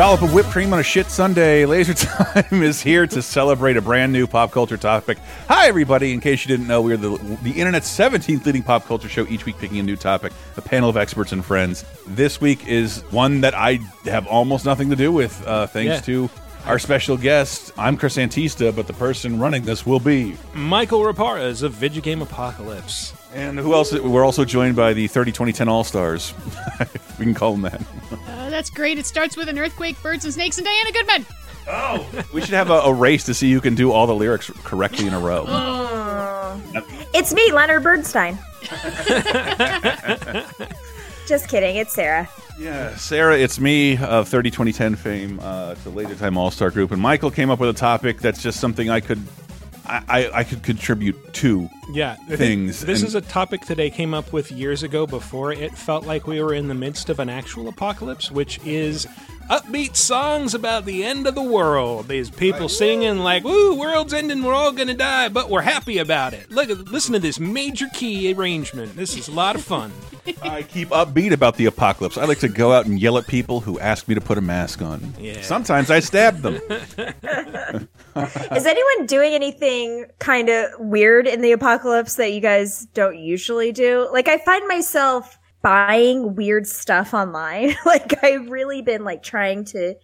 Dollop of whipped cream on a shit Sunday. Laser Time is here to celebrate a brand new pop culture topic. Hi, everybody. In case you didn't know, we're the, the internet's 17th leading pop culture show, each week picking a new topic, a panel of experts and friends. This week is one that I have almost nothing to do with, uh, thanks Yeah. to our special guest. I'm Chris Antista, but the person running this will be. Michael Raparez of Vigigame Apocalypse. And who else? We're also joined by the 30 2010 All Stars. we can call them that. Uh, that's great. It starts with an earthquake, birds and snakes, and Diana Goodman. Oh, we should have a, a race to see who can do all the lyrics correctly in a row. It's me, Leonard Bernstein. Just kidding. It's Sarah. Yeah, Sarah, it's me of 30 2010 fame uh, to Laser Time All Star Group, and Michael came up with a topic that's just something I could, I, I, I could contribute to. Yeah, Things, This and- is a topic that I came up with years ago before it felt like we were in the midst of an actual apocalypse, which is upbeat songs about the end of the world. These people singing like, "Woo, world's ending, we're all gonna die, but we're happy about it." Look, listen to this major key arrangement. This is a lot of fun. I keep upbeat about the apocalypse. I like to go out and yell at people who ask me to put a mask on. Yeah. Sometimes I stab them. Is anyone doing anything kind of weird in the apocalypse that you guys don't usually do? Like, I find myself buying weird stuff online. like, I've really been like trying to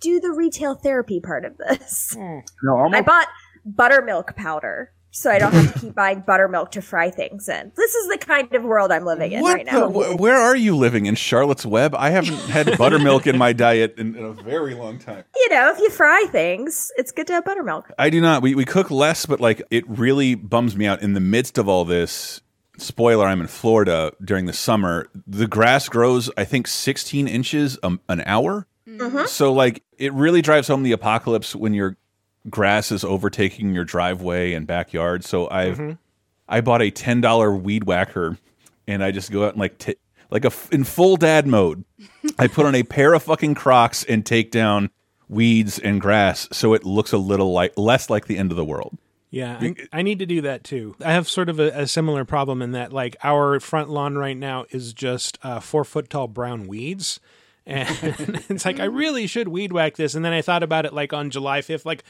do the retail therapy part of this. Hmm. no, I bought buttermilk powder. So I don't have to keep buying buttermilk to fry things in. This is the kind of world I'm living in What right now. the, wh- where are you living in Charlotte's Web? I haven't had buttermilk in my diet in, in a very long time. you know, if you fry things, it's good to have buttermilk. I do not. We we cook less, but like it really bums me out. In the midst of all this, spoiler: I'm in Florida during the summer. The grass grows, I think, 16 inches um, an hour. So like, it really drives home the apocalypse when your grass is overtaking your driveway and backyard. So I've I bought a ten dollar weed whacker, and I just go out and like t like a f in full dad mode. I put on a pair of fucking Crocs and take down weeds and grass, so it looks a little like less like the end of the world. Yeah, I, I need to do that too. I have sort of a, a similar problem in that, like, our front lawn right now is just uh, four foot tall brown weeds. And it's like, I really should weed whack this. And then I thought about it like on July 5th, like,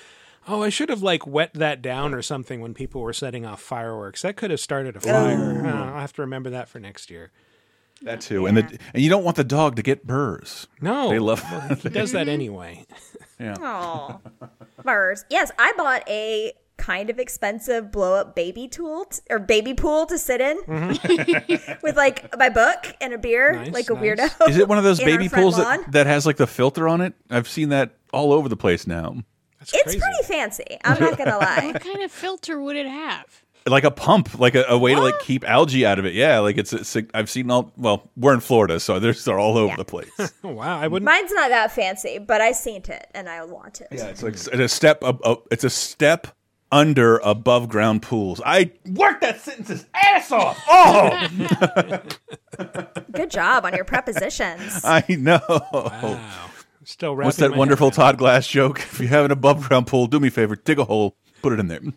oh, I should have like wet that down or something when people were setting off fireworks. That could have started a fire. Uh, I'll have to remember that for next year. That too, and the and you don't want the dog to get burrs. No, They love- well, he does that anyway. Oh, Murs. Yes, I bought a kind of expensive blow up baby tool t- or baby pool to sit in mm-hmm. with like my book and a beer, Nice, like a nice. weirdo. Is it one of those baby pools that, that has like the filter on it? I've seen that all over the place now. That's It's crazy. pretty fancy. I'm not gonna lie. What kind of filter would it have? Like a pump, like a, a way to like keep algae out of it. Yeah, like it's, it's I've seen all. Well, we're in Florida, so they're, they're all over Yeah. the place. Oh, wow, I wouldn't. Mine's not that fancy, but I seen it and I want it. Yeah, it's like it's a step. Up, up, it's a step under above ground pools. I worked that sentence's ass off. Oh, Good job on your prepositions. I know. Wow. Still What's that my wonderful head around Todd Glass joke? If you have an above ground pool, do me a favor, dig a hole, put it in there.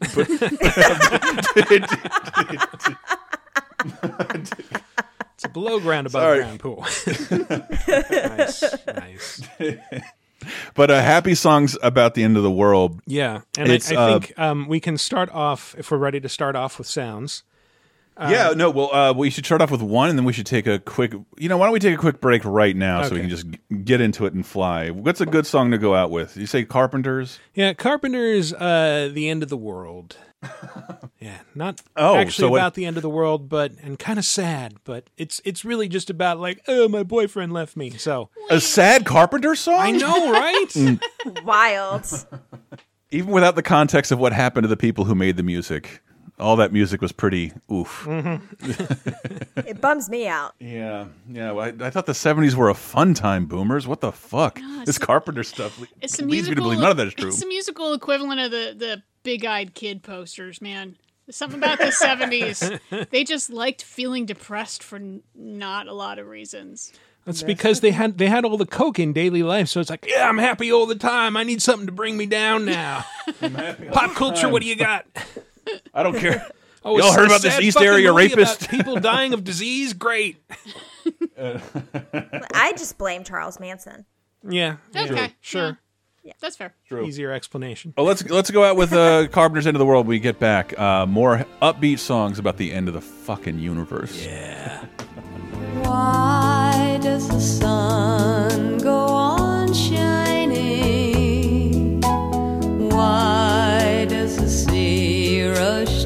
It's a below ground, above Sorry. ground pool. nice, nice. but uh, happy songs about the end of the world. Yeah, and I, I uh, think um, we can start off if we're ready to start off with sounds. yeah, no, well, uh, we should start off with one, and then we should take a quick. You know, why don't we take a quick break right now so we can just get into it and fly? What's a good song to go out with? You say Carpenters? Yeah, Carpenter's uh, "The End of the World." yeah, not Oh, actually so what- about the end of the world, but and kind of sad. But it's it's really just about like, oh, my boyfriend left me. So A sad Carpenter song? I know, right? Mm. Wild. Even without the context of what happened to the people who made the music, all that music was pretty oof. Mm-hmm. It bums me out. Yeah, yeah. well, I, I thought the '70s were a fun time. Boomers, what the fuck? this it's- Carpenter stuff It's the leads me to believe none of that is true. It's the musical equivalent of the the big eyed kid posters, man. Something about the seventies. They just liked feeling depressed for n- not a lot of reasons. That's because they had they had all the coke in daily life, so it's like, yeah, I'm happy all the time. I need something to bring me down now. Pop culture, what do you got? I don't care. Oh, Y'all a heard s- about this sad East fucking Area movie about rapist? people dying of disease? Great. I just blame Charles Manson. Yeah. Okay, Sure. Yeah. that's fair. True. Easier explanation. Well, let's let's go out with uh, Carpenter's End of the World. When we get back, uh, more upbeat songs about the end of the fucking universe. Yeah. Why does the sun go on shining? Why does the sea rush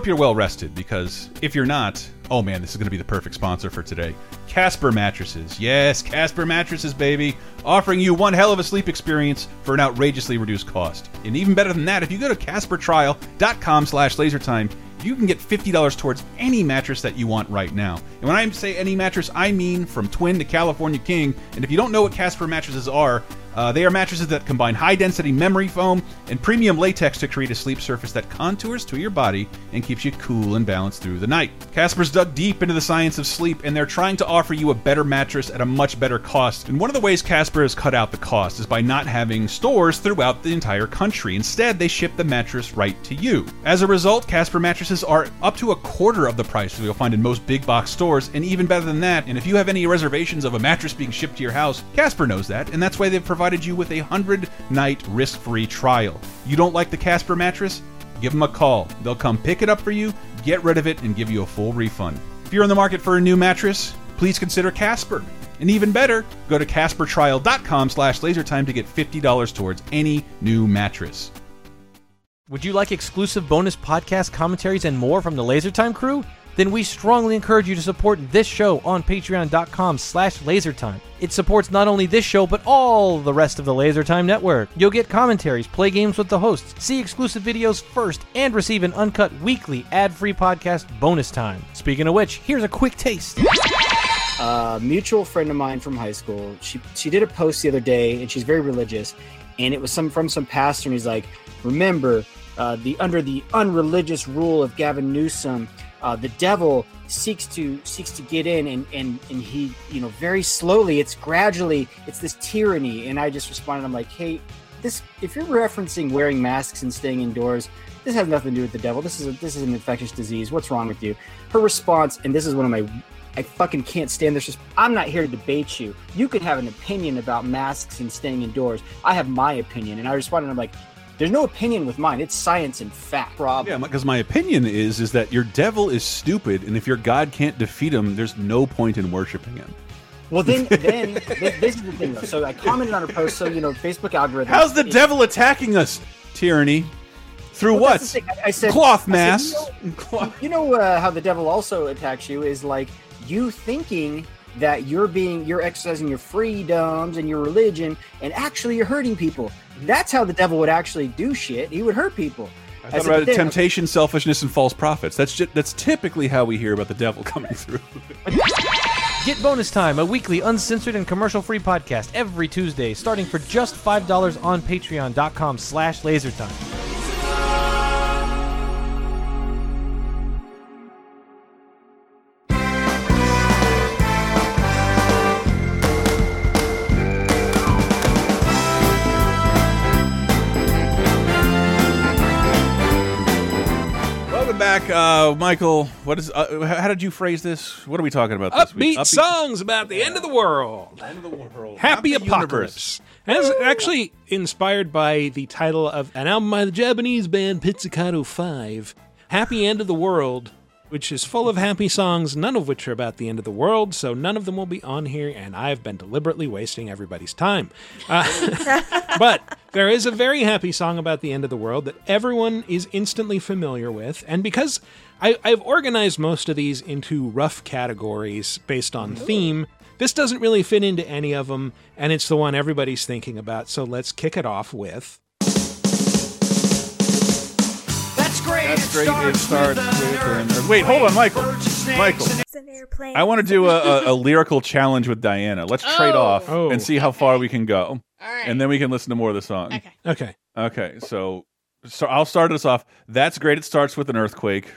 hope you're well rested because if you're not, oh man, this is going to be the perfect sponsor for today. Casper Mattresses. Yes, Casper Mattresses, baby. Offering you one hell of a sleep experience for an outrageously reduced cost. And even better than that, if you go to caspertrial.com slash lasertime, you can get $50 towards any mattress that you want right now. And when I say any mattress, I mean from twin to California king. And if you don't know what Casper mattresses are, uh, they are mattresses that combine high density memory foam and premium latex to create a sleep surface that contours to your body and keeps you cool and balanced through the night. Casper's dug deep into the science of sleep and they're trying to offer you a better mattress at a much better cost. And one of the ways Casper has cut out the cost is by not having stores throughout the entire country. Instead, they ship the mattress right to you. As a result, Casper mattresses are up to a quarter of the price that you'll find in most big box stores, and even better than that. And if you have any reservations of a mattress being shipped to your house, Casper knows that, and that's why they've provided you with a 100 night risk free trial. You don't like the Casper mattress? Give them a call. They'll come pick it up for you, get rid of it, and give you a full refund. If you're in the market for a new mattress, please consider Casper. And even better, go to CasperTrial.com slash lasertime to get $50 towards any new mattress. Would you like exclusive bonus podcast commentaries and more from the LaserTime crew? Then we strongly encourage you to support this show on patreon.com slash lasertime. It supports not only this show, but all the rest of the LaserTime network. You'll get commentaries, play games with the hosts, see exclusive videos first, and receive an uncut weekly ad-free podcast bonus time. Speaking of which, here's a quick taste. a mutual friend of mine from high school. She she did a post the other day, and she's very religious, and it was some from some pastor, and he's like, "Remember, uh, the under the unreligious rule of Gavin Newsom, uh, the devil seeks to seeks to get in, and and and he, you know, very slowly, it's gradually, it's this tyranny." And I just responded, I'm like, "Hey, this if you're referencing wearing masks and staying indoors." This has nothing to do with the devil. This is a, this is an infectious disease. What's wrong with you? Her response, and this is one of my I fucking can't stand this. I'm not here to debate you. You could have an opinion about masks and staying indoors. I have my opinion, and I responded. I'm like, there's no opinion with mine. It's science and fact. Rob. Yeah, because my opinion is is that your devil is stupid, and if your God can't defeat him, there's no point in worshiping him. Well, then, then this, this is the thing. Though. So I commented on her post. So you know, Facebook algorithm. How's the devil attacking us? Tyranny. Through Well, what? that's the thing. I, I said Cloth I mass. said, you know, you know uh, how the devil also attacks you is like you thinking that you're being you're exercising your freedoms and your religion, and actually you're hurting people. That's how the devil would actually do shit. He would hurt people. I thought about "Then- temptation, selfishness, and false prophets. That's just, that's typically how we hear about the devil coming through. Get Bonus Time, a weekly uncensored and commercial-free podcast every Tuesday, starting for just $5 on patreon.com slash lasertime. Uh, Michael. What is? Uh, how did you phrase this? What are we talking about this week? Upbeat songs about the end of the world. End of the world. Happy Not the Apocalypse. And it's actually inspired by the title of an album by the Japanese band Pizzicato 5, Happy End of the World, which is full of happy songs, none of which are about the end of the world, so none of them will be on here, and I've been deliberately wasting everybody's time. Uh, but there is a very happy song about the end of the world that everyone is instantly familiar with, and because I, I've organized most of these into rough categories based on theme, this doesn't really fit into any of them, and it's the one everybody's thinking about, so let's kick it off with. That's great. It starts with an- earthquake. Wait, hold on, Michael. Michael. It's an airplane. I want to do a, a, a lyrical challenge with Diana. Let's trade Oh. off Oh. and see how far we can go, All right. and then we can listen to more of the song. okay. Okay. Okay, so so I'll start us off. That's great. It starts with an earthquake.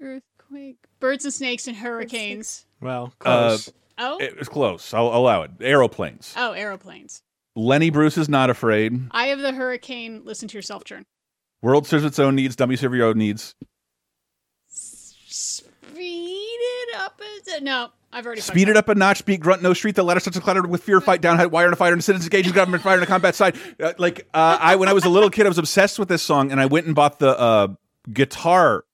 Earthquake, birds and snakes and hurricanes. Well, Uh, close. Oh, It was close. I'll allow it. Aeroplanes. oh, aeroplanes. Lenny Bruce is not afraid. Eye of the hurricane. Listen to yourself churn. World serves its own needs. Dummy serve your own needs. Speed it up. It? No, I've already Speed it up a notch. Speak grunt. No street. The ladder starts to clatter with fear. Fight down. Wire and a fighter. And citizens engage. with Government fire on a combat side. Uh, like uh, I, when I was a little kid, I was obsessed with this song, and I went and bought the uh, guitar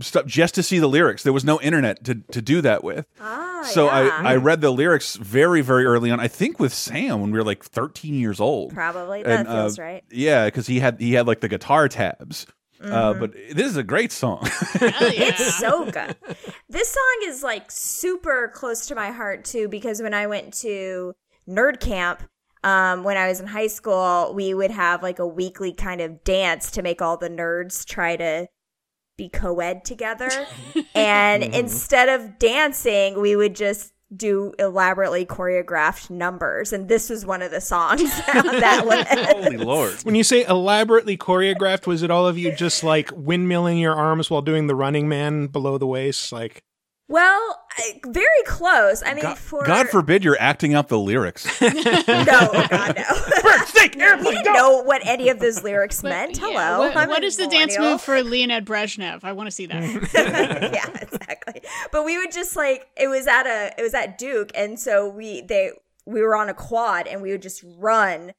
stuff just to see the lyrics. There was no internet to to do that with. Ah, So yeah. I, I read the lyrics very, very early on. I think with Sam when we were like 13 years old. Probably. That And, uh, right. Yeah, because he had he had like the guitar tabs. Uh, Mm-hmm. but this is a great song. Yeah. It's so good. This song is like super close to my heart too because when I went to nerd camp um, when I was in high school, we would have like a weekly kind of dance to make all the nerds try to be co-ed together. and mm-hmm. instead of dancing, we would just do elaborately choreographed numbers. And this was one of the songs that list. Holy Lord. When you say elaborately choreographed, was it all of you just like windmilling your arms while doing the running man below the waist? Like, Well, I- very close. I mean, God, for God forbid you're acting out the lyrics. no, God, no. Snake, we didn't know what any of those lyrics But, meant. yeah, Hello. what- I'm what a the dance move for Leonid Brezhnev? I want to see that. yeah, exactly. But we would just like it was at a it was at Duke, and so we they we were on a quad, and we would just run,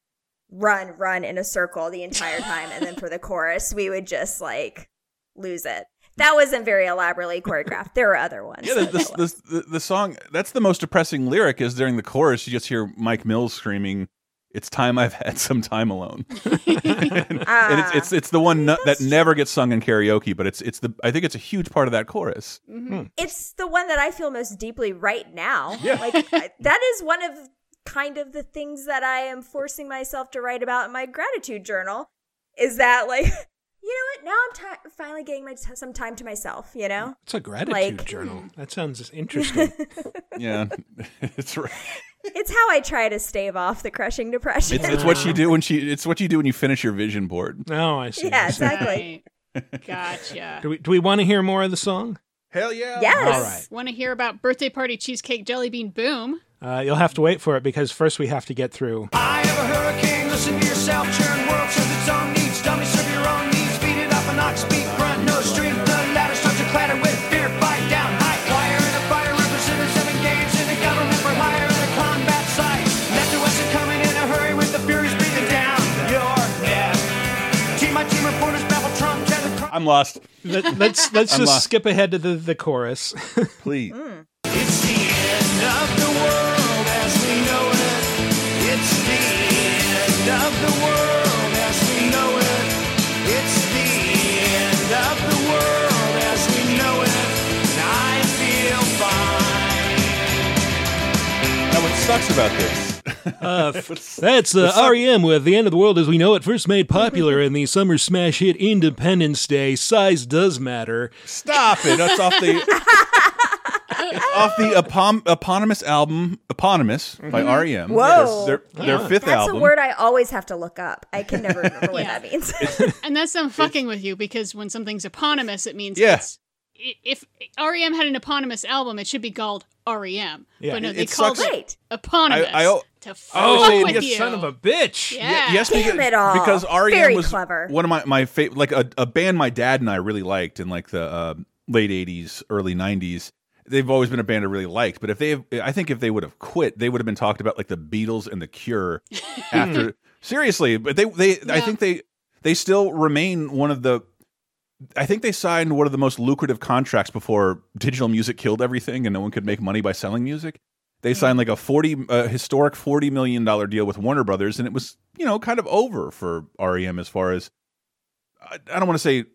run, run in a circle the entire time, and then for the chorus, we would just like lose it. That wasn't very elaborately choreographed. There were other ones. Yeah, the, the, the, the song, that's the most depressing lyric is during the chorus, you just hear Mike Mills screaming, It's time I've had some time alone. and Ah. it's, it's it's the one no, that never gets sung in karaoke, but it's it's the I think it's a huge part of that chorus. it's the one that I feel most deeply right now. Yeah. Like that is one of kind of the things that I am forcing myself to write about in my gratitude journal. Is that like, you know what? Now I'm ti finally getting my some time to myself. You know, it's a gratitude Like- journal. That sounds interesting. Yeah, it's right. it's how I try to stave off the crushing depression. It's, it's what you do when she. It's what you do when you finish your vision board. oh, I see. yeah, exactly. Right. Gotcha. Do we, do we want to hear more of the song? Hell yeah! Yes. All right. Want to hear about birthday party cheesecake jelly bean boom? Uh, you'll have to wait for it because first we have to get through. I have a hurricane, listen to yourself, churn world serves its own I'm lost. Let, let's let's I'm just lost. skip ahead to the, the chorus. Please. It's the end of the world as we know it. It's the end of the world sucks about this? Uh, that's uh, REM with The End of the World as We Know It, first made popular in the summer smash hit Independence Day. Size does matter. Stop it! That's off the. it's off the epom- eponymous album, eponymous by mm-hmm. REM. Whoa. their, their, their ah. fifth That's album. a word I always have to look up. I can never remember what Yeah. that means. And that's them fucking with you because when something's eponymous, it means Yeah. If REM had an eponymous album, it should be called REM. Yeah. But no, It- they it called sucks. it Right. eponymous I- I- to fuck Oh, with you you. son of a bitch. Yeah. yes, Damn because, it all. because REM Very was clever. one of my my favorite, like a, a band my dad and I really liked in like the uh, late '80s, early '90s. They've always been a band I really liked, but if they, have, I think if they would have quit, they would have been talked about like the Beatles and the Cure. after seriously, but they, they, I think they, they still remain one of the I think they signed one of the most lucrative contracts before digital music killed everything and no one could make money by selling music. They signed like a 40 uh, historic 40 million dollar deal with Warner Brothers and it was, you know, kind of over for REM as far as I, I don't want to say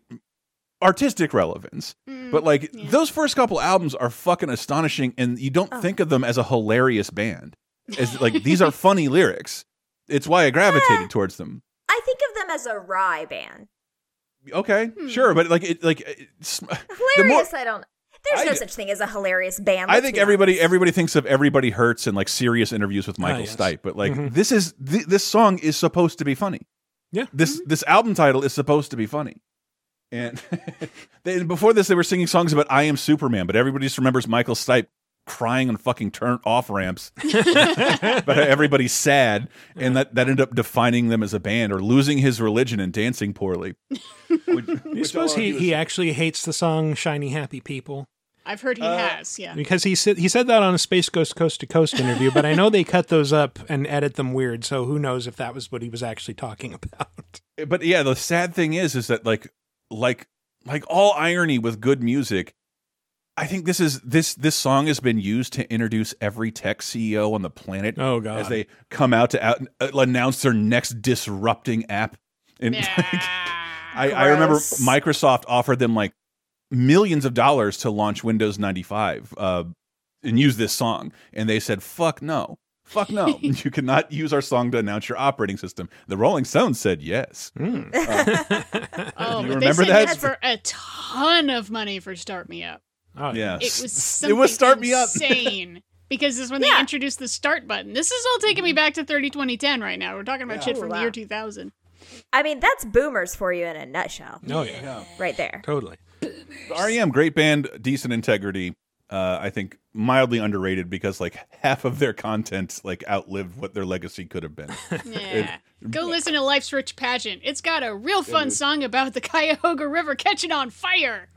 artistic relevance, but like those first couple albums are fucking astonishing and you don't think of them as a hilarious band. As like these are funny lyrics. It's why I gravitated towards them. I think of them as a wry band. Okay, hmm. sure, but like it like it's, the more- Hilarious, I don't. There's I no d- such thing as a hilarious band. I think everybody honest. everybody thinks of everybody hurts and like serious interviews with oh, Michael yes. Stipe, but like mm-hmm. this is th this song is supposed to be funny. Yeah. This mm-hmm. this album title is supposed to be funny. And they, before this, they were singing songs about "I Am Superman," but everybody just remembers Michael Stipe crying on fucking turn off ramps. but everybody's sad, and that that ended up defining them as a band or losing his religion and dancing poorly. Which- I suppose he, argue he actually hates the song "Shiny Happy People" I've heard he Uh, has. Yeah. because he said he said that on a Space Ghost Coast to Coast interview. but I know they cut those up and edit them weird, so who knows if that was what he was actually talking about. but yeah, the sad thing is, is that like, like, like all irony with good music, I think this is this this song has been used to introduce every tech CEO on the planet. Oh, God. As they come out to out, uh, announce their next disrupting app, and like, I, I remember Microsoft offered them like millions of dollars to launch Windows ninety five uh, and use this song, and they said, "Fuck no." Fuck no! you cannot use our song to announce your operating system. The Rolling Stones said yes. Oh, you but they remember said that? yes for a ton of money for Start Me Up. Oh, Yeah. It was It something was Start Me Up. insane. Because this is when they Yeah. introduced the start button. This is all taking me mm-hmm. back to 30 2010 right now. We're talking about shit Ooh, from the wow. year 2000. I mean, that's boomers for you in a nutshell, Oh yeah, right there. totally. REM, great band, decent integrity. Uh, I think mildly underrated because like half of their content like outlived what their legacy could have been. Yeah. Go listen to Life's Rich Pageant. It's got a real fun song about the Cuyahoga River catching on fire.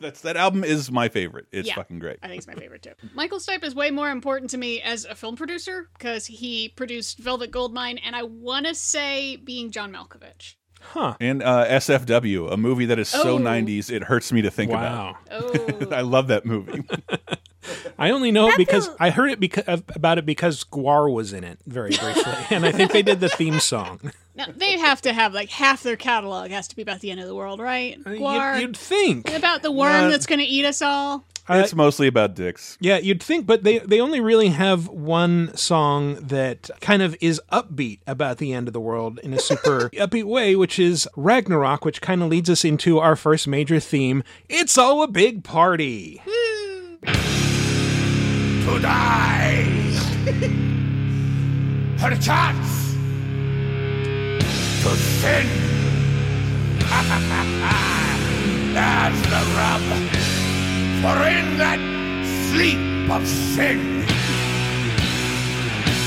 That's that album is my favorite. It's Yeah. fucking great. I think it's my favorite too. Michael Stipe is way more important to me as a film producer because he produced Velvet Goldmine and I want to say being John Malkovich. Huh? And uh, SFW, a movie that is so Oh. 90s it hurts me to think Wow. Oh, about. I love that movie. I only know it because feels- I heard it because about it because Gwar was in it very briefly, and I think they did the theme song. now they have to have like half their catalog has to be about the end of the world, right? Gwar. You'd, you'd think, about the worm Yeah. that's going to eat us all. It's mostly about dicks. yeah, you'd think, but they they only really have one song that kind of is upbeat about the end of the world in a super upbeat way, which is Ragnarok, which kind of leads us into our first major theme. It's all a big party. Hmm. to die. Perchance to sin. That's the rub. For in that sleep of sin,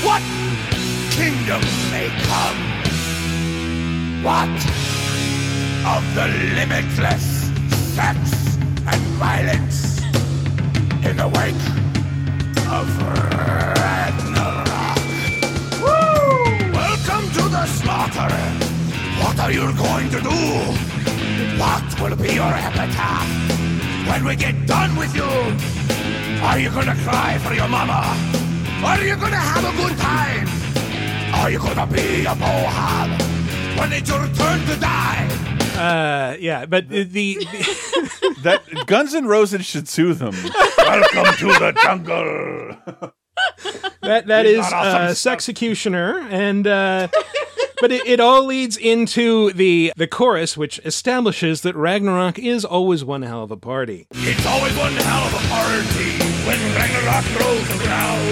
what kingdom may come? What of the limitless sex and violence in the wake of Ragnarok. Woo! Welcome to the slaughter. What are you going to do? What will be your epitaph when we get done with you? Are you gonna cry for your mama? Are you gonna have a good time? Are you gonna be a mohab when it's your turn to die? Uh, yeah, but the, the That Guns N' Roses should sue them. Welcome to the jungle. that that is got awesome uh, stuff. Sexecutioner, and uh, but it, it all leads into the the chorus, which establishes that Ragnarok is always one hell of a party. It's always one hell of a party when Ragnarok rolls around.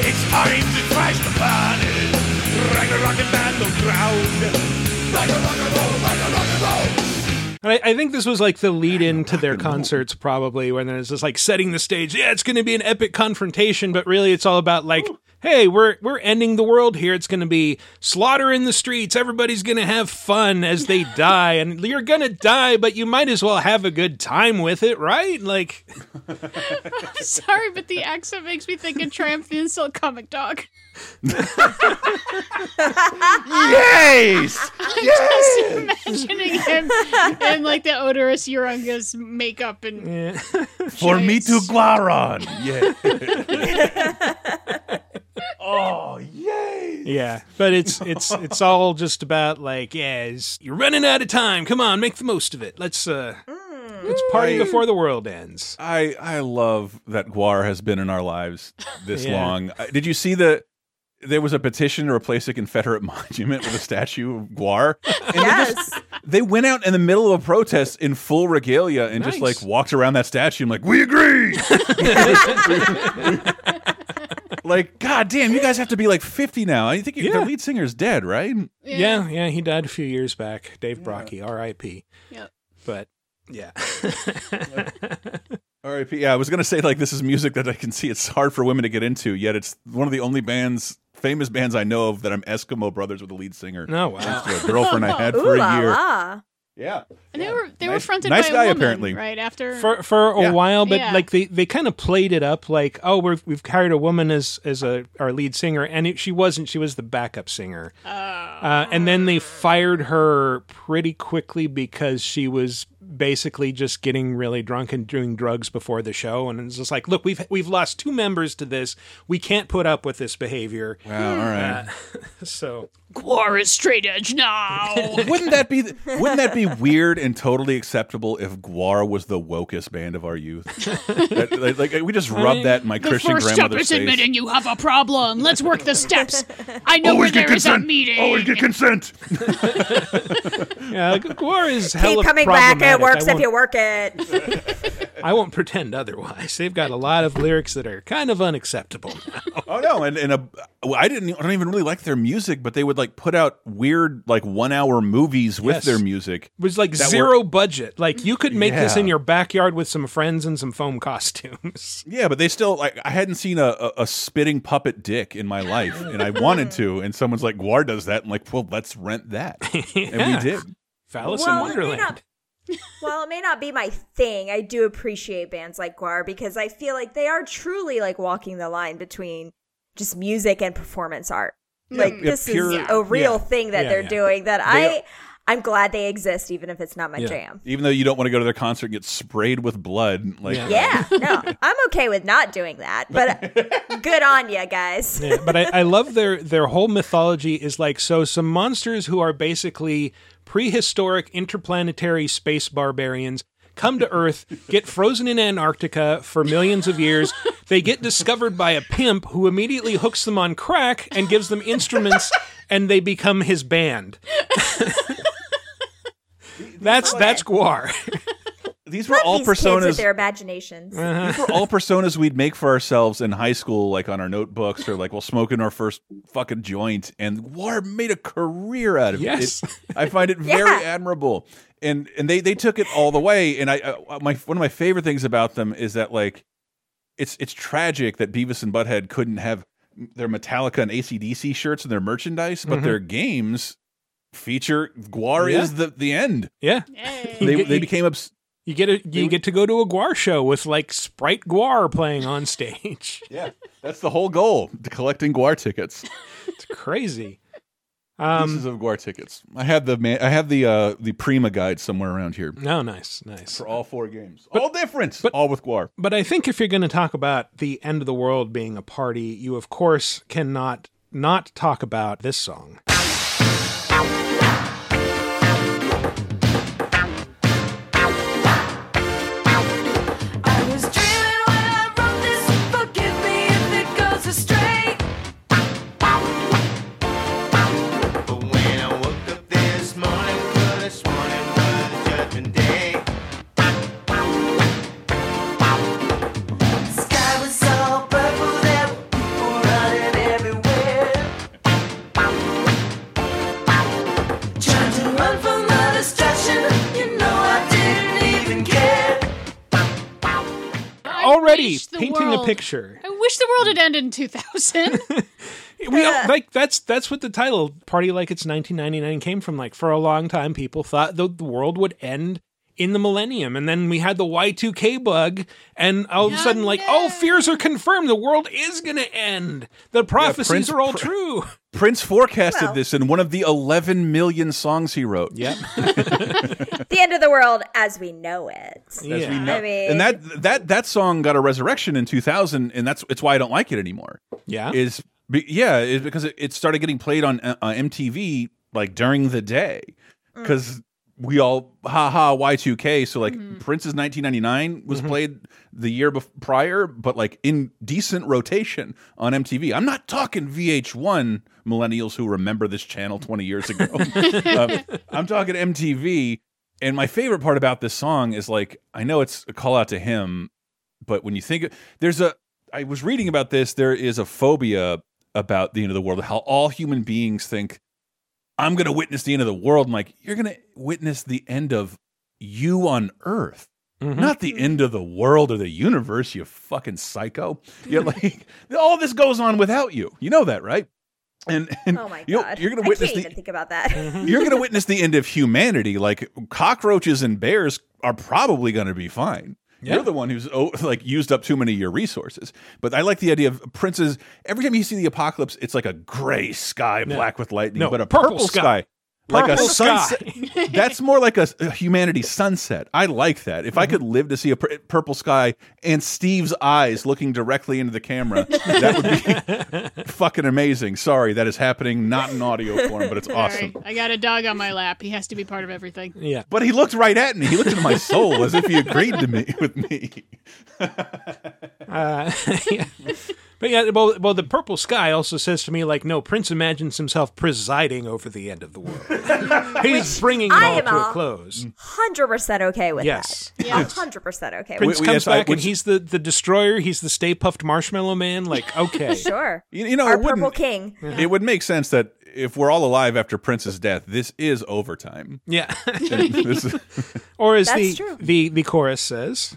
it's time to crash the planet. Ragnarok and man the ground. Ragnarok, Ragnarok, And I, I think this was like the lead in to their concerts, probably, when there's just like setting the stage. Yeah, it's going to be an epic confrontation, but really, it's all about like, hey, we're we're ending the world here. It's going to be slaughter in the streets. Everybody's going to have fun as they die, and you're going to die, but you might as well have a good time with it, right? Like, Sorry, but the accent makes me think of Triumph the Insult Comic Dog. yes. Just imagining him in like the Oderus Urungus makeup and Yeah. For me to Giants. Guaron. Yeah. Oh, yay. Yeah, but it's it's it's all just about like, yeah, you're running out of time. Come on, make the most of it. Let's uh, let's party I- before the world ends. I I love that Gwar has been in our lives this Yeah. long. Uh, Did you see the? There was a petition to replace a Confederate monument with a statue of Gwar. And they just- Yes. They went out in the middle of a protest in full regalia and just like walked around that statue and like, we agree. Like, god damn, you guys have to be like 50 now. I think Yeah. the lead singer's dead, right? Yeah. yeah, he died a few years back. Dave Brockie, R.I.P. Yep. But yeah, R.I.P. Yeah, I was gonna say like this is music that I can see it's hard for women to get into, yet it's one of the only bands, famous bands I know of that I'm Eskimo Brothers with the lead singer. Oh, no, wow. Thanks to a girlfriend I had Ooh for la a year. la. Yeah, And they were they were Nice- fronted nice by guy, a woman, apparently. right after. for for a Yeah. while, but Yeah. like they, they kind of played it up like, oh, we're, we've hired a woman as as a our lead singer, and it, she wasn't. She was the backup singer, uh, and then they fired her pretty quickly because she was basically just getting really drunk and doing drugs before the show, and it's just like, look, we've we've lost two members to this. We can't put up with this behavior. wow, all uh, right. So Gwar is straight edge now. wouldn't that be wouldn't that be weird and totally acceptable if Gwar was the wokest band of our youth? That- like, like, we just rubbed that in my the Christian first step is face. admitting you have a problem. Let's work the steps. I know where there is a meeting. Always get consent. yeah, Gwar is hella Keep coming back. It works if you work it. I won't pretend otherwise. They've got a lot of lyrics that are kind of unacceptable. Oh no, and and a, I didn't. I don't even really like their music, but they would like put out weird like one hour movies with Yes. their music. It was like That zero budget. Like you could make this in your backyard with some friends and some foam costumes. Yeah, but they still like I hadn't seen a, a, a spitting puppet dick in my life, and I wanted to. And someone's like, "Gwar does that," and like, well, let's rent that, and we did. Phallus Well, in it may Wonderland. Not- While it may not be my thing, I do appreciate bands like Gwar because I feel like they are truly like walking the line between just music and performance art. Like this pure- is a real yeah. thing that Yeah, they're yeah. doing that They I I'm glad they exist even if it's not my Yeah. jam. Even though you don't want to go to their concert and get sprayed with blood, like Yeah. Yeah, no, I'm okay with not doing that, but good on you guys. Yeah, but I, I love their their whole mythology is like so some monsters who are basically prehistoric interplanetary space barbarians come to Earth, get frozen in Antarctica for millions of years. They get discovered by a pimp who immediately hooks them on crack and gives them instruments, and they become his band. that's that's Gwar. These were Love all these kids with personas. their imaginations. These were all personas we'd make for ourselves in high school, like on our notebooks, or like while smoking our first fucking joint. And War made a career out of Yes. it. it. I find it very Yeah. admirable, and and they they took it all the way. And I uh, my one of my favorite things about them is that like it's it's tragic that Beavis and Butthead couldn't have their Metallica and ACDC shirts and their merchandise, but their games feature Gwar Yeah. is the the end. Yeah. Yay. They they became obs- You get a, you get to go to a Gwar show with like Sprite Gwar playing on stage. yeah. That's the whole goal: to collecting Gwar tickets. It's crazy. pieces Um, of Gwar tickets. I have the man, I have the uh the Prima guide somewhere around here no, nice, nice. for all four games. all different, but, all with Gwar. But I think if you're going to talk about the end of the world being a party, you of course cannot not talk about this song. Already painting a picture. I wish the world had ended in 2000. We all, like that's that's what the title "Party Like It's 1999" came from. Like for a long time, people thought the, the world would end in the millennium. And then we had the Y2K bug, and all of a sudden, like, no. oh, fears are confirmed. The world is going to end. The prophecies Prince- are all Pr- true. Prince forecasted Well. this in one of the 11 million songs he wrote. Yep. the end of the world as we know it. as we Yeah. know. I mean- and that that that song got a resurrection in 2000, and that's it's why I don't like it anymore. Yeah. Is yeah, is because it, it started getting played on uh, uh, MTV like during the day Mm. because we all haha Y2K. So like Mm-hmm. Prince's 1999 was played the year bef- prior, but like in decent rotation on MTV. I'm not talking VH1 millennials who remember this channel 20 years ago. um, I'm talking MTV. And my favorite part about this song is like I know it's a call out to him, but when you think there's a I was reading about this, there is a phobia about the end of the world, how all human beings think I'm going to witness the end of the world. I'm like, you're going to witness the end of you on Earth, Mm-hmm. not the end of the world or the universe. You fucking psycho. You're like, all this goes on without you. You know that, right? And, and Oh my you'll- god. you're going to I witness can't the even think about that. you're going to witness the end of humanity. Like cockroaches and bears are probably going to be fine. Yeah. You're the one who's oh, like used up too many of your resources. But I like the idea of Prince's. Every time you see the apocalypse, it's like a gray sky, black with lightning, No, but a purple purple, sky. sky. Like a Purple sunset. That's more like a, a humanity sunset. I like that. If I Mm-hmm. could live to see a pur- purple sky and Steve's eyes looking directly into the camera, that would be fucking amazing. Sorry, that is happening not in audio form, but it's awesome. Sorry, I got a dog on my lap. He has to be part of everything. Yeah. But he looked right at me. He looked into my soul as if he agreed to me with me. Uh, yeah. But yeah, well, well, the purple sky also says to me, like, no, Prince imagines himself presiding over the end of the world. He's bringing it I all am to a a- close. Hundred percent okay with Yes. that. Yeah. hundred percent okay with Prince we- comes yes, I- uh, back and he's the, the destroyer. He's the Stay Puft Marshmallow Man. Like, okay. Sure. You, you know, Our purple king. It would make sense that if we're all alive after Prince's death, this is overtime. Yeah. Is- or as That's the, true. the the chorus says,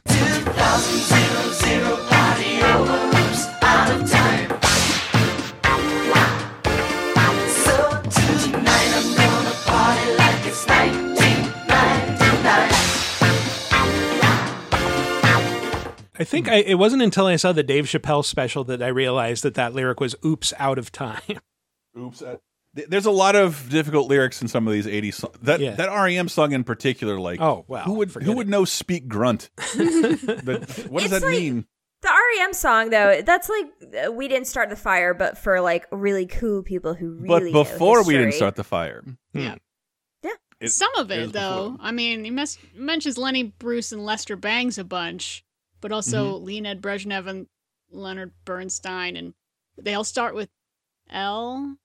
I think I, it wasn't until I saw the Dave Chappelle special that I realized that that lyric was "Oops, out of time." Oops. uh, There's a lot of difficult lyrics in some of these 80s songs. That Yeah. that REM song in particular, like, Oh, well, who would forget who would know "Speak Grunt"? But what does It's that like- mean? The REM song though, that's like uh, we didn't start the fire, but for like really cool people who really. But know before we didn't start the fire, Yeah. Yeah. It- Some of it it, though. before. I mean, he mes- mentions Lenny Bruce and Lester Bangs a bunch, but also Mm-hmm. Leonid Brezhnev and Leonard Bernstein, and they all start with L.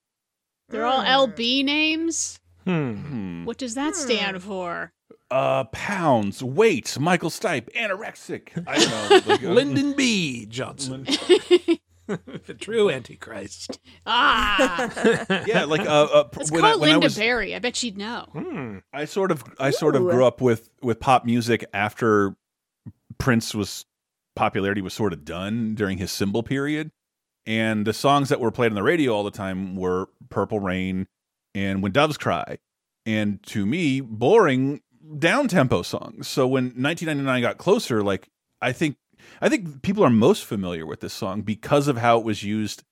They're all Hmm. LB names. Hmm. Hmm. What does that stand for? Uh, pounds, weight, Michael Stipe, anorexic. I don't know. Like, uh, Lyndon B. Johnson, the true Antichrist. Ah, yeah, like uh, uh let's when call I, when I Linda was, Berry. I bet she'd know. Hmm. I sort of I sort of grew up with with pop music after Prince was popularity was sort of done during his symbol period. And the songs that were played on the radio all the time were Purple Rain and When Doves Cry. And to me, boring down tempo songs. So when 1999 got closer, like I think I think people are most familiar with this song because of how it was used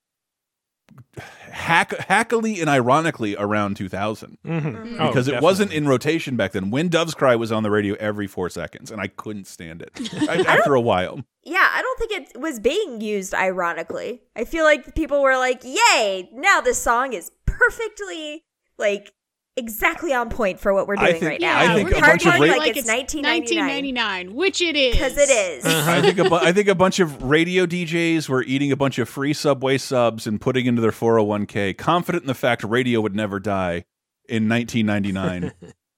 hack hackily and ironically around 2000 Mhm. Oh, because it wasn't in rotation back then. When Doves Cry was on the radio every four seconds, and I couldn't stand it after a while. Yeah, I don't think it was being used ironically. I feel like people were like, "Yay! Now this song is perfectly like exactly on point for what we're doing think- right Yeah, now." I think we're a bunch of ra- like it's 1999 1999, which it is. because it is. Uh-huh. I think a bu- I think a bunch of radio DJs were eating a bunch of free Subway subs and putting into their 401k, confident in the fact radio would never die in 1999,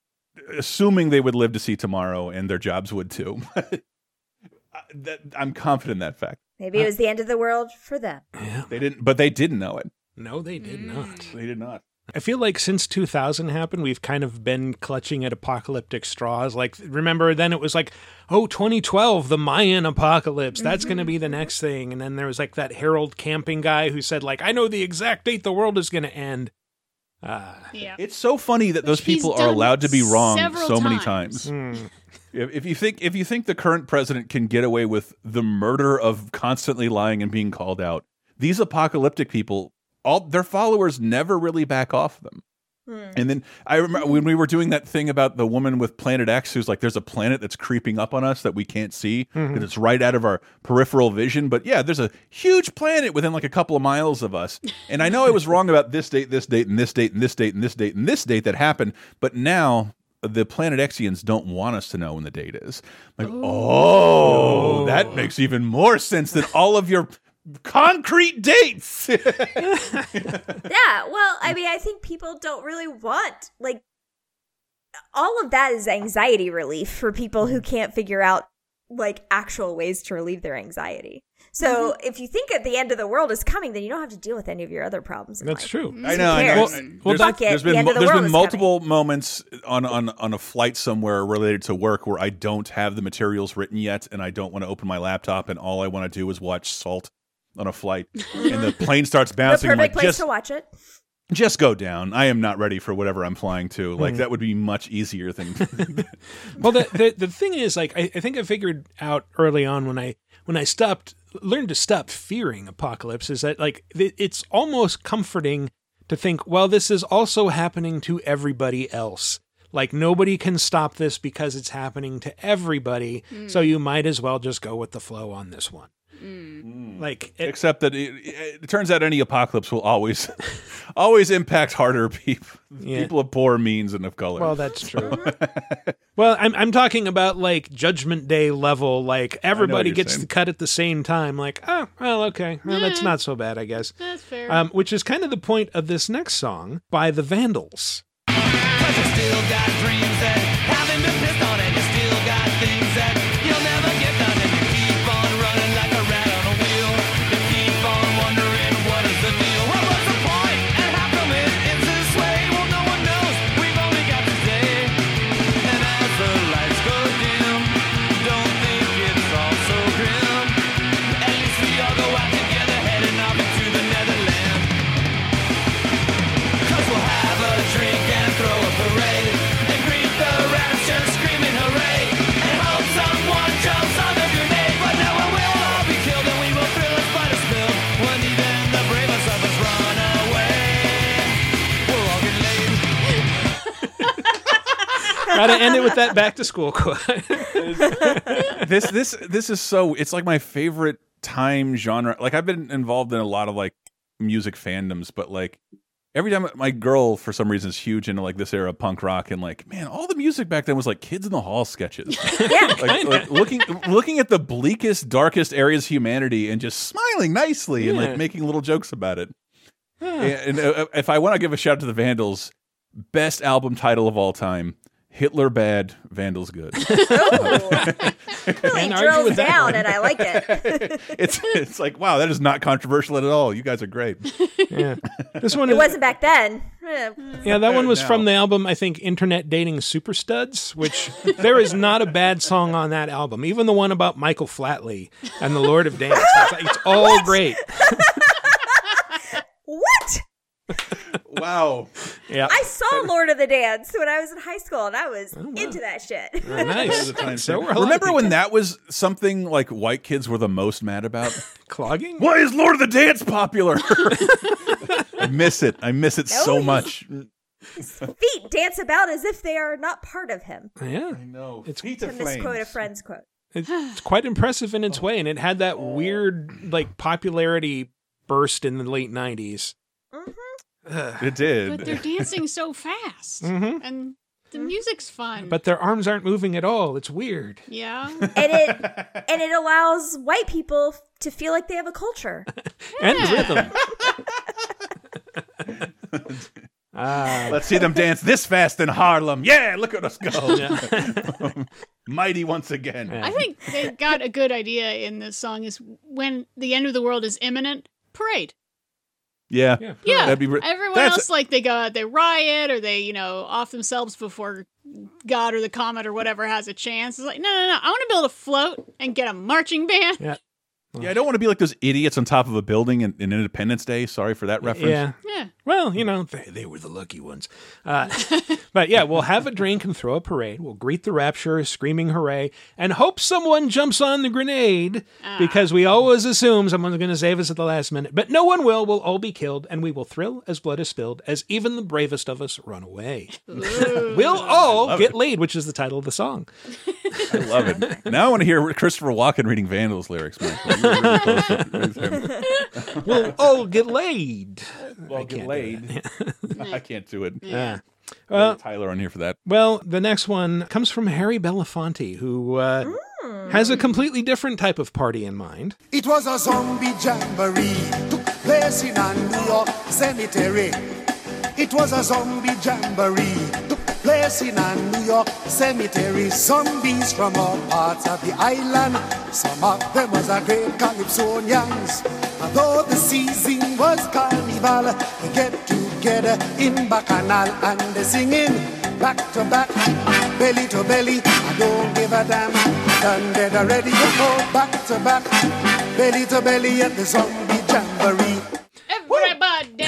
assuming they would live to see tomorrow and their jobs would too. that, I'm confident in that fact. Maybe it was the end of the world for them. Yeah. They didn't, but they didn't know it. No, they did not. They did not. I feel like since 2000 happened, we've kind of been clutching at apocalyptic straws. Like, remember then it was like, oh, 2012, the Mayan apocalypse. That's going to be the next thing. And then there was like that Harold Camping guy who said, like, I know the exact date the world is going to end. Uh, Yeah. It's so funny that those Which people are allowed to be wrong several so many times. times. hmm. If, if you think if you think the current president can get away with the murder of constantly lying and being called out, these apocalyptic people, all their followers never really back off them. Hmm. And then I remember when we were doing that thing about the woman with Planet X, who's like, "There's a planet that's creeping up on us that we can't see mm-hmm. because it's right out of our peripheral vision." But yeah, there's a huge planet within like a couple of miles of us. And I know I was wrong about this date, this date, and this date, and this date, and this date, and this date that happened. But now the Planet Xians don't want us to know when the date is. Like, oh, oh that makes even more sense than all of your concrete dates. Yeah, well, I mean, I think people don't really want like all of that is anxiety relief for people who mm-hmm. can't figure out like actual ways to relieve their anxiety. So mm-hmm. if you think at the end of the world is coming, then you don't have to deal with any of your other problems. That's life. true. I know. I know. cares? I- Well, there's, fuck it, there's the been end of the there's world been is multiple moments on on on a flight somewhere related to work where I don't have the materials written yet, and I don't want to open my laptop, and all I want to do is watch Salt on a flight, and the plane starts bouncing. I'm perfect like, place just to watch it. just go down. I am not ready for whatever I'm flying to. Like hmm. that would be much easier than. Well, the, the the thing is, like, I, I think I figured out early on when I when I stopped learned to stop fearing apocalypse is that like it's almost comforting to think, well, this is also happening to everybody else. Like nobody can stop this because it's happening to everybody. Hmm. So you might as well just go with the flow on this one. Like it, Except that it, it turns out any apocalypse will always, always impact harder people, Yeah. people of poor means and of color. Well, that's true. well, I'm I'm talking about like Judgment Day level. Like everybody gets saying. the cut at the same time. Like, oh, well, okay, well, that's not so bad, I guess. That's fair. Um, which is kind of the point of this next song by the Vandals. Gotta end it with that back to school quote. this this this is so it's like my favorite time genre. Like i've been involved in a lot of like music fandoms but like every time my girl for some reason is huge into like this era of punk rock and like man all the music back then was like kids in the hall sketches. Yeah. like, like looking looking at the bleakest darkest areas of humanity and just smiling nicely and like making little jokes about it. And, and, uh, if i want to give a shout out to the vandals best album title of all time hitler bad vandals good oh. really argue drills down, one. and I like it. it's it's like wow that is not controversial at all you guys are great yeah, this one it is, wasn't back then. Yeah, that one was now. from the album I think Internet Dating Super Studs, which there is not a bad song on that album. Even the one about Michael Flatley and the Lord of Dance, it's, it's all great. What? wow Yeah, I saw Lord of the Dance when I was in high school, and I was Oh, into that shit. Very nice. So were a lot of remember when that was something like white kids were the most mad about clogging? why is lord of the dance popular i miss it i miss it so No, much Feet dance about as if they are not part of him. Yeah, no It's- feet To misquote a friend's quote. it's quite impressive in its way, and it had that weird like popularity burst in the late '90s. Mm-hmm. It did but they're dancing so fast. Mhm. And the music's fun. But their arms aren't moving at all. It's weird. yeah. And it and it allows white people to feel like they have a culture. And rhythm. ah, let's see them dance this fast in harlem yeah look at us go yeah. mighty once again Yeah. I think they got a good idea in this song is when the end of the world is imminent, parade. Yeah Yeah. Yeah. That'd be re- Everyone that's- else like they go out, they riot or they, you know, off themselves before God or the comet or whatever has a chance. It's like, no, no, no. I want to build a float and get a marching band. Yeah. yeah i don't want to be like those idiots on top of a building in, in independence day sorry for that reference Yeah. Yeah. Well, you know, they, they were the lucky ones. Uh, but yeah, we'll have a drink and throw a parade. We'll greet the rapture, screaming hooray, and hope someone jumps on the grenade because we always assume someone's going to save us at the last minute. But no one will. We'll all be killed, and we will thrill as blood is spilled as even the bravest of us run away. we'll all get it. laid, which is the title of the song. I love it. Now I want to hear Christopher Walken reading Vandals lyrics, Michael. You're really We'll all get laid. Well, can't get do laid. I can't do it. Yeah. Well, Tyler on here for that. Well, the next one comes from Harry Belafonte, who uh, has a completely different type of party in mind. It was a zombie jamboree, took place in a New York cemetery. It was a zombie jamboree, took place in a New York cemetery. Zombies from all parts of the island, some of them was a great calypsonians. Although the season was carnival, they get together in Bacchanal and they singing back to back, belly to belly. I don't give a damn. Done dead already, you go back to back, belly to belly at the zombie jamboree. Everybody.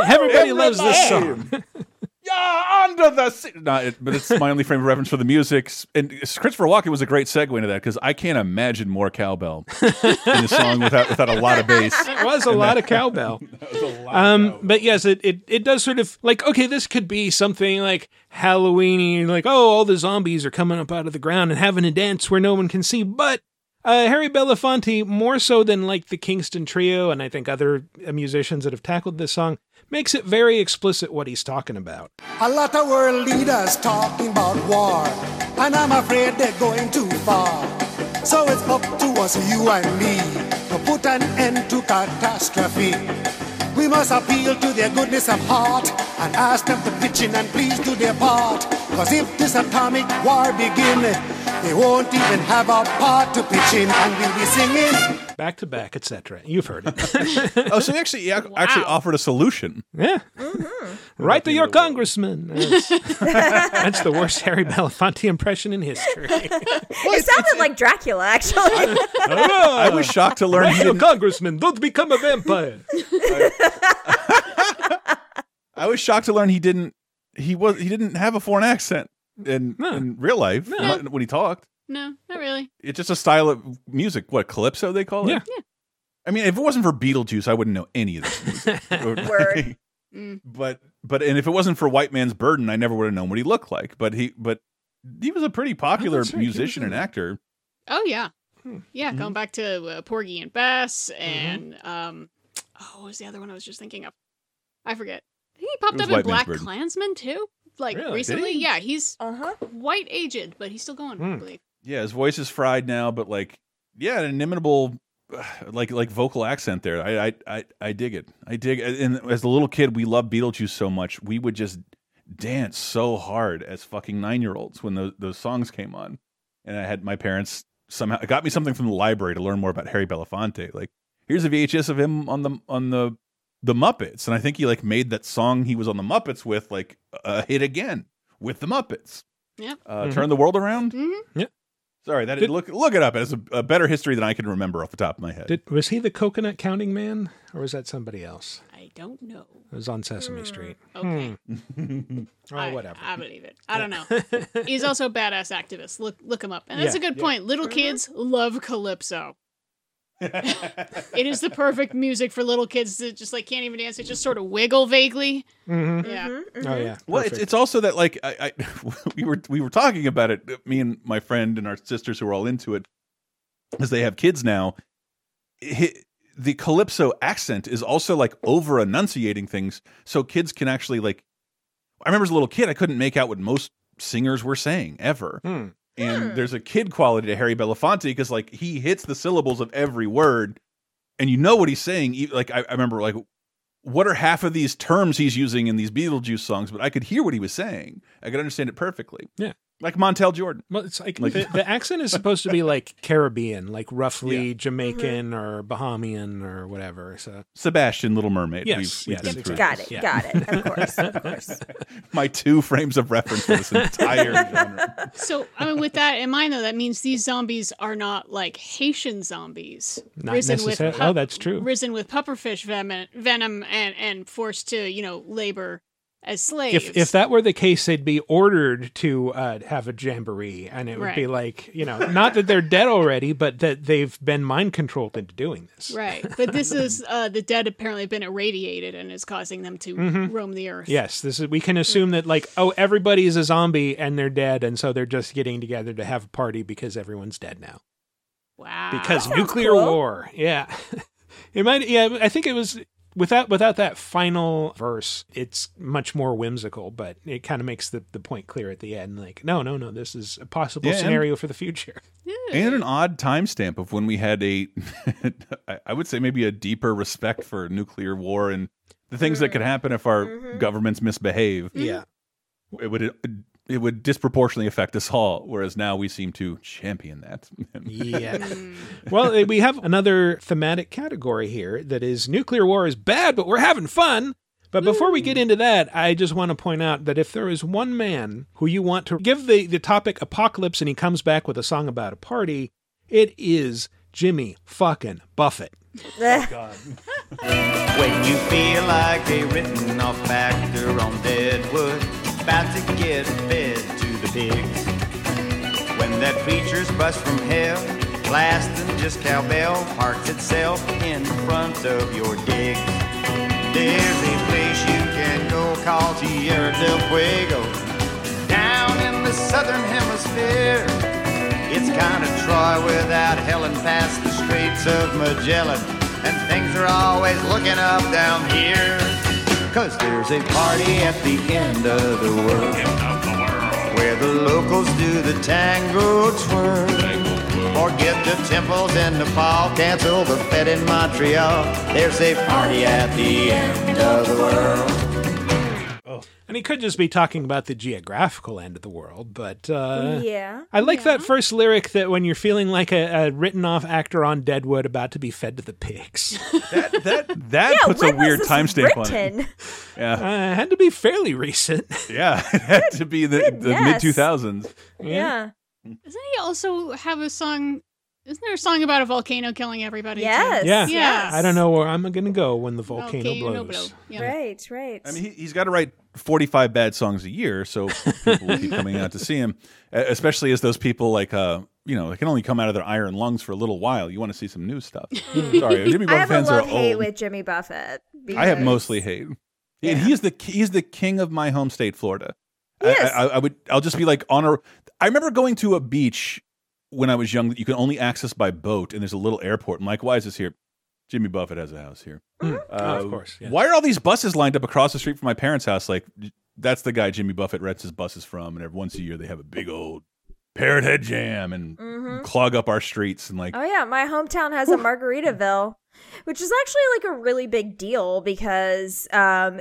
Everybody loves this song. Yeah, under the sea. No, it, but it's my only frame of reference for the music. And Christopher Walken was a great segue into that because I can't imagine more cowbell in the song without without a lot of bass. It was a lot of cowbell. Um, but yes, it, it it does sort of like okay, this could be something like Halloweeny, like oh, all the zombies are coming up out of the ground and having a dance where no one can see. But uh, Harry Belafonte, more so than like the Kingston Trio, and I think other uh, musicians that have tackled this song, makes it very explicit what he's talking about. A lot of world leaders talking about war, and I'm afraid they're going too far. So it's up to us, you and me, to put an end to catastrophe. We must appeal to their goodness of heart and ask them to pitch in and please do their part. Cause if this atomic war begin, they won't even have a part to pitch in and we'll be singing. Back to back, etc. You've heard it. Oh, so they actually yeah, actually offered a solution. yeah. Mm-hmm. Write to your congressman. That's, that's the worst Harry Belafonte impression in history. it sounded like Dracula, actually. I was shocked to learn Write he to your congressman. Don't become a vampire. I was shocked to learn he didn't he was he didn't have a foreign accent in No. in real life not when he talked. No, not really. It's just a style of music. What calypso they call it? Yeah. I mean, if it wasn't for Beetlejuice, I wouldn't know any of this music. Word. Mm. But but and if it wasn't for White Man's Burden, I never would have known what he looked like. But he but he was a pretty popular that's right. Musician and actor. Oh yeah, Hmm. yeah. Mm-hmm. Going back to uh, Porgy and Bess, and um, oh, what was the other one I was just thinking of? I forget. I think he popped It was up in Man's Black Burden. Klansman too. Like Really? Recently, he? yeah. He's Uh huh. quite aged, but he's still going. I Hmm. believe. Yeah, his voice is fried now, but like yeah, an inimitable like like vocal accent there. I I I, I dig it. I dig and as a little kid we loved Beetlejuice so much. We would just dance so hard as fucking 9-year-olds when those those songs came on. And I had my parents somehow got me something from the library to learn more about Harry Belafonte. Like here's a VHS of him on the on the the Muppets and I think he like made that song he was on the Muppets with like a hit again with the Muppets. Yep. Uh, Turn the world around. hmm Sorry, that Did- look look it up. It's a, a better history than I can remember off the top of my head. Did, was he the coconut counting man, or was that somebody else? I don't know. It was on Sesame hmm. Street. Okay. Oh, I, whatever. I believe it. I don't know. He's also a badass activist. Look look him up. And that's Yeah, a good yeah. point. Little mm-hmm. kids love calypso. It is the perfect music for little kids that just like can't even dance. They just sort of wiggle vaguely. Mhm. Yeah. Oh yeah. well, it's, it's also that like I, I we were we were talking about it. Me and my friend and our sisters who are all into it, as they have kids now. Hi the calypso accent is also like over enunciating things, so kids can actually like. I remember as a little kid, I couldn't make out what most singers were saying ever. Hmm. And hmm. there's a kid quality to Harry Belafonte because like he hits the syllables of every word, and you know what he's saying. Like I, I remember like what are half of these terms he's using in these Beetlejuice songs, but I could hear what he was saying. I could understand it perfectly. Yeah. Like Montel Jordan. Well, it's like, Like- the, the accent is supposed to be like Caribbean, like roughly Yeah. Jamaican mm-hmm. or Bahamian or whatever. So Sebastian, Little Mermaid. Yes, We've, we've yes, Got it. Yeah. Got it. Of course. Of course. My two frames of reference for this entire genre. So, I mean, with that in mind, though, that means these zombies are not like Haitian zombies, Not risen with pu- oh, that's true. risen with pufferfish venom, venom, and and forced to you know labor as slaves. if if that were the case, they'd be ordered to uh, have a jamboree, and it would be like you know, not that they're dead already, but that they've been mind controlled into doing this. right, but this is uh, the dead apparently have been irradiated and is causing them to Mm-hmm. roam the earth. Yes, this is. We can assume that like, oh, everybody's a zombie and they're dead, and so they're just getting together to have a party because everyone's dead now. Wow. because nuclear cool. war. Yeah, it might. Yeah, I think it was without without that final verse. It's much more whimsical, but it kind of makes the the point clear at the end. Like, no, no, no, this is a possible Yeah, and- scenario for the future. And an odd timestamp of when we had a, I would say maybe a deeper respect for nuclear war and the things that could mm-hmm. happen if our mm-hmm. governments misbehave. Yeah, It would it would disproportionately affect us all, whereas now we seem to champion that. yeah. well, eh, we have another thematic category here that is nuclear war is bad, but we're having fun. But before we get into that, I just want to point out that if there is one man who you want to give the, the topic apocalypse and he comes back with a song about a party, it is Jimmy fucking Buffett. When you feel like a written off actor on Deadwood, about to get fed to the pigs. When that preacher's bus from hell, blasting just cowbell, parks itself in front of your dig. There's a place you can go called Tierra del Fuego, down in the southern hemisphere. It's kind of Troy without Helen past the Straits of Magellan. And things are always looking up down here. Cause there's a party at the end of the world. Where the locals do the tango twirl. Forget the temples in Nepal, cancel the fete in Montreal. There's a party at the end of the world. And he could just be talking about the geographical end of the world, but uh, yeah. I like that first lyric that when you're feeling like a, a written off actor on Deadwood about to be fed to the pigs. that that that Yeah, puts a weird this timestamp on it. Yeah, uh, had to be fairly recent. yeah, it had to be the, the mid two thousands. Yeah. Doesn't he also have a song? Isn't there a song about a volcano killing everybody? too? Yes. Yeah. Yeah. I don't know where I'm going to go when the volcano, Volcano blows. blow. Yeah. Right. Right. I mean, he, he's got to write 45 bad songs a year, so people will keep coming out to see him. Especially as those people like, uh, you know, they can only come out of their iron lungs for a little while. You want to see some new stuff. Sorry, Jimmy I Buffett have fans are love hate old. with Jimmy Buffett. I have mostly hate. And he is the he's the king of my home state, Florida. I- Yes. I, I would I'll just be like on a. I remember going to a beach when I was young that you can only access by boat, and there's a little airport. I'm like, why is this here? Jimmy Buffett has a house here. Mm. Uh, Oh, of course. Why are all these buses lined up across the street from my parents' house? Like, that's the guy Jimmy Buffett rents his buses from, and every once a year they have a big old parrot head jam and clog up our streets and like. Oh yeah, my hometown has a Margaritaville, which is actually like a really big deal because um,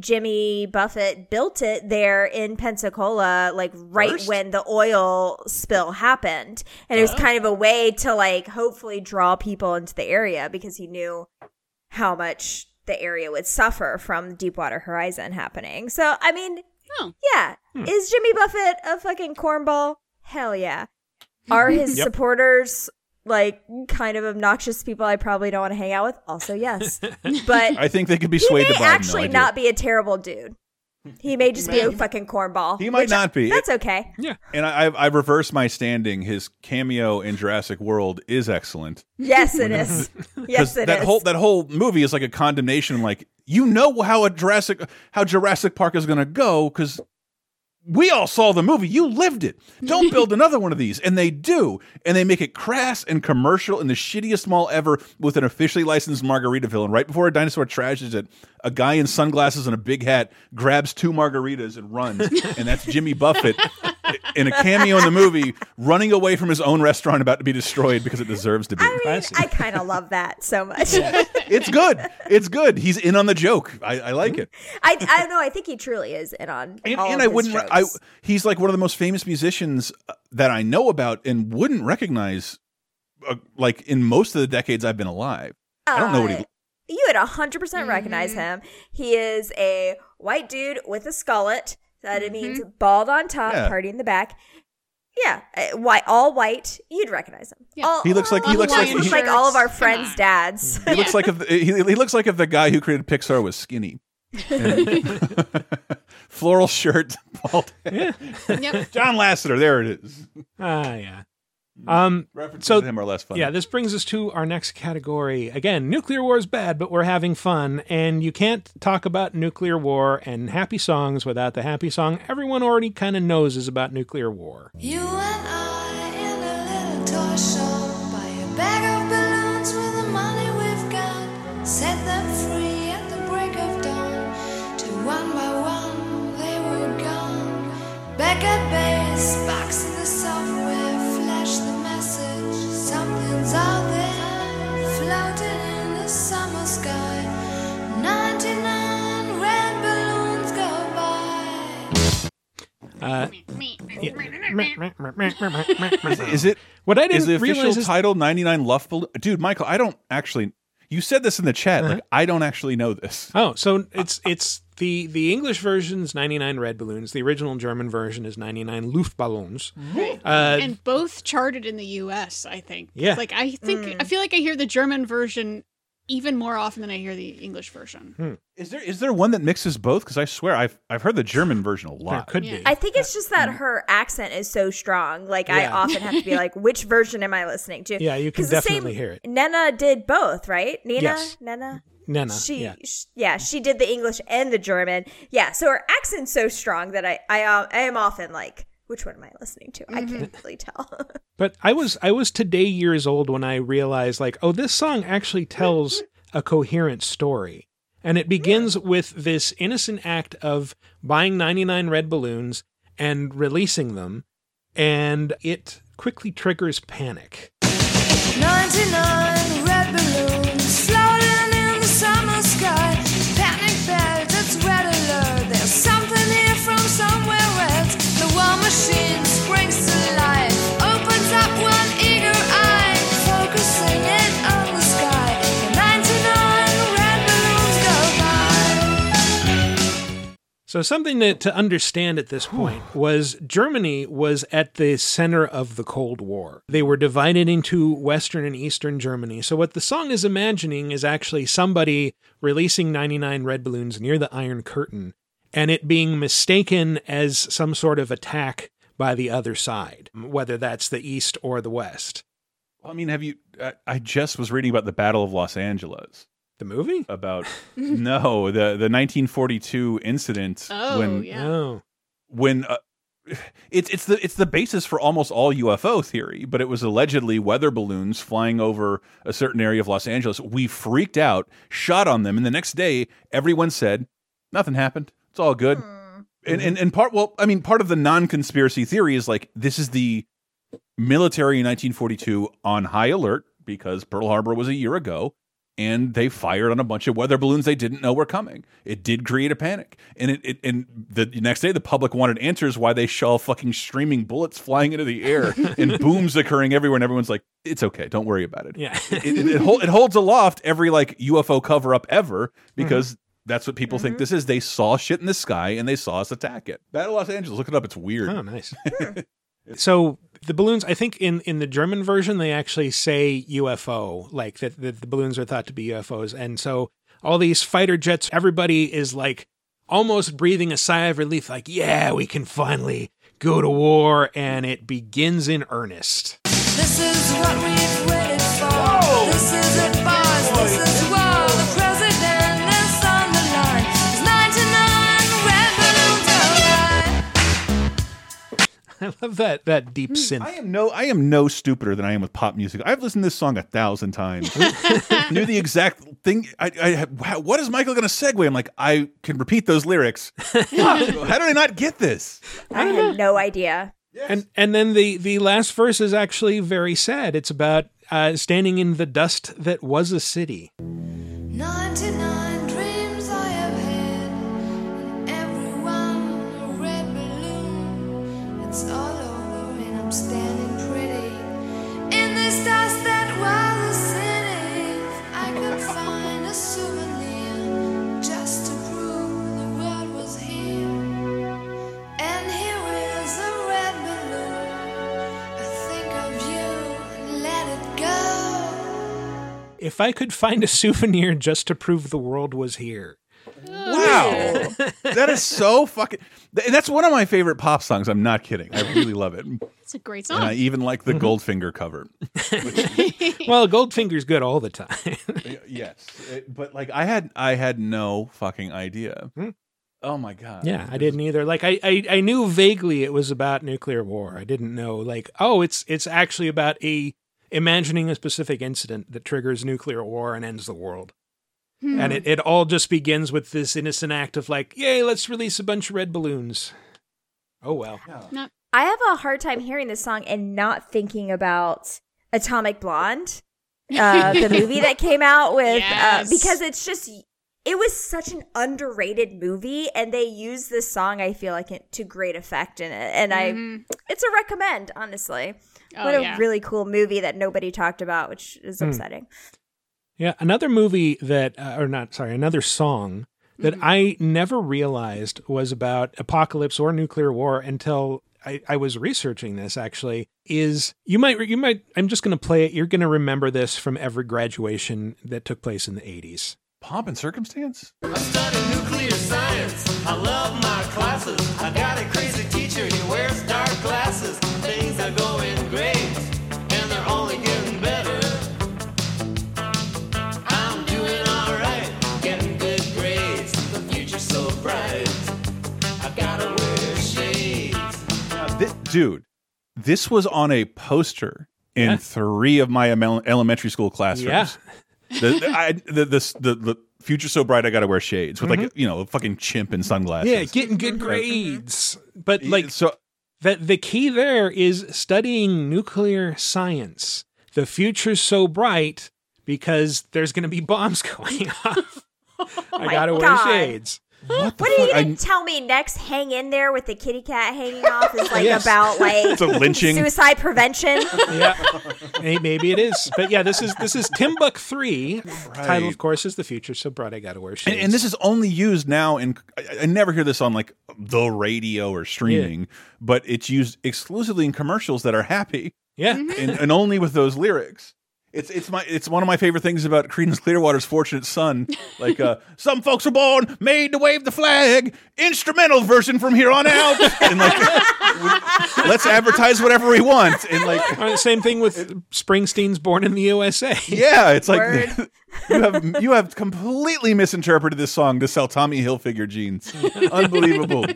Jimmy Buffett built it there in Pensacola, like right First? when the oil spill happened, and it was kind of a way to like hopefully draw people into the area because he knew how much the area would suffer from Deepwater Horizon happening. So I mean, Oh. yeah, is Jimmy Buffett a fucking cornball? Hell yeah. Are his Yep. supporters like kind of obnoxious people I probably don't want to hang out with? Also, yes. But I think they could be he swayed may to Biden. actually though, I do. not be a terrible dude. He may just be a fucking cornball. He might which- not be. That's okay. Yeah. And I, I've, I've reversed my standing. His cameo in Jurassic World is excellent. Yes, it is. Yes, it is. that whole that whole movie is like a condemnation. Like you know how a Jurassic how Jurassic Park is going to go because we all saw the movie. You lived it. Don't build another one of these, and they do, and they make it crass and commercial in the shittiest mall ever with an officially licensed Margaritaville. And right before a dinosaur trashes it, a guy in sunglasses and a big hat grabs two margaritas and runs, and that's Jimmy Buffett. In a cameo in the movie, running away from his own restaurant about to be destroyed because it deserves to be. I mean, Classy. I kind of love that so much. It's good. It's good. He's in on the joke. I, I like it. I I don't know. I think he truly is in on. And, all and of I his wouldn't. I he's like one of the most famous musicians uh, that I know about, and wouldn't recognize. Uh, like in most of the decades I've been alive, I don't know what he. Uh, You would 100% recognize him. He is a white dude with a skullet. That it means bald on top, Yeah. party in the back. Yeah, uh, white, all white. You'd recognize him. Yeah. All, He looks like- he all looks like- he- like all of our Come friends' on. dads. He looks like if the, he, he looks like if the guy who created Pixar was skinny. And- Floral shirt, bald head. Yep. John Lasseter. There it is. Ah, yeah. Um, References So- to him are less fun. yeah, this brings us to our next category. Again, nuclear war is bad, but we're having fun, and you can't talk about nuclear war and happy songs without the happy song everyone already kind of knows is about nuclear war. You and I in a little toy shop buy a bag of balloons with the money we've got. Set them free at the break of dawn. Till one by one they were gone. Back at base, box Uh, Is it? What I didn't is the official realize is title 99 Luft Balloon? Dude, Michael, I don't actually. You said this in the chat. Uh-huh. Like, I don't actually know this. Oh, so it's it's the the English version is 99 red balloons. The original German version is 99 Luftballons. Uh, and both charted in the U.S. I think. Yeah. Like I think I feel like I hear the German version even more often than I hear the English version. Is there is there one that mixes both? Because I swear I've I've heard the German version a there lot. could Yeah. be. I think it's just that her accent is so strong. Like I often have to be like, which version am I listening to? Yeah, you can 'Cause the definitely hear it. Nena did both, right? Nina, Yes. Nena. Nana. She, yeah. sh- yeah, she did the English and the German. Yeah, so her accent's so strong that I, I, uh, I am often like, which one am I listening to? I mm-hmm. can't really tell. But I was I was today years old when I realized like, oh, this song actually tells a coherent story. And it begins hmm. with this innocent act of buying 99 red balloons and releasing them, and it quickly triggers panic. 99 red balloons So something to, to understand at this point was Germany was at the center of the Cold War. They were divided into Western and Eastern Germany. So what the song is imagining is actually somebody releasing 99 red balloons near the Iron Curtain and it being mistaken as some sort of attack by the other side, whether that's the East or the West. I mean, have you? I, I just was reading about the Battle of Los Angeles. The movie? About no, the the 1942 incident Oh, when yeah. Oh. when uh, it's it's the it's the basis for almost all UFO theory, but it was allegedly weather balloons flying over a certain area of Los Angeles. We freaked out, shot on them, and the next day everyone said nothing happened. It's all good. And, and and part well, I mean, part of the non-conspiracy theory is like this is the military in 1942 on high alert because Pearl Harbor was a year ago and they fired on a bunch of weather balloons they didn't know were coming. It did create a panic. And it, it and the next day the public wanted answers why they saw fucking streaming bullets flying into the air and booms occurring everywhere and everyone's like it's okay, don't worry about it. Yeah. it, it, it, hol- it holds aloft every like UFO cover up ever because mm-hmm. that's what people think mm-hmm. this is. They saw shit in the sky and they saw us attack it. Battle Los Angeles, look it up. It's weird. Oh, nice. so the balloons, I think in, in the German version, they actually say UFO, like that, the balloons are thought to be UFOs. And so all these fighter jets, everybody is like almost breathing a sigh of relief, like, yeah, we can finally go to war. And it begins in earnest. This is what we've waited for. This is. This is I love that, that deep synth. I am no, I am no stupider than I am with pop music. I've listened to this song a thousand times. Knew the exact thing. I, I wow, what is Michael going to segue? I'm like, I can repeat those lyrics. How did I not get this? I had no idea. And and then the the last verse is actually very sad. It's about uh, standing in the dust that was a city. 99 If I could find a souvenir just to prove the world was here. And here is a red balloon. I think of you and let it go. If I could find a souvenir just to prove the world was here. Wow, that is so fucking. Th- That's one of my favorite pop songs. I'm not kidding. I really love it, It's a great song. I even like the mm-hmm. Goldfinger cover. Well, Goldfinger's good all the time. yes, it- but like I had, I had no fucking idea. Hmm. Oh my god. yeah, I didn't either. Like I, I I knew vaguely it was about nuclear war. I didn't know like oh it's it's actually about a imagining a specific incident that triggers nuclear war and ends the world. And it, it all just begins with this innocent act of like, yay, let's release a bunch of red balloons. Oh well. I have a hard time hearing this song and not thinking about Atomic Blonde, uh, the movie that came out with, Yes. uh, because it's just, it was such an underrated movie, and they use this song, I feel like, it- to great effect in it. And I, it's a recommend, honestly. Oh, what a yeah. really cool movie that nobody talked about, which is upsetting. Yeah, another movie that, uh, or not, sorry, another song that I never realized was about apocalypse or nuclear war until I, I was researching this. Actually, is you might you might I'm just going to play it. You're going to remember this from every graduation that took place in the 80s. Pomp and circumstance. I study nuclear science. I love my classes. I got a crazy teacher. He wears dark glasses. Things are going dude, this was on a poster in Yeah. three of my elementary school classrooms. Yeah. The, the, I, the, the, the, the future so bright I gotta wear shades with like mm-hmm. you know a fucking chimp and sunglasses. Yeah, getting good grades. But like so that the key there is studying nuclear science. The future's so bright because there's going to be bombs going off. I got to wear shades. What the What are you fuck? gonna tell me next? Hang in there with the kitty cat hanging off is like Yes. about like It's a lynching. suicide prevention. Yeah, maybe it is. But yeah, this is this is Timbuk three. Title, of course, is the future so bright. I got to wear shades. and, and this is only used now in I, I never hear this on like the radio or streaming, but it's used exclusively in commercials that are happy yeah, and, and only with those lyrics. It's it's my it's one of my favorite things about Creedence Clearwater's "Fortunate Son." Like, uh, some folks are born made to wave the flag. Instrumental version from here on out, and like, let's advertise whatever we want. And like, Uh, same thing with Springsteen's "Born in the USA." yeah, it's like Word. you have you have completely misinterpreted this song to sell Tommy Hilfiger jeans. Unbelievable.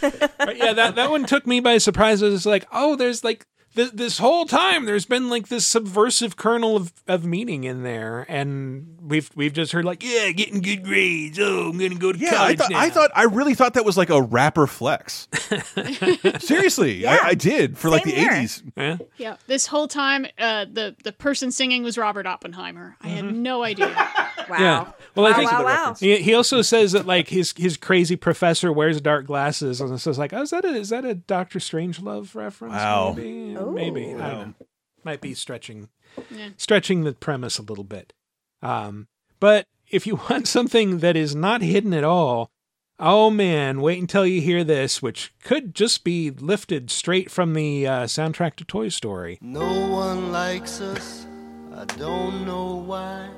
But yeah, that that one took me by surprise. It was like, oh, there's like this, this whole time there's been like this subversive kernel of, of meaning in there, and we've we've just heard like, yeah, getting good grades. Oh, I'm gonna go to Yeah, I thought now. I thought I really thought that was like a rapper flex. Seriously, Yeah. I, I did for like the here. eighties. Yeah. Yeah, this whole time, uh, the the person singing was Robert Oppenheimer. I had Mm-hmm. no idea. Wow. Yeah. Well, I think wow, wow. He, he also says that like his his crazy professor wears dark glasses, and so it's like, oh, is that a is that a Doctor Strangelove reference? Wow. maybe, Ooh. maybe. I don't know. Might be stretching, Yeah. stretching the premise a little bit. Um, but if you want something that is not hidden at all, oh man, wait until you hear this, which could just be lifted straight from the uh, soundtrack to Toy Story. No one likes us, I don't know why.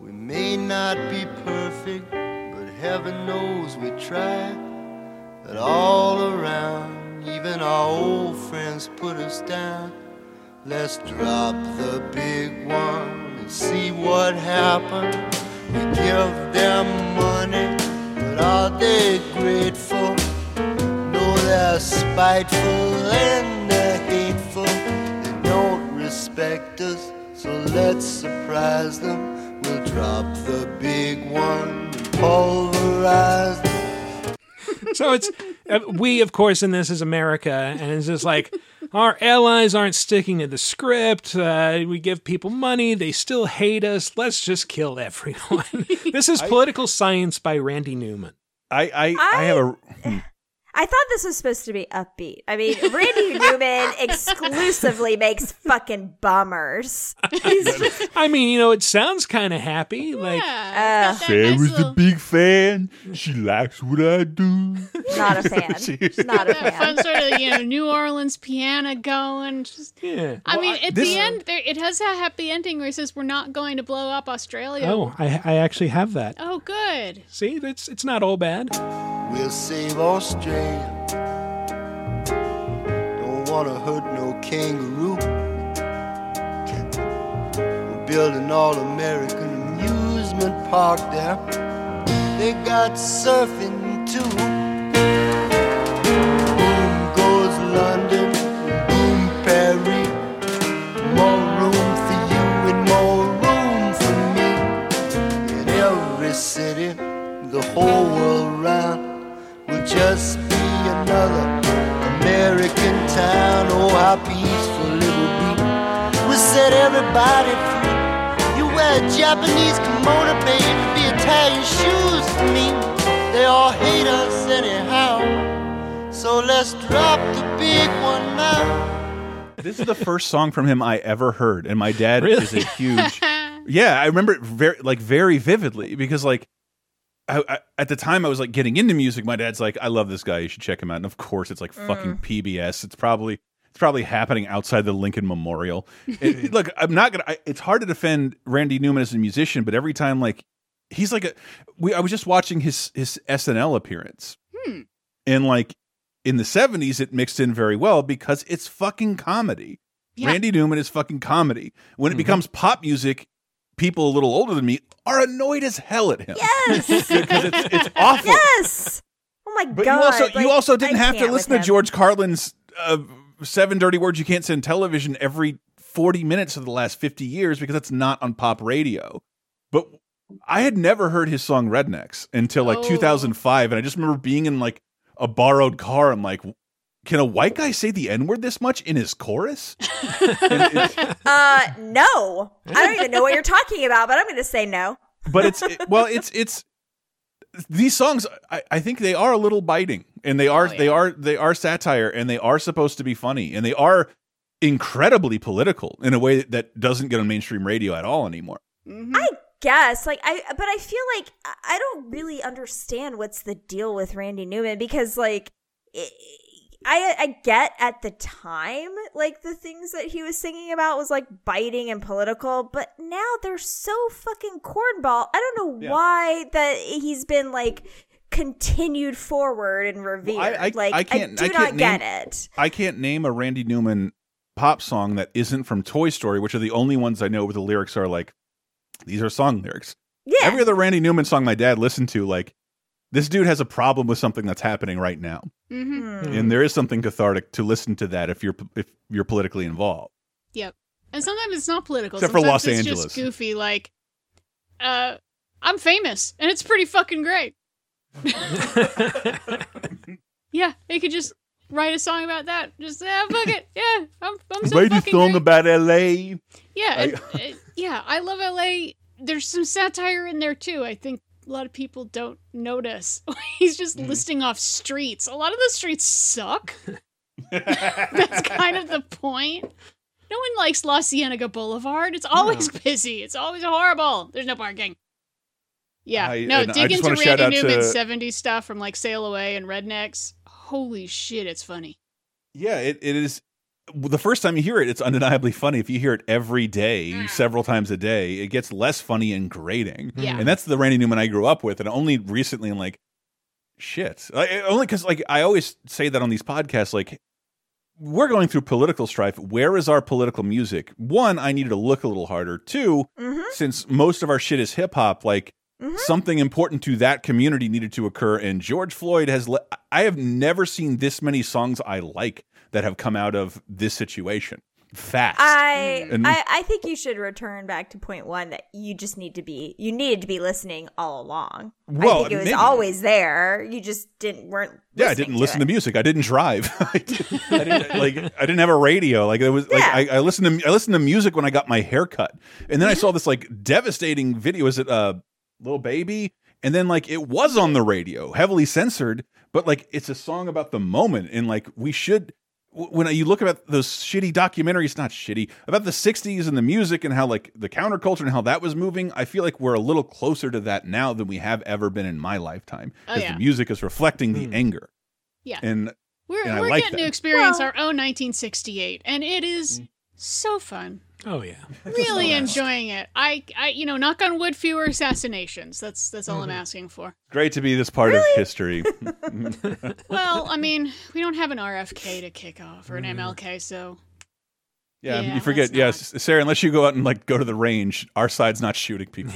We may not be perfect, but heaven knows we try. But all around, even our old friends put us down. Let's drop the big one and see what happens. We give them money, but are they grateful? No, they're spiteful and they're hateful. They don't respect us, so let's surprise them. We'll drop the big one, and pulverize them. so it's we, of course, in this is America, and it's just like our allies aren't sticking to the script. Uh, we give people money, they still hate us. Let's just kill everyone. this is Political Science by Randy Newman. I I, I, have a I thought this was supposed to be upbeat. I mean, Randy Newman exclusively makes fucking bummers. Just, I mean, you know, it sounds kind of happy. Like, Yeah, Uh, it's got nice little- big fan. She likes what I do. not a fan. Not a fan. fun sort of you know New Orleans piano going. Just, yeah. I mean, at this- the end, there, it has a happy ending where he says, "We're not going to blow up Australia." Oh, I, I actually have that. Oh, good. See, it's it's not all bad. We'll save Australia. Don't wanna hurt no kangaroo. We're building all American amusement park there. They got surfing too. Boom goes London, boom Paris. More room for you and more room for me. In every city, the whole world just be another American town. Oh, how peaceful it will be. We'll set everybody free. You wear a Japanese kimono, baby, be Italian shoes for me. They all hate us anyhow. So let's drop the big one now. This is the first song from him I ever heard, and my dad Really? is a huge. yeah, I remember it very like very vividly because like. I, I, at the time, I was like getting into music. My dad's like, "I love this guy. You should check him out." And of course, it's like mm. fucking PBS. It's probably it's probably happening outside the Lincoln Memorial. It- it- look, I'm not gonna. I, it's hard to defend Randy Newman as a musician, but every time like he's like a. We I was just watching his his SNL appearance, hmm. and like in the 70s, it mixed in very well because it's fucking comedy. Yeah. Randy Newman is fucking comedy. When it mm-hmm. becomes pop music, people a little older than me are annoyed as hell at him. Yes. It's, it's awful. yes. Oh my But god. you also like, you also didn't I have to listen to. George Carlin's uh, seven dirty words you can't say on television every 40 minutes of the last 50 years because that's not on pop radio. But I had never heard his song Rednecks until like Oh. 2005 and I just remember being in like a borrowed car I'm like can a white guy say the n-word this much in his chorus? Uh, no. I don't even know what you're talking about, but I'm going to say no. but it's it- well it's it's these songs I, I think they are a little biting and they are Oh, yeah. they are they are satire and they are supposed to be funny and they are incredibly political in a way that doesn't get on mainstream radio at all anymore I guess like I but I feel like I- I don't really understand what's the deal with Randy Newman because like i I I get at the time like the things that he was singing about was like biting and political, but now they're so fucking cornball. I don't know Yeah. why that he's been like continued forward and revered. I- I- like I can't- do I not can't get name- it. I can't name a Randy Newman pop song that isn't from Toy Story which are the only ones I know where the lyrics are like these are song lyrics Yeah. every other Randy Newman song my dad listened to like this dude has a problem with something that's happening right now hmm Hmm. and there is something cathartic to listen to that if you're if you're politically involved Yep. And sometimes it's not political. Except for Los it's Angeles. just goofy. Like, uh, I'm famous, and it's pretty fucking great. yeah, they could just write a song about that. Just yeah, fuck it. Yeah, I'm, I'm so Write a song great. about L.A. Yeah, and, yeah, I love LA. There's some satire in there too. I think a lot of people don't notice. He's just Mm-hmm. listing off streets. A lot of the streets suck. That's kind of the point. No one likes La Cienega Boulevard. It's always busy. It's always horrible. There's no parking. Yeah, I- no. dig into Randy out to- Newman's '70s stuff from like Sail Away and Rednecks. Holy shit, it's funny. Yeah, it, it is. The first time you hear it, it's undeniably funny. If you hear it every day, several times a day, it gets less funny and grating. Yeah. and that's the Randy Newman I grew up with, and only recently, I'm like, shit. Like, only because, like, I always say that on these podcasts, like, we're going through political strife. Where is our political music? One, I needed to look a little harder. 2 Mm-hmm. since most of our shit is hip hop, like something important to that community needed to occur. And George Floyd has. Le- I have never seen this many songs I like that have come out of this situation. fast. I, And- I I think you should return back to point one that you just need to be you needed to be listening all along. Well, I think it was maybe. always there. You just didn't weren't. yeah, I didn't listen to, music. I didn't drive. I, didn't, I didn't like. I didn't have a radio. Like it was like I, I listened to I listened to music when I got my hair cut, and then I saw this like devastating video. Is it uh, Lil Baby? And then like it was on the radio, heavily censored, but like it's a song about the moment, and like we should. W- When you look at those shitty documentaries, not shitty, about the '60s and the music and how like the counterculture and how that was moving, I feel like we're a little closer to that now than we have ever been in my lifetime Oh, because yeah. the music is reflecting the hmm. anger. Yeah. And We're, and we're like getting that. to experience Well- our own 1968, and it is hmm. so fun. Oh yeah. Really enjoying it. I, I, you know, knock on wood, fewer assassinations. That's that's all I'm Mm-hmm. asking for. great to be this part of history. Well, I mean, we don't have an RFK to kick off or an Mm-hmm. MLK, so Yeah, Yeah, you forget. let's Yes, Sarah. Unless you go out and like go to the range, our side's not shooting people.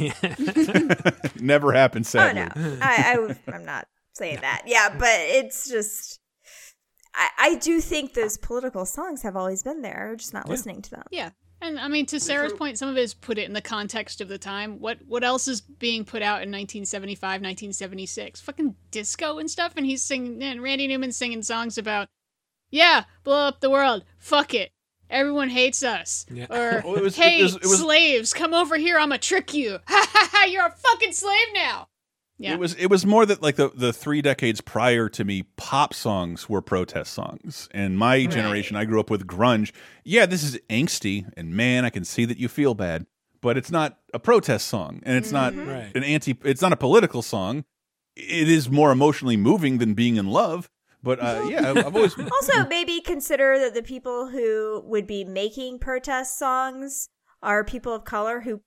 Never happened. Oh Sadly. no, I, I w- I'm not saying that. Yeah, but it's just. I, I do think those political songs have always been there. We're just not listening to them. yeah. And I mean, to Sarah's point, some of it is put it in the context of the time. What what else is being put out in 1975, 1976? Fucking disco and stuff. And he's singing, and Randy Newman singing songs about, yeah, blow up the world. Fuck it. Everyone hates us. Yeah. Or, Well, oh, it was- it hey, was- it was- slaves, come over here. I'm going to trick you. Ha ha ha, you're a fucking slave now. Yeah. It was it was more that like the the three decades prior to me, pop songs were protest songs. And my generation, I grew up with grunge. Yeah, this is angsty, and man, I can see that you feel bad, but it's not a protest song, and it's not Right. an anti. It's not a political song. It is more emotionally moving than being in love. But uh, yeah, I've I've always Also, maybe consider that the people who would be making protest songs are people of color who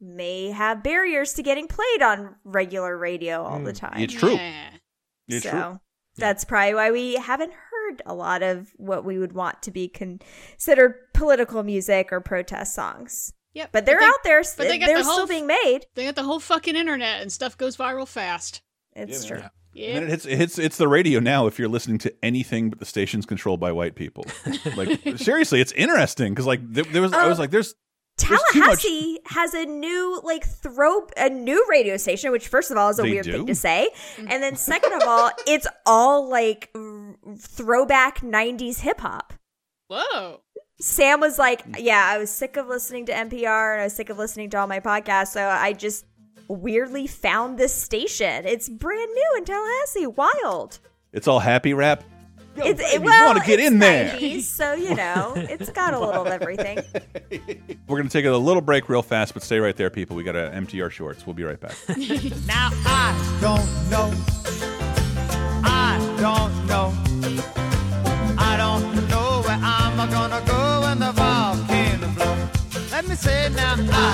may have barriers to getting played on regular radio all the hmm. time. it's true. Yeah. It's so true. that's probably why we haven't heard a lot of what we would want to be considered political music or protest songs. Yep. But they're they- out there. but they got they're the still whole- being made. They got the whole fucking internet and stuff goes viral fast. It's Yeah, true. man. Yeah. And it hits, it hits it's the radio now if you're listening to anything but the stations controlled by white people. like seriously, it's interesting because like there, there was I was Oh. like there's There's too much- Tallahassee has a new like throw a new radio station, which first of all is a They weird do? thing to say, and then second of all, it's all like r- throwback '90s hip hop. Whoa. Sam was like, "Yeah, I was sick of listening to NPR and I was sick of listening to all my podcasts, so I just weirdly found this station. It's brand new in Tallahassee. Wild. it's all happy rap. Yo, it's baby, it, well, want to get it's in there. 90s, so you know, it's got a little of everything. We're gonna take a little break real fast, but stay right there, people. We gotta empty our shorts. We'll be right back. Now I don't know. I don't know. I don't know where I'm gonna go when the volcano blows. Let me say now. I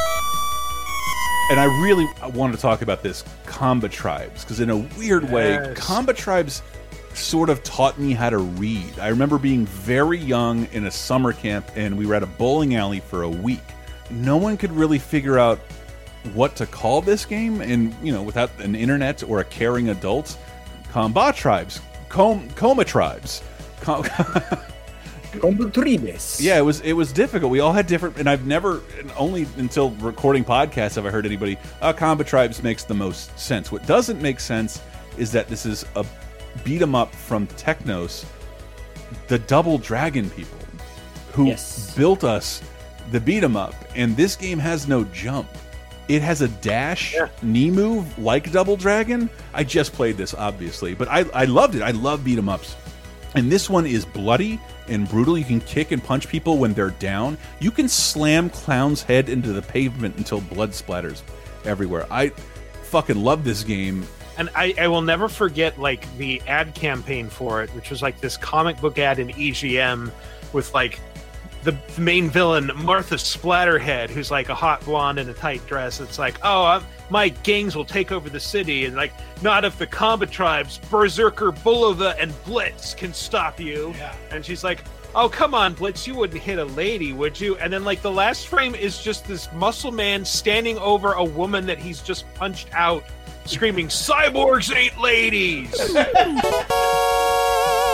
And I really wanted to talk about this Comba Tribes because, in a weird way, Yes. Comba Tribes sort of taught me how to read. I remember being very young in a summer camp, and we were at a bowling alley for a week. No one could really figure out what to call this game, and you know, without an internet or a caring adult, Comba Tribes, Com Coma Tribes. Com Combutribes. Yeah, it was it was difficult. We all had different, and I've never, and only until recording podcasts have I heard anybody. Uh, Combat Tribes makes the most sense. What doesn't make sense is that this is a beat 'em up from Technos, the Double Dragon people, who Yes. built us the beat 'em up, and this game has no jump. It has a dash knee move like Double Dragon. I just played this, obviously, but I, I loved it. I love beat 'em ups. And this one is bloody and brutal. You can kick and punch people when they're down. You can slam Clown's head into the pavement until blood splatters everywhere. I fucking love this game. and I, I will never forget like the ad campaign for it, which was like this comic book ad in EGM with like the main villain Martha Splatterhead, who's like a hot blonde in a tight dress. It's like, oh, i my gangs will take over the city, and like, not if the combat tribes, Berserker, Bullova, and Blitz can stop you. Yeah. And she's like, oh, come on, Blitz, you wouldn't hit a lady, would you? And then like the last frame is just this muscle man standing over a woman that he's just punched out, screaming, "Cyborgs ain't ladies."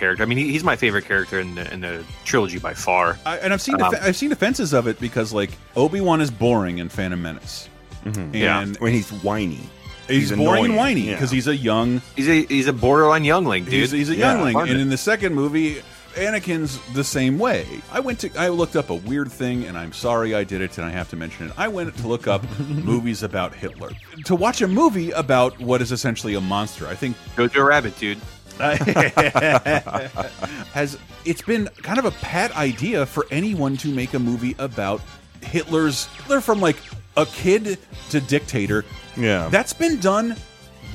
character. I mean, he's my favorite character in the, in the trilogy by far. I, and I've seen Um, I've seen offenses of it because like Obi Wan is boring in Phantom Menace, Mm-hmm. Yeah. and when he's whiny. he's, he's boring and annoying, whiny yeah. because he's a young He's a he's a borderline youngling, dude. he's, he's a Yeah, youngling, and in the second movie. Anakin's the same way. I went to I looked up a weird thing and I'm sorry I did it and I have to mention it. I went to look up movies about Hitler. To watch a movie about what is essentially a monster. I think Jojo Rabbit, dude. has it's been kind of a pat idea for anyone to make a movie about Hitler's Hitler from like a kid to dictator. Yeah. That's been done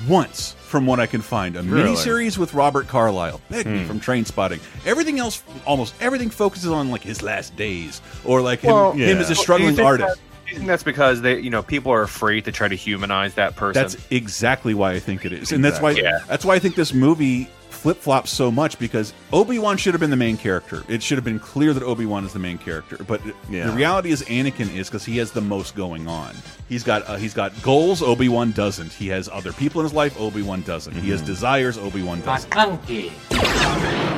once from what I can find. A Really? miniseries with Robert Carlyle, Begbie Hmm. from Trainspotting. Everything else almost everything focuses on like his last days or like him, Well, him yeah. as a struggling think artist. You think that's because they, you know, people are afraid to try to humanize that person. That's exactly why I think it is, and that's why Yeah. that's why I think this movie flip flops so much because Obi Wan should have been the main character. It should have been clear that Obi Wan is the main character, but Yeah. the reality is Anakin is because he has the most going on. He's got uh, he's got goals. Obi Wan doesn't. He has other people in his life. Obi Wan doesn't. He Mm-hmm. has desires. Obi Wan doesn't.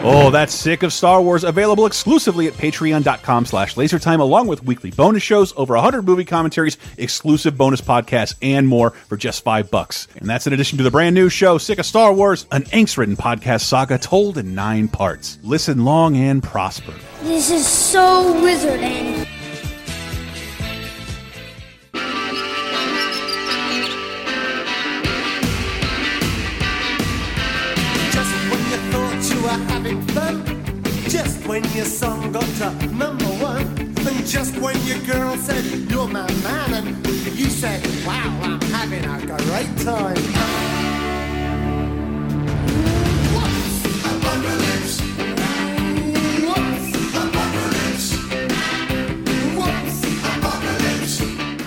Oh, that's sick of Star Wars. Available exclusively at patreon.com slash lasertime, along with weekly bonus shows, over 100 movie commentaries, exclusive bonus podcasts, and more for just five bucks. And that's in addition to the brand new show, Sick of Star Wars, an angst-ridden podcast saga told in nine parts. Listen long and prosper. This is so wizarding. Just when you thought you were having fun, just when your song got to number one, and just when your girl said you're my man, and you said, "Wow, I'm having a great time."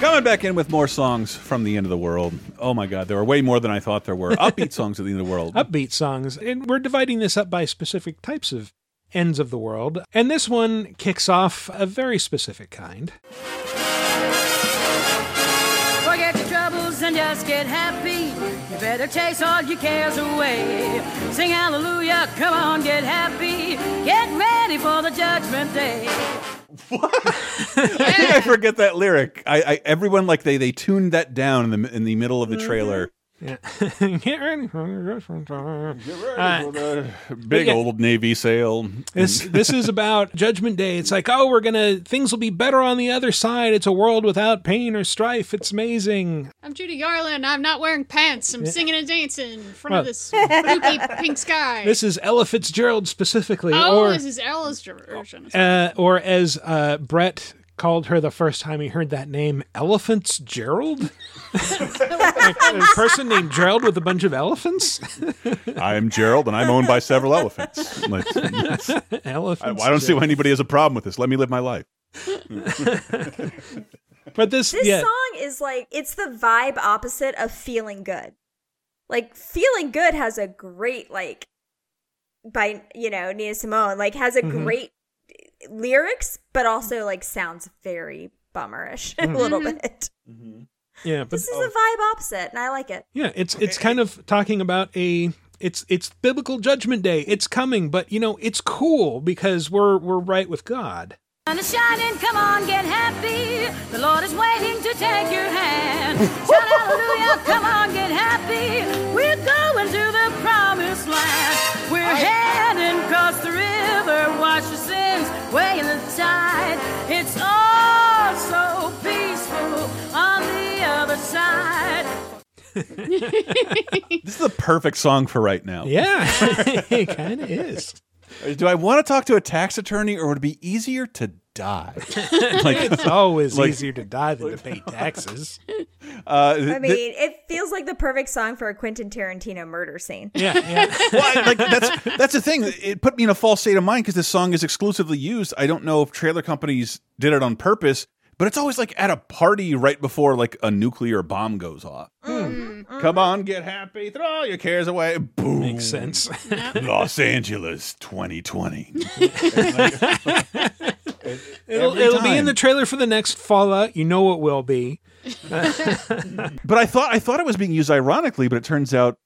Coming back in with more songs from the end of the world. Oh my God, there are way more than I thought there were. Upbeat songs at the end of the world. upbeat songs. And we're dividing this up by specific types of ends of the world. And this one kicks off a very specific kind. Forget your troubles and just get happy. You better chase all your cares away. Sing hallelujah, come on, get happy. Get ready for the judgment day. I think I forget that lyric. I, I everyone like they they tuned that down in the in the middle of the mm-hmm. trailer. Yeah. get ready for the judgment day. Uh, Big yeah. old navy sale. This this is about Judgment Day. It's like, oh, we're gonna things will be better on the other side. It's a world without pain or strife. It's amazing. I'm Judy Garland. I'm not wearing pants. I'm singing and dancing in front Well- of this spooky pink sky. This is Ella Fitzgerald specifically, oh, or this is Ella's version. uh, or as uh, Brett called her the first time he heard that name, Elephants Gerald. like a person named Gerald with a bunch of elephants. I'm Gerald, and I'm owned by several elephants. Like, I, elephants. I don't see why anybody has a problem with this. Let me live my life. But this, This yeah, song is like it's the vibe opposite of feeling good. Like feeling good has a great like by you know Nina Simone like has a Mhm. great lyrics, but also like sounds very bummerish a Mhm. little Mm-hmm. bit. Yeah, but This is a vibe opposite, and I like it. Yeah, it's it's kind of talking about a it's it's biblical judgment day. It's coming, but you know, it's cool because we're we're right with God. Sun is shining, come on, get happy. The Lord is waiting to take your hand. Shout hallelujah, come on, get happy. We're going to the promised land. We're heading across the river, wash your sins, way in the tide. It's all so peaceful on the other side. This is the perfect song for right now. Yeah, it kind of is. Do I want to talk to a tax attorney, or would it be easier to die? like it's always like- easier to die than to pay taxes. Uh, I mean, it feels like the perfect song for a Quentin Tarantino murder scene. Yeah, yeah. well, I- like that's that's the thing. It put me in a false state of mind because this song is exclusively used. I don't know if trailer companies did it on purpose, but it's always like at a party right before like a nuclear bomb goes off. Come on, get happy, throw all your cares away. Boom. Makes sense. Los Angeles, 2020. It'll, it'll be in the trailer for the next Fallout. You know it will be. But I thought I thought it was being used ironically, but it turns out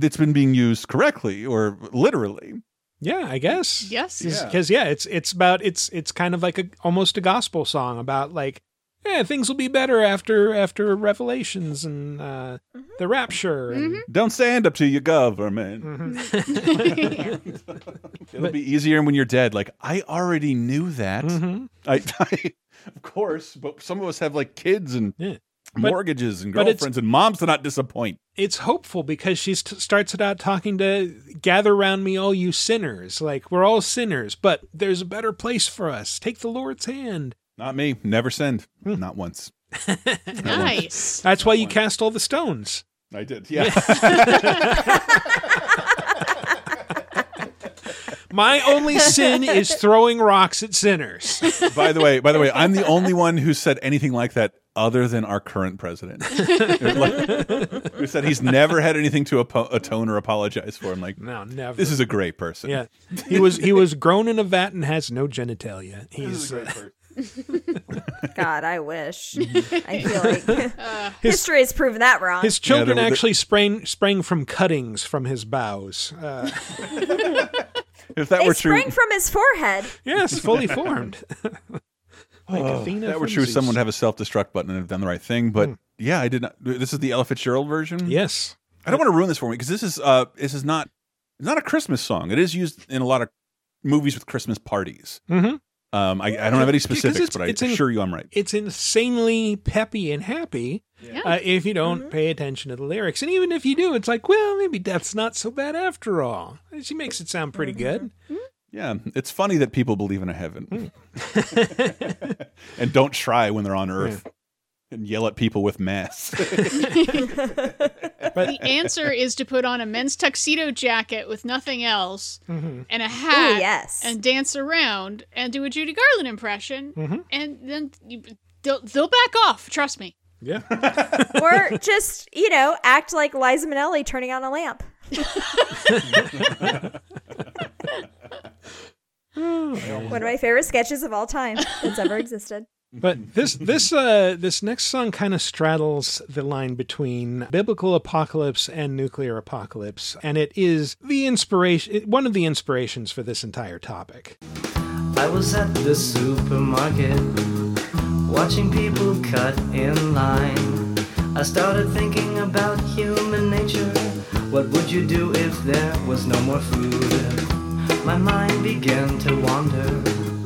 it's been being used correctly or literally. Yeah, I guess. Yes. Because yeah. it's it's about it's it's kind of like a almost a gospel song about like yeah things will be better after after revelations and uh, the rapture and Don't stand up to your government. Mm-hmm. It'll be easier when you're dead. Like I already knew that. Mm-hmm. I, I, of course, but some of us have like kids and But- mortgages and but it's- girlfriends and moms to not disappoint. it's hopeful because she st- starts it out talking to gather round me all you sinners like we're all sinners but there's a better place for us take the lord's hand Not me. Never send. Hmm. Not once. Nice. that's why you cast all the stones I did. Yeah. my only sin is throwing rocks at sinners by the way, by the way, I'm the only one who said anything like that other than our current president. Like, who said he's never had anything to atone or apologize for. I'm like, no never this is a great person. yeah he was he was grown in a vat and has no genitalia he's uh, God, I wish. I feel like His- history has proven that wrong. his children there were the- actually sprang sprang from cuttings from his bows uh, If that they were true, sprang from his forehead. yes fully formed like Oh, Athena if that were true, Zeus. someone would have a self destruct button and have done the right thing. But yeah, I did not. This is the Ella Fitzgerald version. yes I don't want to ruin this for me because this is uh this is not it's not a Christmas song. It is used in a lot of movies with Christmas parties. mm-hmm. Um, I, I don't have any specifics, but I it's in- assure you I'm right. it's insanely peppy and happy Yeah. uh, if you don't Mm-hmm. pay attention to the lyrics. And even if you do, it's like, well, maybe death's not so bad after all. She makes it sound pretty good. Yeah, it's funny that people believe in a heaven Hmm. and don't try when they're on Earth and yell at people with masks. The answer is to put on a men's tuxedo jacket with nothing else Mm-hmm. and a hat Ooh, yes. and dance around and do a Judy Garland impression Mhm. and then you, they'll, they'll back off. Trust me. Yeah. or just, you know, act like Liza Minnelli turning on a lamp. One of my favorite sketches of all time that's ever existed. But this this uh this next song kind of straddles the line between biblical apocalypse and nuclear apocalypse, and it is the inspiration one of the inspirations for this entire topic. I was at the supermarket watching people cut in line. I started thinking about human nature. What would you do if there was no more food? My mind began to wander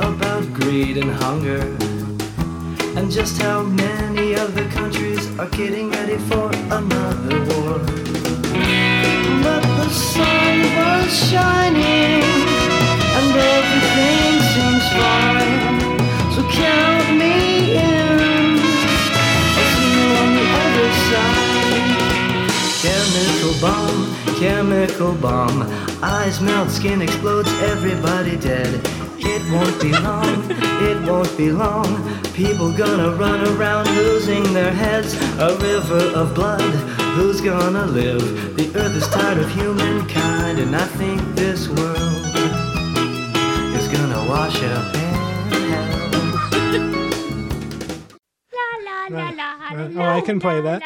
about greed and hunger and just how many other countries are getting ready for another war. But the sun was shining and everything seems fine. So count me in. I'll see you on the other side. Chemical bomb, chemical bomb. Eyes melt, skin explodes, everybody dead. It won't be long, it won't be long. People gonna run around losing their heads. A river of blood Who's gonna live? The earth is tired of humankind, and I think this world is gonna wash up in hell. Uh, oh, I can play that.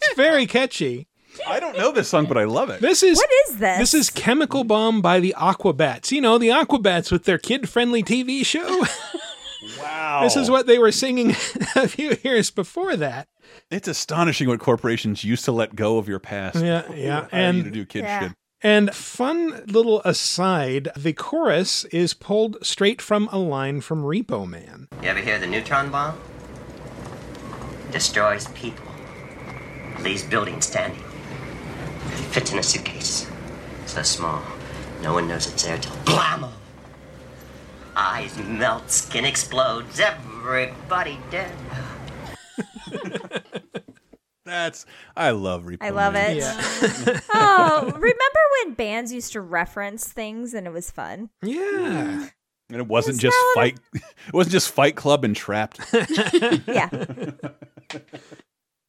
It's very catchy. I don't know this song, but I love it. This is What is this? This is Chemical Bomb by the Aquabats. You know, the Aquabats with their kid-friendly TV show. Wow. this is what they were singing a few years before that. It's astonishing what corporations used to let go of your past. Yeah, yeah. Hire you And to do kid Yeah. shit. And fun little aside, the chorus is pulled straight from a line from Repo Man. You ever hear the neutron bomb? Destroys people. Leaves buildings standing. Fits in a suitcase. So small, no one knows it's there till blammo! Eyes melt, skin explodes, everybody dead. That's I love Repo I love Man. it. oh, remember when bands used to reference things and it was fun? Yeah. Mm. And it wasn't It's just fight. It wasn't just Fight Club and Trapped. Yeah.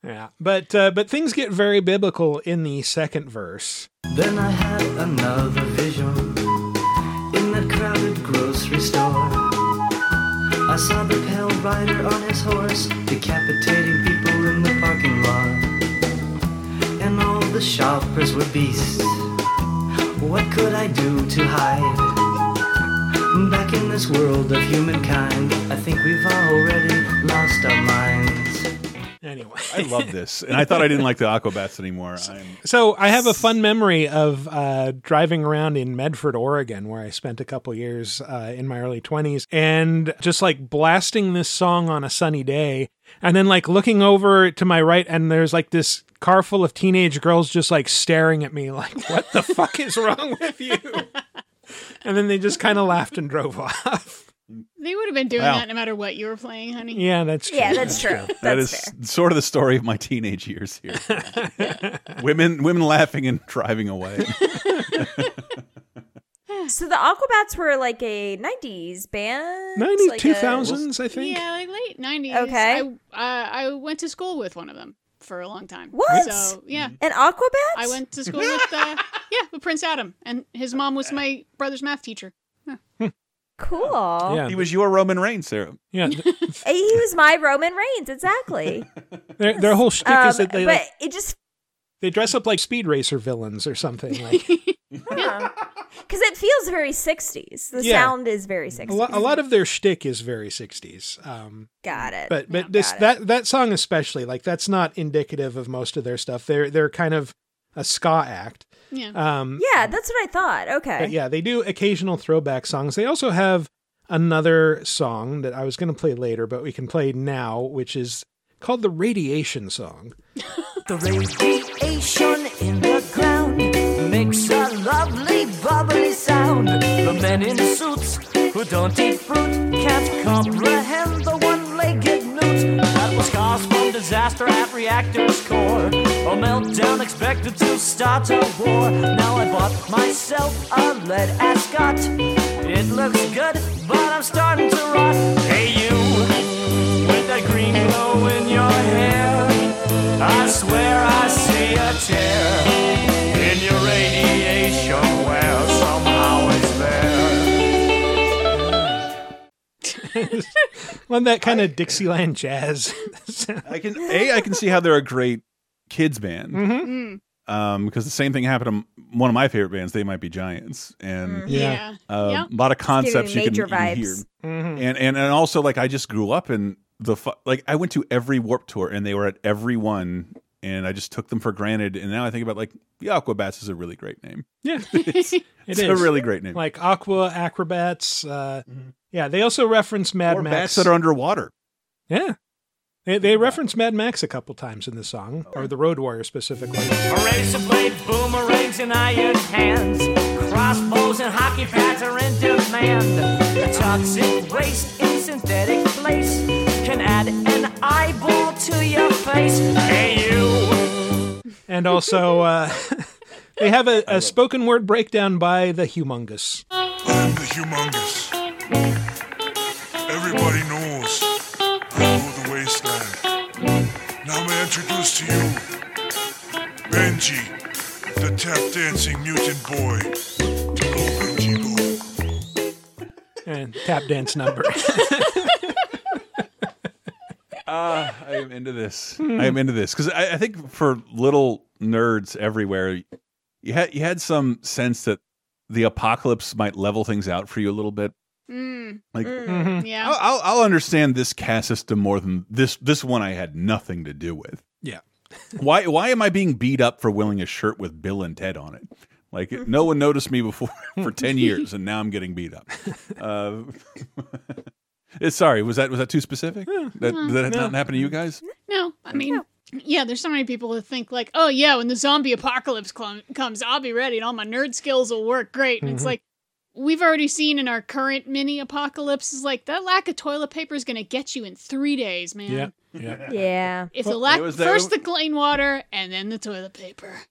Yeah. But uh, but things get very biblical in the second verse. Then I had another vision in that crowded grocery store. I saw the pale rider on his horse decapitating people in the parking lot. And all the shoppers were beasts. What could I do to hide? Back in this world of humankind, I think we've already lost our minds. Anyway. I love this, and I thought I didn't like the Aquabats anymore. I'm, So I have a fun memory of uh, driving around in Medford, Oregon, where I spent a couple years uh, in my early twenties, and just like blasting this song on a sunny day, and then like looking over to my right, and there's like this car full of teenage girls just like staring at me, like, "What the fuck is wrong with you?" And then they just kind of laughed and drove off. They would have been doing Wow. that no matter what you were playing, honey. Yeah, that's true. Yeah, that's true. that That's fair. sort of the story of my teenage years here. women, women laughing and driving away. So the Aquabats were like a 90s band? Ninety like two a- thousands, I think. Yeah, like late nineties. Okay. I, uh, I went to school with one of them for a long time. What? So yeah, An Aquabat? I went to school with uh, yeah with Prince Adam, and his mom was my brother's math teacher. Cool. Yeah, he was your Roman Reigns, Sarah. yeah. He was my Roman Reigns, exactly. Their, their whole shtick Um, is that they but like, it just they dress up like speed racer villains or something. Like because it feels very 60s. The Yeah. sound is very 60s. a, lot, a lot of their shtick is very 60s. Um, Got it. but but Yeah, this got it. that that song especially like that's not indicative of most of their stuff. They're they're kind of a ska act. Yeah. Um, yeah, that's what I thought. Okay. But yeah, they do occasional throwback songs. They also have another song that I was going to play later, but we can play now, which is called the Radiation Song. The radiation in the ground makes a lovely bubbly sound. The men in suits who don't eat fruit can't comprehend the one-legged newt. That was caused from disaster at reactor's core. A meltdown expected to start a war. Now I bought myself a lead ascot. It looks good, but I'm starting to rot. Hey you, with that green glow in your hair. I swear I see a tear in your radiation where there. Love that kind of Dixieland jazz. I can a I can see how they're a great kids band. Mm. Um, because the same thing happened to one of my favorite bands. They might be Giants, and Yeah. uh, Yeah. a lot of concepts you can, major you can hear. vibes. Mhm. And and and also like I just grew up in the fu- like I went to every Warped Tour, and they were at every one, and I just took them for granted. And now I think about like the Aquabats is a really great name. Yeah, it's, It it's is. a really great name. like Aqua Acrobats. Uh, Yeah, they also reference Mad or Max. bats that are underwater. Yeah. They, they reference Mad Max a couple times in the song, or the Road Warrior specifically. A razor blade, boomerangs, and iron hands. Crossbows and hockey pads are in demand. The toxic waste in synthetic place can add an eyeball to your face. Hey, you. And also, uh, they have a, a spoken word breakdown by the Humongous. I'm the humongous. Everybody knows I rule the wasteland. Now may I introduce to you Benji, the tap dancing mutant boy. Go, Benji, go. And tap dance number. Ah, I am into this. I am into this because I, I think for little nerds everywhere, you had you had some sense that the apocalypse might level things out for you a little bit. Mm. Like, Yeah. I'll, I'll, I'll understand this caste system more than this. This one I had nothing to do with. Yeah. why? Why am I being beat up for wearing a shirt with Bill and Ted on it? Like no one noticed me before for ten years, and now I'm getting beat up. Uh, eh, sorry, was that was that too specific? That, did that No. not happen to you guys? No, I mean, yeah, there's so many people who think like, oh yeah, when the zombie apocalypse cl- comes, I'll be ready and all my nerd skills will work great. And it's Mm-hmm. Mhm. like we've already seen in our current mini apocalypse is like that lack of toilet paper is going to get you in three days, man. Yeah. Yeah. Yeah. If the lack it first the clean water and then the toilet paper.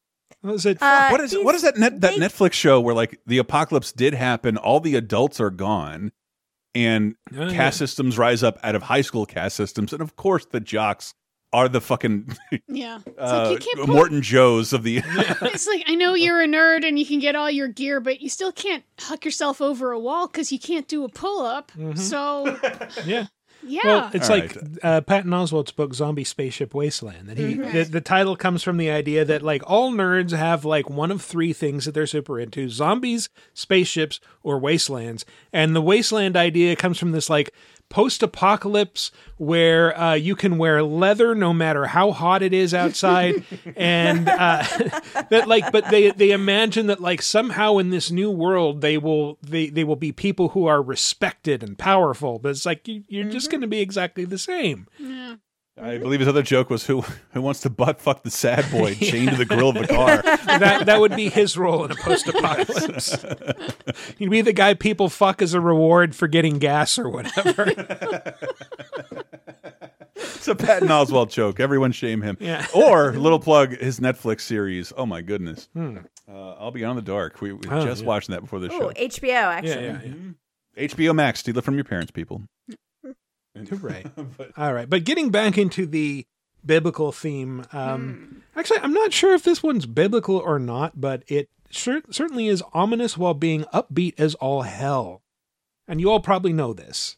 Was it? Uh, what is what is that net, that Netflix show where like the apocalypse did happen, all the adults are gone, and Oh, caste yeah. systems rise up out of high school caste systems, and of course the jocks are the fucking Yeah. It's uh, like you can't pull- Morton Joes of the. it's like I know you're a nerd and you can get all your gear, but you still can't huck yourself over a wall because you can't do a pull up. Mhm. So Yeah. yeah, Well, it's All like uh, Patton Oswalt's book "Zombie Spaceship Wasteland." That he Mhm. the, the title comes from the idea that like all nerds have like one of three things that they're super into: zombies, spaceships, or wastelands. And the wasteland idea comes from this like post-apocalypse where uh, you can wear leather no matter how hot it is outside, and uh, that like, but they they imagine that like somehow in this new world they will they they will be people who are respected and powerful. But it's like you, you're just going to be exactly the same. yeah. I believe his other joke was who who wants to butt fuck the sad boy chained to the grill of the car. that that would be his role in a post-apocalypse. He'd be the guy people fuck as a reward for getting gas or whatever. It's a Patton Oswalt joke. Everyone shame him. Yeah. Or little plug his Netflix series. Oh my goodness. Hmm. Uh, I'll be on the dark. We, we Oh, just yeah. watching that before the Ooh, show. HBO actually. yeah, yeah. HBO Max. Steal it from your parents, people. Hooray. All right. But getting back into the biblical theme, um, actually, I'm not sure if this one's biblical or not, but it cer- certainly is ominous while being upbeat as all hell. And you all probably know this.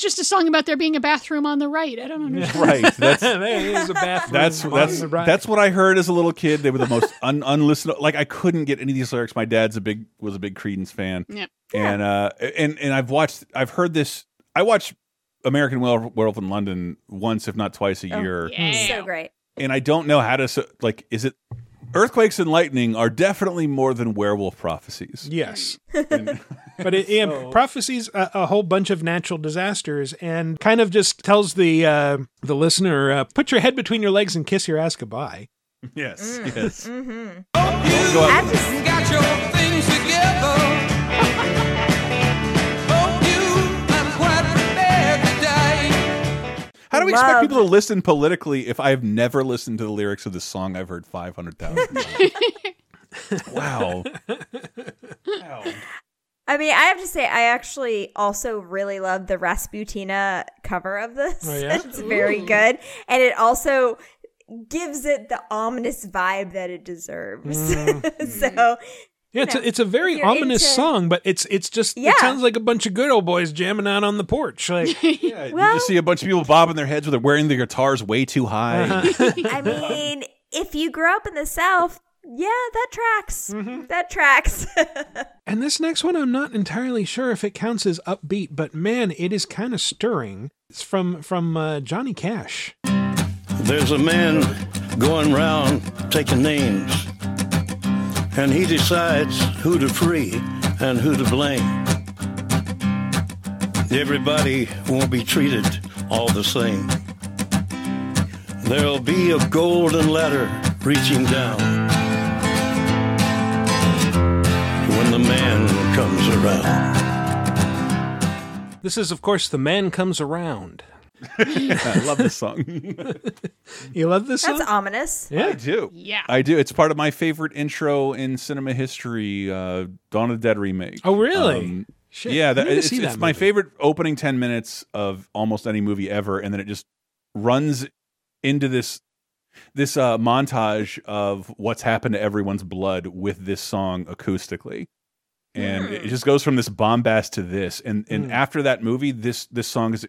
It's just a song about there being a bathroom on the right. I don't understand. Right. That's there is a bathroom. that's on that's the right. that's what I heard as a little kid. They were the most un, unlistenable. Like I couldn't get any of these lyrics. My dad's a big was a big Creedence fan. Yeah. And uh and and I've watched I've heard this. I watch American Werewolf Werewolf in London once, if not twice a Oh, year. So great. and I don't know how to so, like. Is it earthquakes and lightning are definitely more than werewolf prophecies? Yes. but it, yeah, prophecies a, a whole bunch of natural disasters and kind of just tells the uh, the listener uh, put your head between your legs and kiss your ass goodbye. Yes, yes. Mm-hmm. Go out- Got your things together. do we expect people to listen politically if I've never listened to the lyrics of the song I've heard 500,000 times? wow. wow. I mean, I have to say, I actually also really love the Rasputina cover of this. Oh, yeah? it's very Ooh. good. And it also gives it the ominous vibe that it deserves. Mm-hmm. so, Yeah, it's know, a, it's a very ominous into- song, but it's it's just Yeah. it sounds like a bunch of good old boys jamming out on the porch. Like Yeah, you just see a bunch of people bobbing their heads with they're wearing the guitars way too high. Uh-huh. I mean, if you grew up in the South, yeah, that tracks. Mm-hmm. That tracks. And this next one, I'm not entirely sure if it counts as upbeat, but man, it is kind of stirring. It's from from uh, Johnny Cash. There's a man going round taking names, and he decides who to free and who to blame. everybody won't be treated all the same. There'll be a golden ladder reaching down when the man comes around. This is, of course, The Man Comes Around. I love this song. You love this That's song? ominous. Yeah. I do. Yeah. I do. It's part of my favorite intro in cinema history, uh, Dawn of the Dead remake. Oh, really? Shit, Yeah, that, it's, it's that my favorite opening 10 minutes of almost any movie ever. And then it just runs into this this uh, montage of what's happened to everyone's blood with this song acoustically. And Hmm. it just goes from this bombast to this. And and Mm. after that movie, this this song is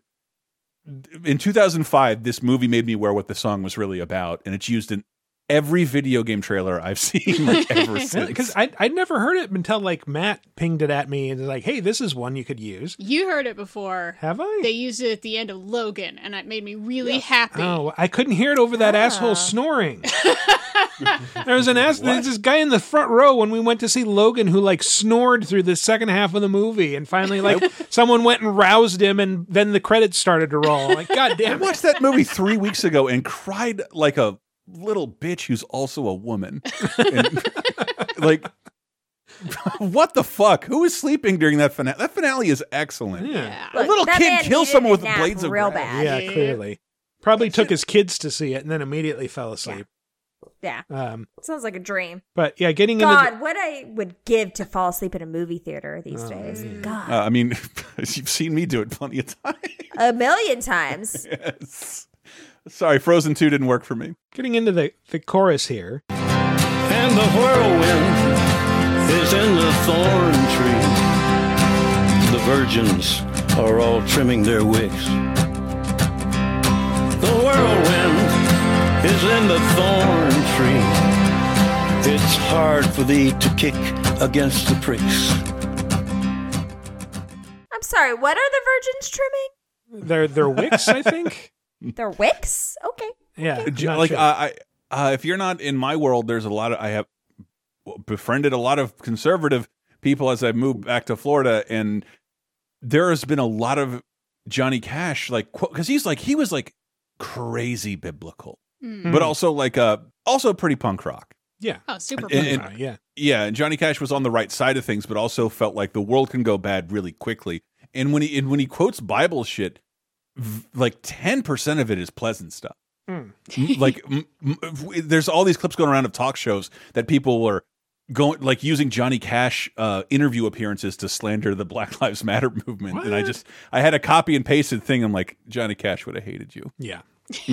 in 2005 this movie made me aware what the song was really about and it's used in every video game trailer i've seen like, ever since Because I I'd never heard it until like Matt pinged it at me and was like, "Hey, this is one you could use." You heard it before. Have I? They used it at the end of Logan, and it made me really happy. Oh, I couldn't hear it over that ah. asshole snoring. there was an ass. There's this guy in the front row when we went to see Logan who like snored through the second half of the movie, and finally like someone went and roused him, and then the credits started to roll. Like, God i damn it! watched that movie three weeks ago and cried like a little bitch who's also a woman And, like what the fuck who is sleeping during that finale that finale is excellent Yeah, a little that kid man kills needed someone a with nap blades of real grass. bad. yeah, clearly. Probably took his kids to see it and then immediately fell asleep. Yeah. Um, Sounds like a dream. but yeah, getting into God, what I would give to fall asleep in a movie theater these Oh, days. God, uh, i mean you've seen me do it plenty of times a million times. yes sorry frozen 2 didn't work for me getting into the the chorus here. And the whirlwind is in the thorn tree. The virgins are all trimming their wicks. The whirlwind is in the thorn tree. It's hard for thee to kick against the pricks. I'm sorry. What are the virgins trimming? Their their wicks, I think. Their wicks. Okay. Yeah, J- not like sure. I, I uh, if you're not in my world, there's a lot of I have befriended a lot of conservative people as I moved back to Florida, and there has been a lot of Johnny Cash, like because he's like he was like crazy biblical, Mm. but also like uh also pretty punk rock. yeah. Oh, super And- fun. and- yeah. Yeah, and Johnny Cash was on the right side of things, but also felt like the world can go bad really quickly. And when he and when he quotes Bible shit, v- like ten percent of it is pleasant stuff. Mm. Like m- m- w- there's all these clips going around of talk shows that people were going like using Johnny Cash uh, interview appearances to slander the Black Lives Matter movement, and I just I had a copy and pasted thing. I'm like Johnny Cash would have hated you. Yeah.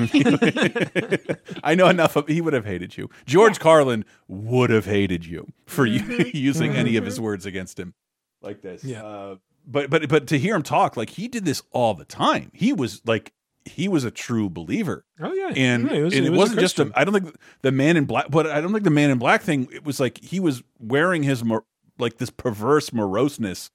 I know enough of he would have hated you. George Carlin would have hated you for you using any of his words against him like this. Yeah. Uh, but but but to hear him talk like he did this all the time. He was like he was a true believer. Oh yeah. And, Yeah, was- and it was wasn't just a, Christian. I don't think the man in black but I don't think the man in black thing it was like he was wearing his mor- like this perverse moroseness.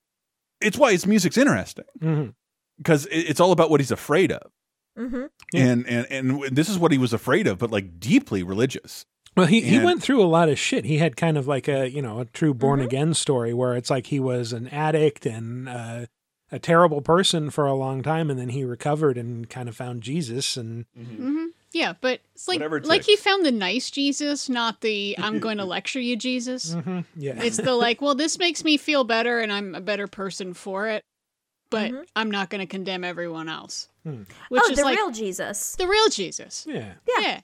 It's why his music's interesting Mhm. because it, it's all about what he's afraid of. Mm-hmm. Yeah. And, and and this is what he was afraid of, but like deeply religious. Well, he, he went through a lot of shit. He had kind of like a you know a true born again story where it's like he was an addict and uh, a terrible person for a long time, and then he recovered and kind of found Jesus. And hmm Yeah, but it's like it like he found the nice Jesus, not the I'm going to lecture you Jesus. Mhm, yeah. It's the like, well, this makes me feel better, and I'm a better person for it. But I'm not going to condemn everyone else. Which oh, is the like real Jesus. the real Jesus. Yeah. Yeah.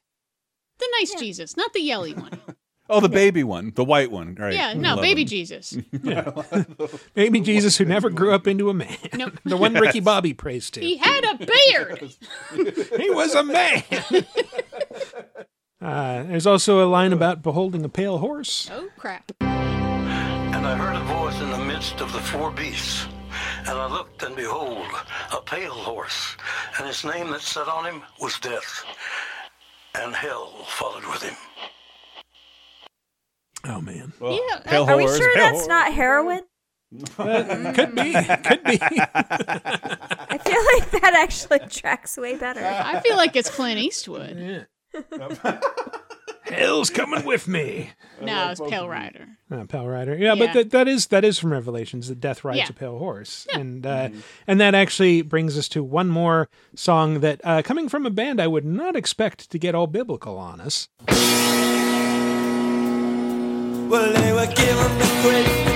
The nice Jesus, not the yelly one. Oh, the baby one, the white one, right? Yeah, no, baby him. Jesus. Baby Jesus, who never grew up into a man, Nope. the one Ricky Bobby prays to. He had a beard. he was a man. Uh, there's also a line about beholding a pale horse. Oh crap. And I heard a voice in the midst of the four beasts. And I looked, and behold, a pale horse, and his name that sat on him was Death. And hell followed with him. Oh man. Yeah. Pale Are we sure pale that's horse. not heroin? Uh, could be. Could be. I feel like that actually tracks way better. I feel like it's Clint Eastwood. Yeah. Hell's coming with me. No, it's Pale Rider. Uh, Pale Rider, yeah, Yeah. but that, that is that is from Revelations. That Death rides Yeah. a pale horse, and uh, and that actually brings us to one more song that uh, coming from a band I would not expect to get all biblical on us. Well, they were giving me credit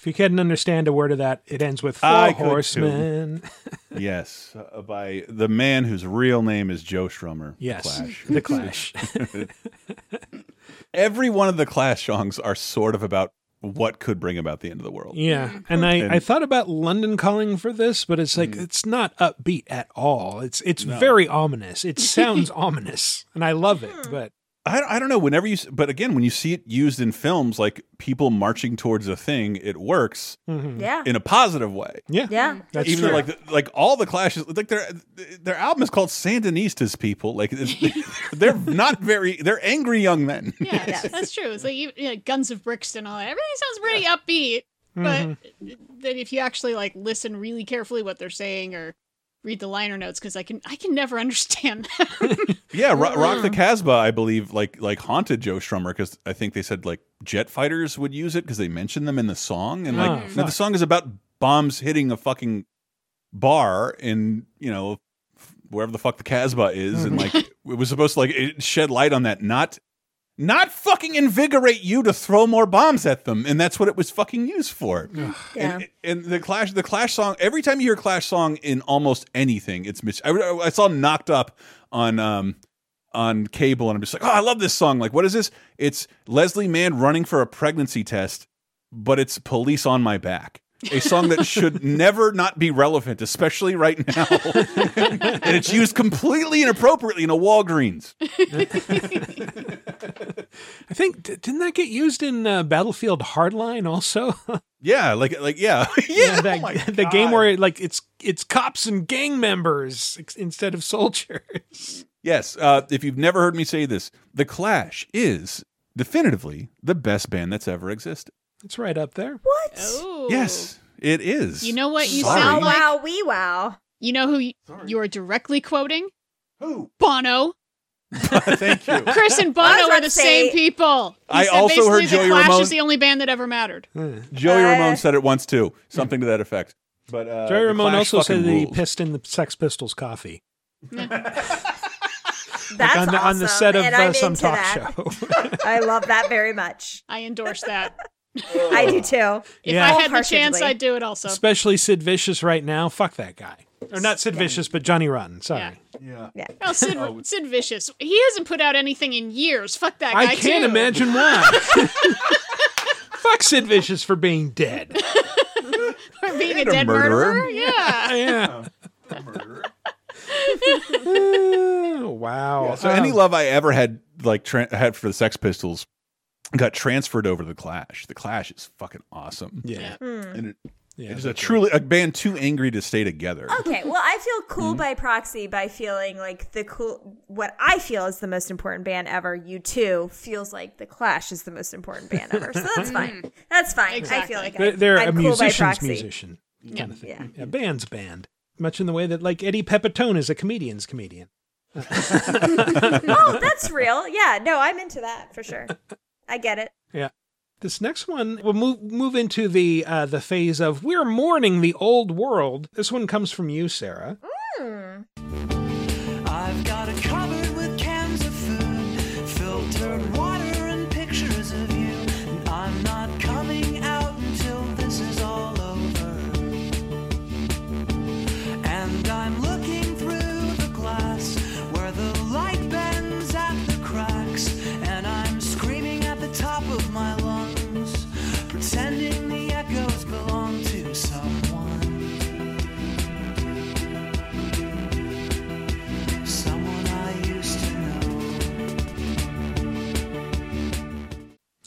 If you couldn't understand a word of that, it ends with Four I could too. Horsemen. yes, uh, by the man whose real name is Joe Strummer. Yes, Clash. The Clash. Every one of the Clash songs are sort of about what could bring about the end of the world. Yeah, and I, I thought about London Calling for this, but it's like it's not upbeat at all. It's it's No. very ominous. It sounds ominous, and I love it. But I, I don't know. Whenever you, but again, when you see it used in films, like people marching towards a thing, it works Yeah. in a positive way. Yeah, Yeah. That's Even though, true. like the, like all the clashes, like their their album is called Sandinistas. People like they're not very. They're angry young men. Yeah, that's true. It's like you you know, Guns of Brixton, all that. Everything sounds pretty upbeat, but Mm-hmm. then if you actually like listen really carefully what they're saying or read the liner notes, because I can I can never understand that. Yeah, Ro- Rock the mm. Casbah, I believe, like like haunted Joe Strummer because I think they said like jet fighters would use it because they mentioned them in the song, and like Oh, now the song is about bombs hitting a fucking bar in you know wherever the fuck the Casbah is, and mm-hmm. like it was supposed to like it shed light on that, not not fucking invigorate you to throw more bombs at them, and that's what it was fucking used for. Yeah. And, and the Clash, the Clash song. Every time you hear a Clash song in almost anything, it's mis- I, I saw knocked up on um on cable, and I'm just like, oh, I love this song. Like, what is this? It's Leslie Mann running for a pregnancy test, but it's Police on My Back. A song that should never not be relevant, especially right now. and it's used completely inappropriately in a Walgreens. I think didn't that get used in uh, Battlefield Hardline also? Yeah, like like yeah, yeah. that, oh my the game where like it's it's cops and gang members instead of soldiers. Yes, uh, if you've never heard me say this, The Clash is definitively the best band that's ever existed. It's right up there. What? oh, Yes, it is. You know what you Sorry. sound like? wow, wee wow. You know who you, you are directly quoting? Who? Bono. Thank you. Chris and Bono are the say- same people. He I said also basically heard the Clash Ramone- is the only band that ever mattered. Joey Uh, Ramone said it once too, something to that effect. But uh, Jerry The Ramone also said fucking that he pissed in the Sex Pistols coffee That's on the on the awesome, set of and uh, I'm some into talk that. show. I love that very much. I endorse that. I do too. If Yeah. I had the chance, I'd do it also. Especially Sid Vicious right now. Fuck that guy. Or not Sid Vicious, but Johnny Rotten. Sorry. Yeah. Yeah. Oh, Sid, Sid Vicious. He hasn't put out anything in years. Fuck that guy I can't too. imagine why. Fuck Sid Vicious for being dead. For being a And a dead murderer. murderer. Yeah. Yeah. Oh, wow. So any Um, love I ever had, like tra- had for the Sex Pistols, got transferred over to the Clash. The Clash is fucking awesome. Yeah. And it, Yeah, it is a truly a band too angry to stay together. Okay, well, I feel Mm-hmm. cool by proxy by feeling like the cool, what I feel is the most important band ever. U2 feels like the Clash is the most important band ever. So that's fine. That's fine. I feel like They're, I, they're I'm a cool musician's musician kind of thing. Yeah. Yeah. band's band. Much in the way that like Eddie Pepitone is a comedian's comedian. oh, that's real. Yeah, no, I'm into that for sure. I get it. Yeah. This next one we'll move move into the uh, the phase of we're mourning the old world. This one comes from you, Sarah. Hmm.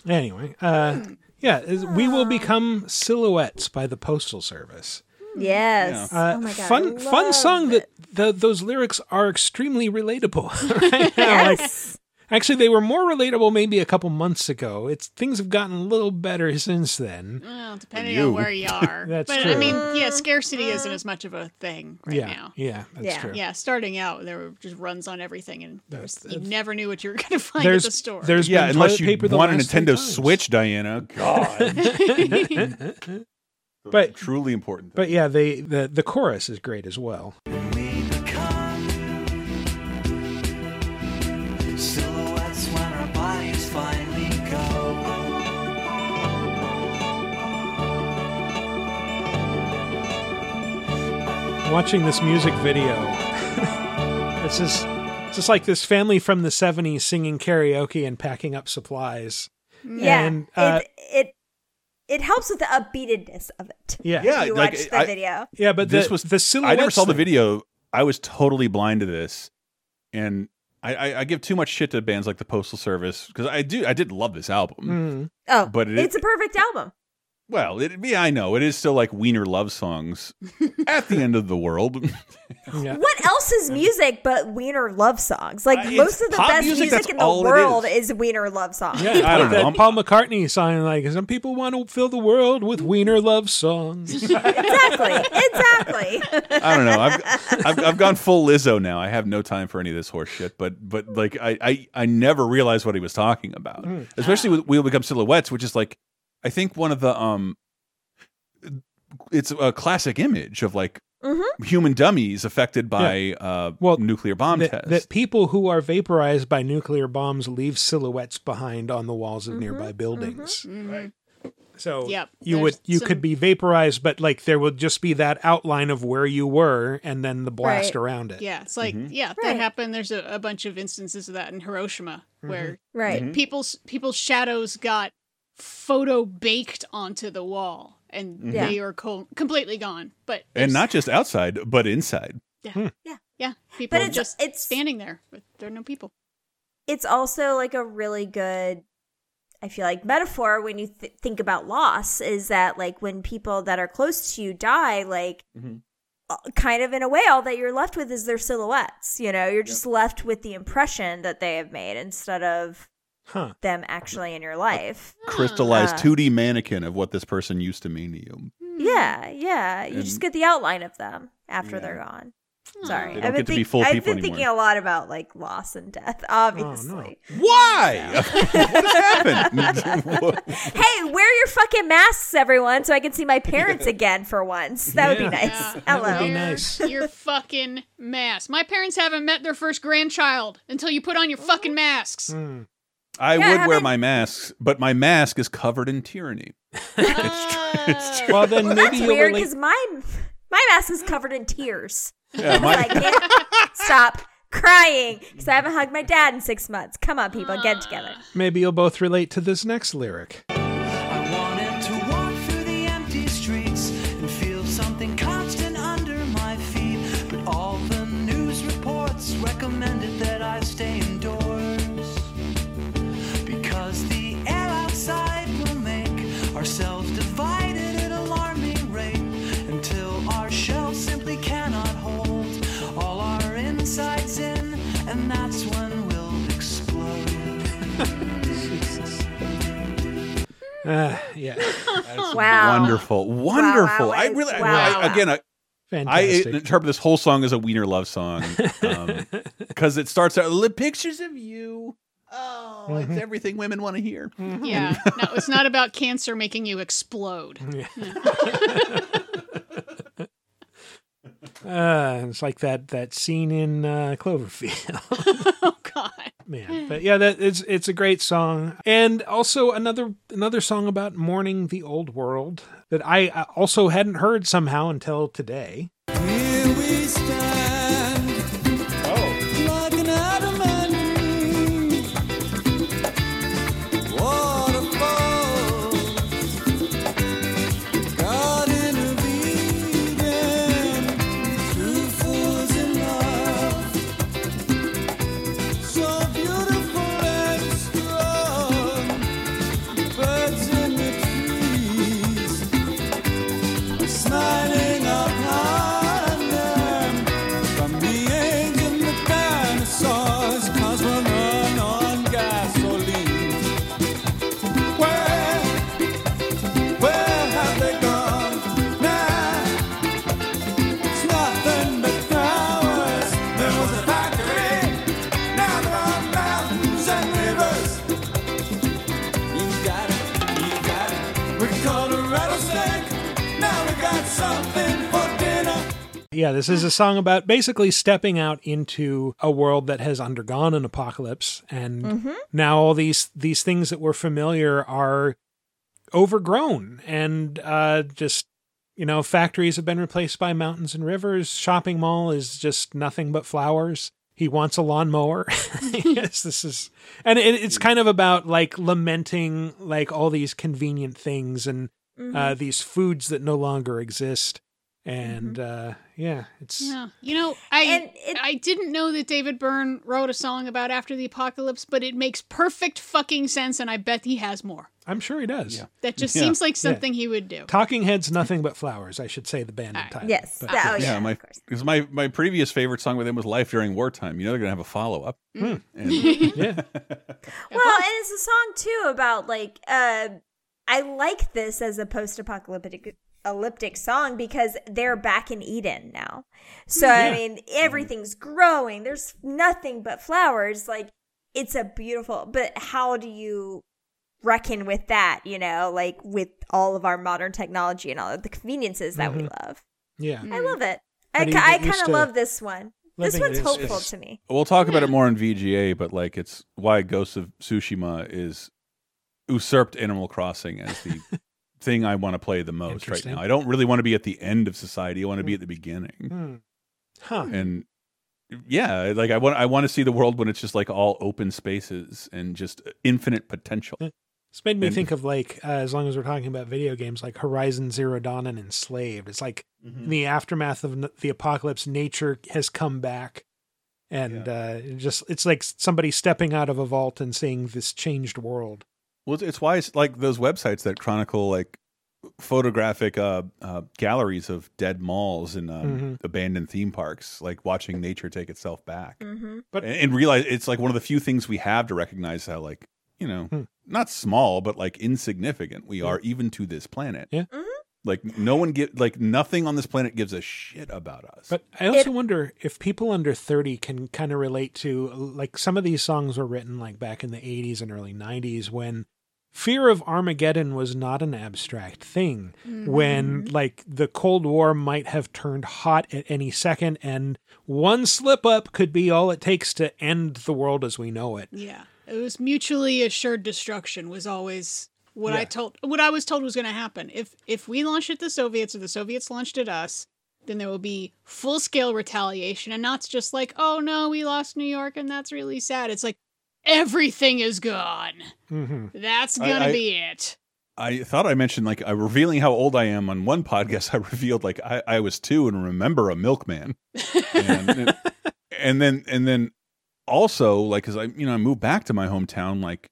Anyway, uh, yeah, is- we will become silhouettes by the postal service. Yes. Uh, oh my god. fun, fun song it. that the, those lyrics are extremely relatable. Right now, like, Yes. Actually, they were more relatable maybe a couple months ago. It's things have gotten a little better since then. Well, depending on where you are. That's but I mean, yeah, scarcity isn't uh, as much of a thing right yeah, now. yeah, that's Yeah. true. Yeah, starting out, there were just runs on everything, and there was, That's- you never knew what you were going to find There's- at the store. there's yeah, been unless you paper want a Nintendo. Switch, Diana. God. But truly important. But yeah, they the the chorus is great as well. Watching this music video, it's just it's just like this family from the '70s singing karaoke and packing up supplies. Yeah, and uh, it, it it helps with the upbeatedness of it. Yeah. Yeah, you like, watch the I- video. yeah, but this the, was the I never saw the video. I was totally blind to this, and I, I, I give too much shit to bands like the Postal Service because I do. I did love this album, Mm. Oh, but it, it's a perfect album. Well, it, yeah, I know it is still like Wiener love songs at the end of the world. What else is music but Wiener love songs? Like Uh, most of the best music, music, in the world is. Wiener love songs. Yeah, I don't like know. that Paul McCartney song, like some people want to fill the world with wiener love songs. exactly, exactly. I don't know. I've, I've I've gone full Lizzo now. I have no time for any of this horse shit. But but like I I, I never realized what he was talking about, Mm. especially with "We'll Become Silhouettes," which is like I think one of the um, it's a classic image of like Mhm. human dummies affected by uh Well, nuclear bomb that, tests. that people who are vaporized by nuclear bombs leave silhouettes behind on the walls of nearby buildings. So Yep, you would you some- could be vaporized, but like there would just be that outline of where you were, and then the blast Right. around it. Yeah, it's like Mm-hmm. yeah, that happened. There's a, a bunch of instances of that in Hiroshima where Right. People's people's shadows got photo baked onto the wall, and mm-hmm. Yeah. they are co- completely gone. But and not just outside, but inside. yeah, hmm. yeah, yeah, people But it's just it's standing there, but there are no people. it's also like a really good i feel like metaphor when you th- think about loss is that like when people that are close to you die like mm-hmm. uh, kind of in a way all that you're left with is their silhouettes you know you're just left with the impression that they have made instead of Huh. them actually in your life Crystallized Uh, 2D mannequin of what this person used to mean to you. yeah yeah you just get the outline of them after Yeah. they're gone sorry They don't I've been, get to be full I've people been thinking a lot about like loss and death obviously Why? what happened? Hey, wear your fucking masks, everyone, so I can see my parents again for once. That would be nice. Yeah. Hello. That would be Wear nice. your fucking mask. My parents haven't met their first grandchild until you put on your fucking masks. Mm. I Yeah, would wear haven't- my mask, but my mask is covered in tyranny. it's true. It's ah. true. Well, then Well, maybe that's you'll weird relate- because my my mask is covered in tears. Yeah, I can't stop crying because I haven't hugged my dad in six months. Come on, people, get together. Maybe you'll both relate to this next lyric. Uh, yeah, Wow. Wonderful, wonderful. wow, I I- really, I- wow. I, again, I, I interpret this whole song as a Wiener love song because it starts out "Li- pictures of you. Oh, Mm-hmm. it's everything women want to hear. Yeah. No, it's not about cancer making you explode. Uh, it's like that that scene in uh, Cloverfield. oh God. Man, but yeah, that it's it's a great song, and also another another song about mourning the old world that I also hadn't heard somehow until today. Yeah, this is a song about basically stepping out into a world that has undergone an apocalypse and Mhm. now all these these things that were familiar are overgrown and uh just you know, factories have been replaced by mountains and rivers. Shopping mall is just nothing but flowers. He wants a lawnmower. yes, this is, and it, it's kind of about like lamenting like all these convenient things and uh, Mhm. these foods that no longer exist. And uh, yeah, it's Yeah. You know, I I didn't know that David Byrne wrote a song about after the apocalypse, but it makes perfect fucking sense, and I bet he has more. I'm sure he does. That just Yeah. seems like Yeah. something he would do. Talking Heads, nothing but flowers. I should say the band and title. Yes. But- That- oh, yeah, my because my my previous favorite song with him was "Life During Wartime." You know they're gonna have a follow up. Hmm. yeah. Well, and it's a song too about like uh I like this as a post-apocalyptic elliptic song because they're back in Eden now. So I mean, everything's growing. There's nothing but flowers. Like it's a beautiful, but how do you reckon with that, you know, like with all of our modern technology and all of the conveniences that we Mhm. love. Yeah. I love it. I, do you ki- I kind of love this one. This one's in- hopeful It's- to me. We'll talk about it more in VGA, but like it's why Ghost of Tsushima is usurped Animal Crossing as the thing I want to play the most right now. I don't really want to be at the end of society. I want to be at the beginning. Hmm. Huh. And yeah, like I want I want to see the world when it's just like all open spaces and just infinite potential. It's made me And- think of like, uh, as long as we're talking about video games, like Horizon Zero Dawn and Enslaved. It's like Mm-hmm. in the aftermath of the apocalypse, nature has come back, and uh, just it's like somebody stepping out of a vault and seeing this changed world. Well, it's- it's why it's like those websites that chronicle like photographic uh, uh, galleries of dead malls and um, Mhm. abandoned theme parks, like watching nature take itself back. Mm-hmm. But and, and realize it's like one of the few things we have to recognize how like you know Hmm. not small but like insignificant we are even to this planet. Yeah. Like no one get like nothing on this planet gives a shit about us. But I also wonder if people under 30 can kind of relate to like some of these songs were written like back in the 80s and early 90s when fear of Armageddon was not an abstract thing. When mm-hmm. like the Cold War might have turned hot at any second and one slip up could be all it takes to end the world as we know it. Yeah. It was mutually assured destruction was always what I told what I was told was going to happen. If if we launched at the Soviets or the Soviets launched at us, then there will be full scale retaliation and not just like, "Oh no, we lost New York and that's really sad." It's like everything is gone. Mm-hmm. That's going to I- be it. I thought I mentioned like uh, revealing how old I am on one podcast. I revealed like I, I was two and remember a milkman, and, and then and then also like because I you know I moved back to my hometown like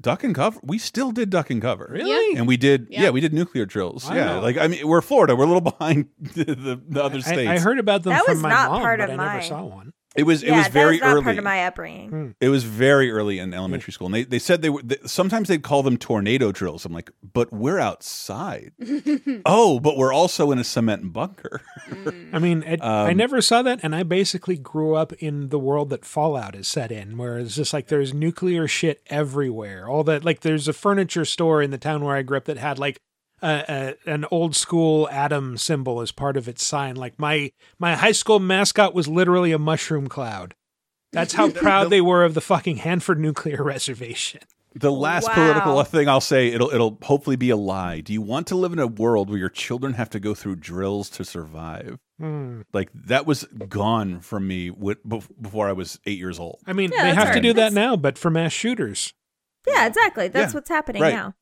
duck and cover. We still did duck and cover, Really? and we did yeah, Yeah. we did nuclear drills. Yeah, Wow. like I mean we're Florida, we're a little behind the, the, the other states. I heard about them That from was my not mom, part but of I never saw one. It was it was very that was not early. part of my upbringing. Hmm. It was very early in elementary school, and they, they said they were. They, sometimes they'd call them tornado drills. I'm like, but we're outside. oh, but we're also in a cement bunker. I mean, it, I Um, never saw that, and I basically grew up in the world that Fallout is set in, where it's just like there's nuclear shit everywhere. All that, like, there's a furniture store in the town where I grew up that had like a, a, an old school atom symbol as part of its sign. Like my my high school mascot was literally a mushroom cloud. That's how proud they were of the fucking Hanford Nuclear Reservation. The last Wow. political thing I'll say, it'll it'll hopefully be a lie. Do you want to live in a world where your children have to go through drills to survive? Hmm. Like that was gone from me wi- before I was eight years old. I mean, Yeah, they that's have to do that That's- now, but for mass shooters. Yeah, exactly. That's Yeah, what's happening right. now.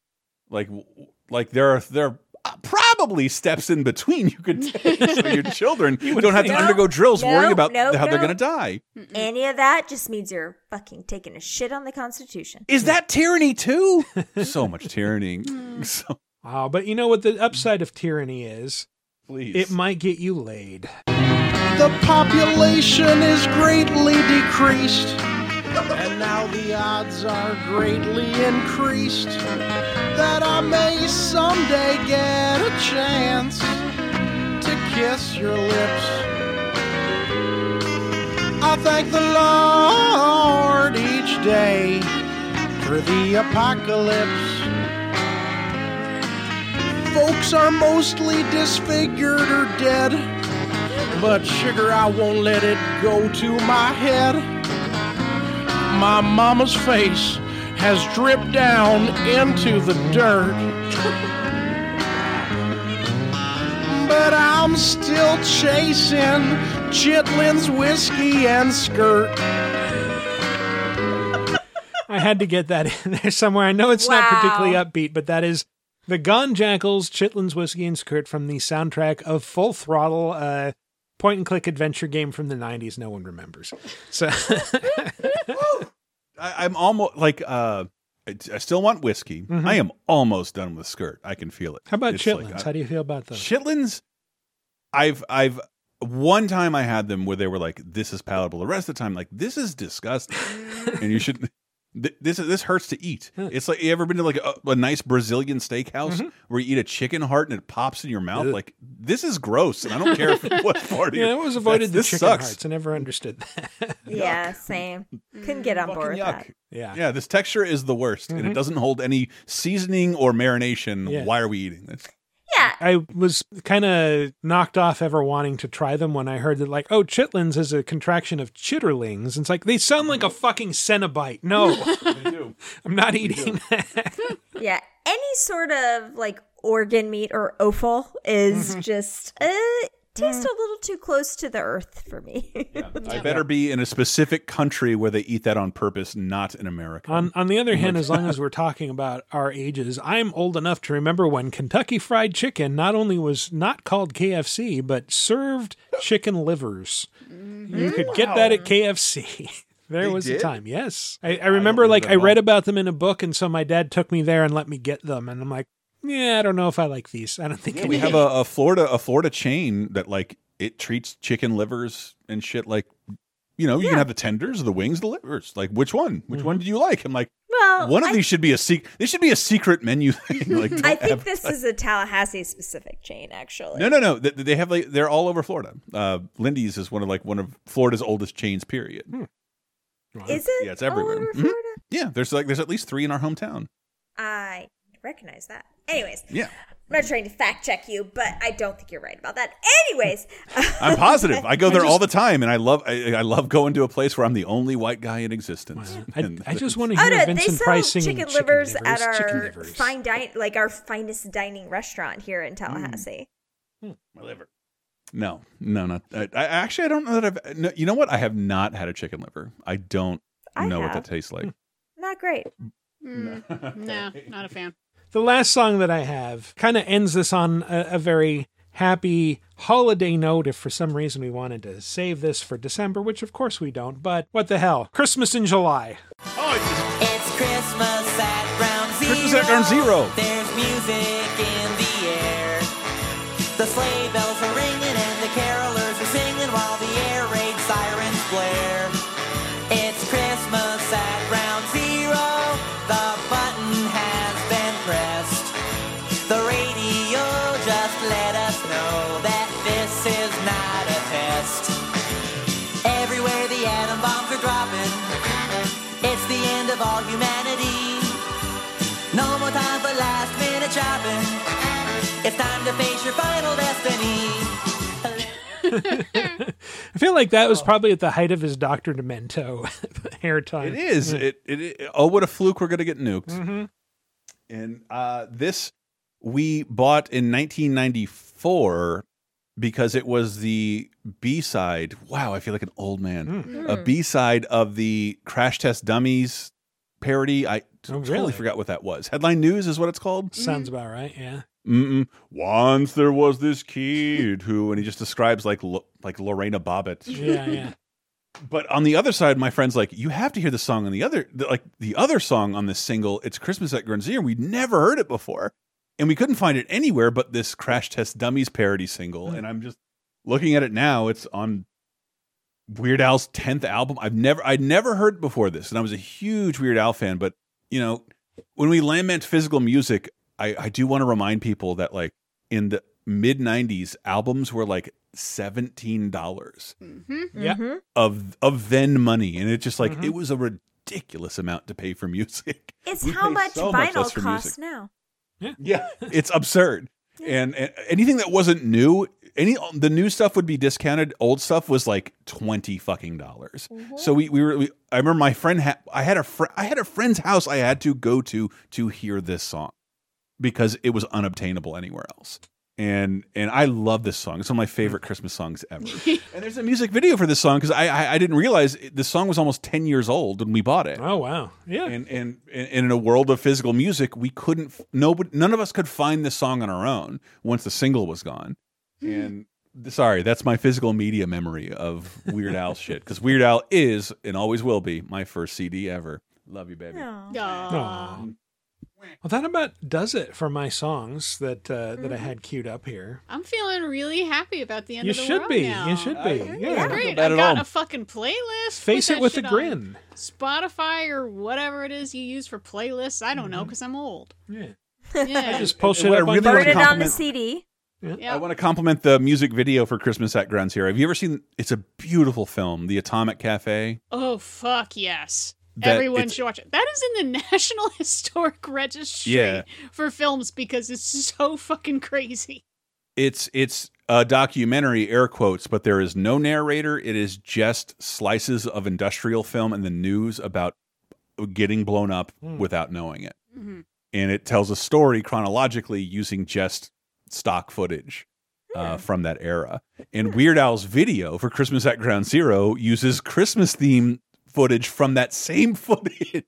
Like like there are there are probably steps in between you could take so your children would don't have to think. undergo drills No, worrying about no, how they're going to die. Any of that just means you're fucking taking a shit on the Constitution. Is that tyranny too? so much tyranny. Mm. So, Wow, but you know what the upside of tyranny is? please. It might get you laid. The population is greatly decreased, and now the odds are greatly increased that I may someday get a chance to kiss your lips. I thank the Lord each day for the apocalypse. Folks are mostly disfigured or dead. but sugar, I won't let it go to my head. My mama's face has dripped down into the dirt. But I'm still chasing Chitlin's whiskey and skirt. I had to get that in there somewhere. I know it's not particularly upbeat, but that is the Gone Jackals, Chitlin's Whiskey and Skirt from the soundtrack of Full Throttle, uh, point and click adventure game from the 90s. No one remembers. So I, I'm almost like uh, I, I still want whiskey. Mhm. I am almost done with skirt. I can feel it. How about It's Chitlins? like, How do you feel about those? Chitlins, I've I've one time I had them where they were like, "This is palatable." The rest of the time, like, "This is disgusting," and you should. Th- This this hurts to eat. It's like you ever been to like a, a nice Brazilian steakhouse Mhm. where you eat a chicken heart and it pops in your mouth? Like this is gross, and I don't care if what part of Yeah, I your- always avoided the this chicken sucks. hearts. I never understood that. Yeah, same. Couldn't get on board with that. Yeah. Yeah, this texture is the worst, and Mhm. it doesn't hold any seasoning or marination. Yeah. Why are we eating this? I was kind of knocked off ever wanting to try them when I heard that, like, oh, chitlins is a contraction of chitterlings. And it's like, they sound like a fucking Cenobite. No, I'm not eating that. Yeah, any sort of like organ meat or offal is Mhm. just uh, tastes mm. a little too close to the earth for me. I better be in a specific country where they eat that on purpose, not in America. On, on the other hand, as long as we're talking about our ages, I'm old enough to remember when Kentucky Fried Chicken not only was not called KFC, but served chicken livers. Mm-hmm. You could get that at KFC. There They was a time, yes. I, I remember, like, I read about them in a book, and so my dad took me there and let me get them. And I'm like, yeah, I don't know if I like these. I don't think I we have a, a Florida a Florida chain that like it treats chicken livers and shit like you know you can have the tenders, the wings, the livers. Like which one? Which one do you like? I'm like, Well, one of I- these should be a secret. This should be a secret menu thing. Like I think have- this is a Tallahassee specific chain, actually. No, no, no. They, they have like they're all over Florida. Uh, Lindy's is one of like one of Florida's oldest chains. Period. Is it? Yeah, it's all everywhere. over Mhm. Yeah, there's like there's at least three in our hometown. I recognize that. Anyways, Yeah, I'm not trying to fact check you, but I don't think you're right about that. Anyways, I'm positive. I go there I all the time, and I love I, I love going to a place where I'm the only white guy in existence. I, And I just want to oh hear no, they Vincent sell Price singing chicken, livers at our livers. fine dine, like our finest dining restaurant here in hmm. Tallahassee. Hmm. my liver. No, no, not. I, I actually I don't know that I've. No, you know what? I have not had a chicken liver. I don't I know what that tastes like. Hmm. Not great. Mm, no, not a fan. The last song that I have kind of ends this on a, a very happy holiday note. If for some reason we wanted to save this for December, which of course we don't, but what the hell? Christmas in July. It's Christmas at Ground Zero. Christmas at Ground Zero. There's music in the air. The sleigh bells are ringing and the carolers minute. It's time to face your final destiny. I feel like that was probably at the height of his Dr. Demento hair time. It is. It, it, it- Oh, what a fluke! We're gonna get nuked. Mhm. And uh, this we bought in 1994 because it was the B side. Wow, I feel like an old man. Hmm. A B side of the Crash Test Dummies parody. I totally Oh, really? forgot what that was. Headline News is what it's called. Sounds mm. about right, yeah. Mm-mm. Once there was this kid who, and he just describes like Lo- like Lorena Bobbitt. Yeah, yeah. But on the other side, my friend's like, you have to hear the song on the other, the, like the other song on this single. It's Christmas at Ground Zero. We'd never heard it before, and we couldn't find it anywhere but this Crash Test Dummies parody single. Hmm. And I'm just looking at it now. It's on Weird Al's tenth album. I've never, I'd never heard before this, and I was a huge Weird Al fan. But you know, when we lament physical music, I, I do want to remind people that like in the mid '90s, albums were like seventeen dollars Yeah. of of then money, and it just like Mhm. it was a ridiculous amount to pay for music. It's We how much so vinyl less for costs music. now. Yeah, it's absurd. And, and anything that wasn't new any the new stuff would be discounted. Old stuff was like twenty fucking dollars. Mm-hmm. So we we were. We, I remember my friend had. I had a friend. I had a friend's house. I had to go to to hear this song because it was unobtainable anywhere else. And and I love this song. It's one of my favorite mm. Christmas songs ever. and there's a music video for this song because I, I I didn't realize this song was almost ten years old when we bought it. Oh wow, yeah. And and, and in a world of physical music, we couldn't. Nobody, none of us could find this song on our own once the single was gone. And sorry, that's my physical media memory of Weird Al shit because Weird Al is and always will be my first CD ever. Love you, baby. Aw. Well, that about does it for my songs that uh, that I Mm-hmm. had queued up here. I'm feeling really happy about the end You of the should world be. now. You should be. I- Yeah. It's I great. I've got all. a fucking playlist. Face Put it with a grin. Spotify or whatever it is you use for playlists. I don't know because I'm old. Yeah. Yeah. Just pull And shit what I up on really Burn wanna Put it on the compliment- CD. I want to compliment the music video for Christmas at Ground Zero. Have you ever seen? It's a beautiful film, The Atomic Cafe. Oh fuck yes. That Everyone should watch it. That is in the National Historic Registry Yeah. for films because it's so fucking crazy. It's it's a documentary, air quotes, but there is no narrator. It is just slices of industrial film and the news about getting blown up Hmm. without knowing it. Mhm. And it tells a story chronologically using just stock footage uh, from that era. And Weird Al's video for Christmas at Ground Zero uses Christmas theme footage from that same footage.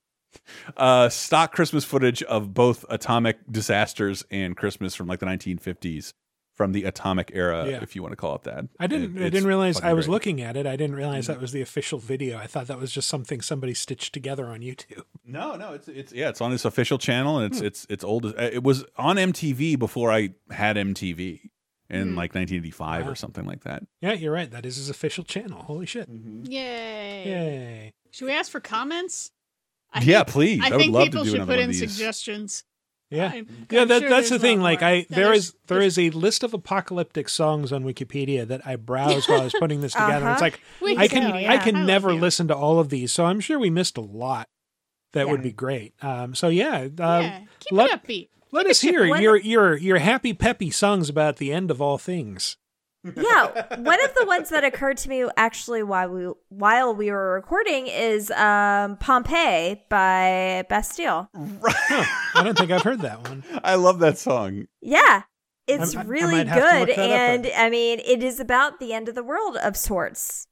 Uh, stock Christmas footage of both atomic disasters and Christmas from like the 1950s from the atomic era, Yeah. if you want to call it that. I didn't. It- I didn't realize I was great. looking at it. I didn't realize that was the official video. I thought that was just something somebody stitched together on YouTube. No, no, it's it's yeah, it's on his official channel and it's Hmm. it's it's old. uh, It was on MTV before I had MTV in Hmm. like 1985 Wow. or something like that. Yeah, you're right. That is his official channel. Holy shit! Mm-hmm. Yay. Yay! Should we ask for comments? I Yeah, think- please. I, I would think love to people do should put in these. suggestions. Yeah, I'm- yeah. I'm That, sure that's the thing. Like more. I, there is there is a list of apocalyptic songs on Wikipedia that I browsed while I was putting this together. It's Uh-huh. like We I can tell, I can I never you. listen to all of these, so I'm sure we missed a lot. That would be great. Um, so yeah, uh, yeah, keep let, it upbeat. let us hear your your your happy peppy songs about the end of all things. Yeah, one of the ones that occurred to me actually while we while we were recording is um, Pompeii by Bastille. I don't think I've heard that one. I love that song. Yeah, it's I- I really might have to good, look up and. I mean, it is about the end of the world of sorts.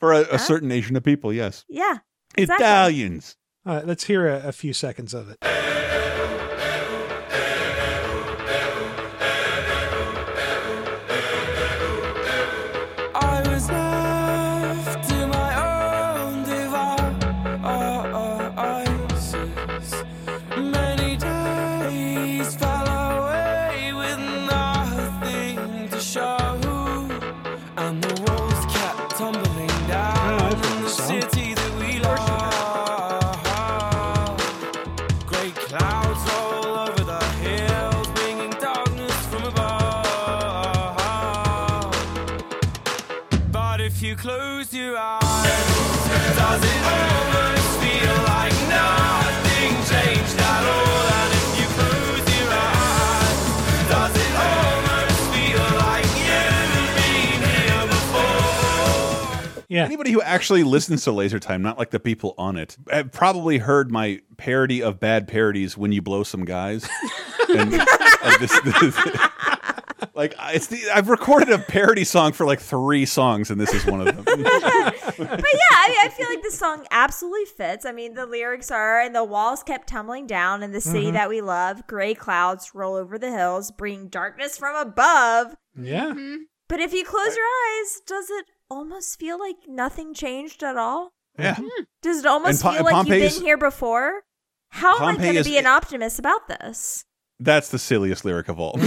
For a, a certain nation of people, yes. Yeah, exactly. Italians. All right, let's hear a, a few seconds of it. Yeah. Anybody who actually listens to Laser Time, not like the people on it, have probably heard my parody of bad parodies when you blow some guys. and, and this, this- like it's the I've recorded a parody song for like three songs, and this is one of them. but yeah, I, mean, I feel like the song absolutely fits. I mean, the lyrics are, and the walls kept tumbling down in the city Mhm. that we love. Gray clouds roll over the hills, bringing darkness from above. Yeah. But if you close your eyes, does it almost feel like nothing changed at all? Yeah. Does it almost Po- feel like Pompeii you've is- been here before? How am I going to be an optimist about this? That's the silliest lyric of all.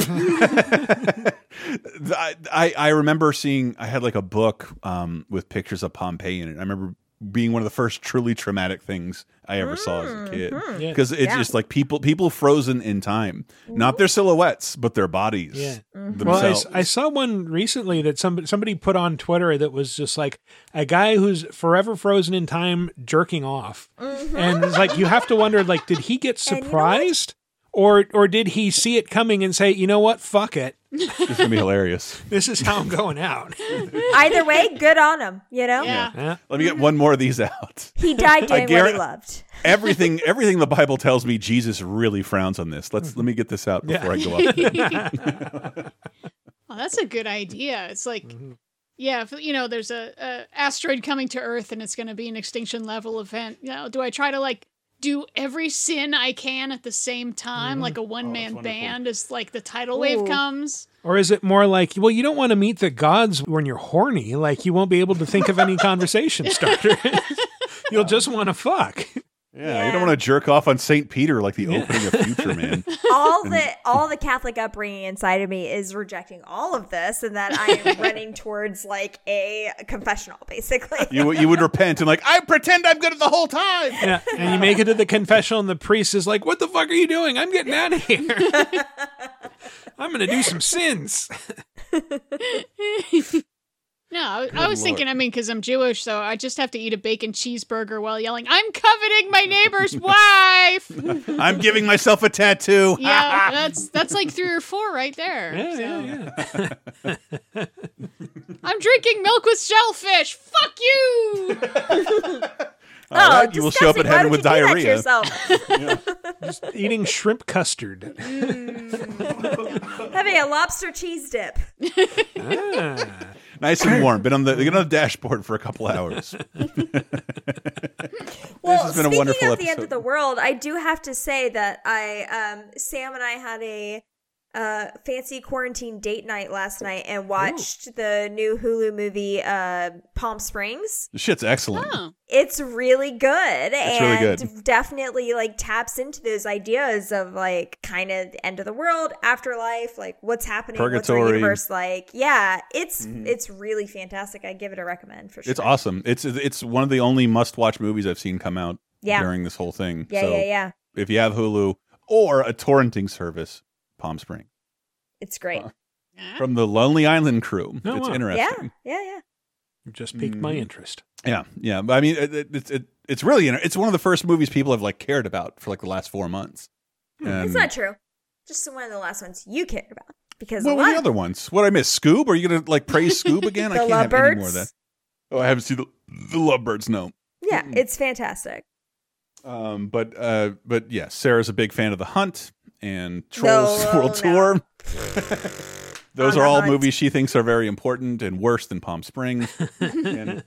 I, I I remember seeing I had like a book um, with pictures of Pompeii in it. I remember being one of the first truly traumatic things I ever saw as a kid Mhm. Yeah. because it's Yeah. just like people people frozen in time, not their silhouettes but their bodies Yeah. themselves. Well, I s- I, saw one recently that somebody somebody put on Twitter that was just like a guy who's forever frozen in time jerking off, and it's like you have to wonder like did he get And you know surprised Or or did he see it coming and say, you know what, fuck it, It's gonna be hilarious. this is how I'm going out. Either way, good on him. You know, Yeah. Let me get one more of these out. he died I doing what he loved. everything everything the Bible tells me Jesus really frowns on this. Let's let me get this out before I go up. Oh, that's a good idea. It's like, Mm-hmm. yeah, if, you know, there's a, a asteroid coming to Earth and it's going to be an extinction level event. You know, do I try to like do every sin I can at the same time, mm-hmm. like a one oh, man band, as like the tidal wave comes? Or is it more like, well, you don't want to meet the gods when you're horny, like you won't be able to think of any conversation starters. You'll just want to fuck. Yeah, you don't want to jerk off on St. Peter like the opening of Future Man. all the all the Catholic upbringing inside of me is rejecting all of this, and that I am running towards like a confessional, basically. You you would repent and like I pretend I'm good the whole time. Yeah. And you make it to the confessional, and the priest is like, what the fuck are you doing? I'm getting out of here. I'm going to do some sins. No, I, I was Lord. thinking, I mean, because I'm Jewish, so I just have to eat a bacon cheeseburger while yelling, I'm coveting my neighbor's wife. I'm giving myself a tattoo. yeah, that's that's like three or four right there. Yeah, so. I'm drinking milk with shellfish. Fuck you. All right, you will show up at heaven with diarrhea. Just eating shrimp custard. Having a lobster cheese dip. Nice and warm. Been on the been on the dashboard for a couple hours. Well, has been a speaking wonderful of the end of the world, I do have to say that I, um, Sam and I had a uh, fancy quarantine date night last night and watched the new Hulu movie uh, Palm Springs. The shit's excellent. It's really good It's really and good. definitely like taps into those ideas of like kind of the end of the world, afterlife, like what's happening, what's our Purgatory. universe like. Yeah, it's Mhm. it's really fantastic. I give it a recommend for sure. It's awesome. It's it's one of the only must watch movies I've seen come out Yeah. during this whole thing. Yeah, so yeah, yeah. If you have Hulu or a torrenting service, Palm Springs It's great. from the Lonely Island crew. Oh, it's wow. interesting. Yeah, yeah, yeah. You Just piqued my Mhm. interest. Yeah, yeah. I mean, it, it, it's it, it's really inter- it's one of the first movies people have like cared about for like the last four months. It's And- not true. Just one of the last ones you cared about because What a were the other ones? What I miss? Scoob? Are you gonna like praise Scoob again? I The can't have any more of Lovebirds? that. Oh, I haven't seen the, the Lovebirds. No. Yeah, it's fantastic. Um, but uh, but yeah, Sarah's a big fan of The Hunt and Trolls No, World no. Tour. Those are all Hunt. movies she thinks are very important and worse than Palm Springs. and,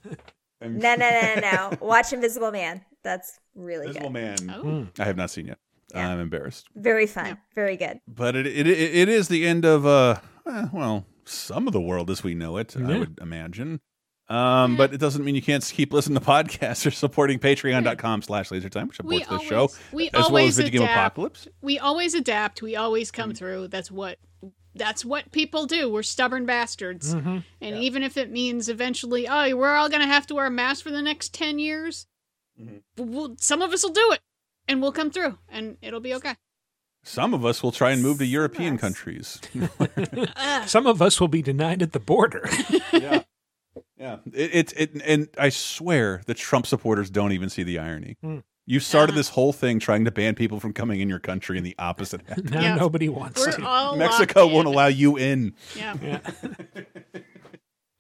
and No, no, no, no, no. Watch Invisible Man. That's really Invisible good. Man, I have not seen yet. I'm embarrassed. Very fun. Very good. But it, it it it is the end of uh eh, well some of the world as we know it. I would imagine. Um, but it doesn't mean you can't keep listening to podcasts or supporting patreon.com slash lasertime, which We supports the show. we as well as always Video Game. Apocalypse. We always adapt. We always come Mm-hmm. through. That's what that's what people do. We're stubborn bastards. Mm-hmm. Mhm. And even if it means eventually, oh, we're all gonna have to wear a mask for the next ten years, Mm-hmm. we'll, some of us will do it, and we'll come through, and it'll be okay. Some of us will try and move to European countries. Some of us will be denied at the border. yeah. Yeah. It, it, it, and I swear the Trump supporters don't even see the irony. Hmm. You started this whole thing trying to ban people from coming in your country, and the opposite happened. Now nobody wants We're to. all Mexico won't in. allow you in. Yeah.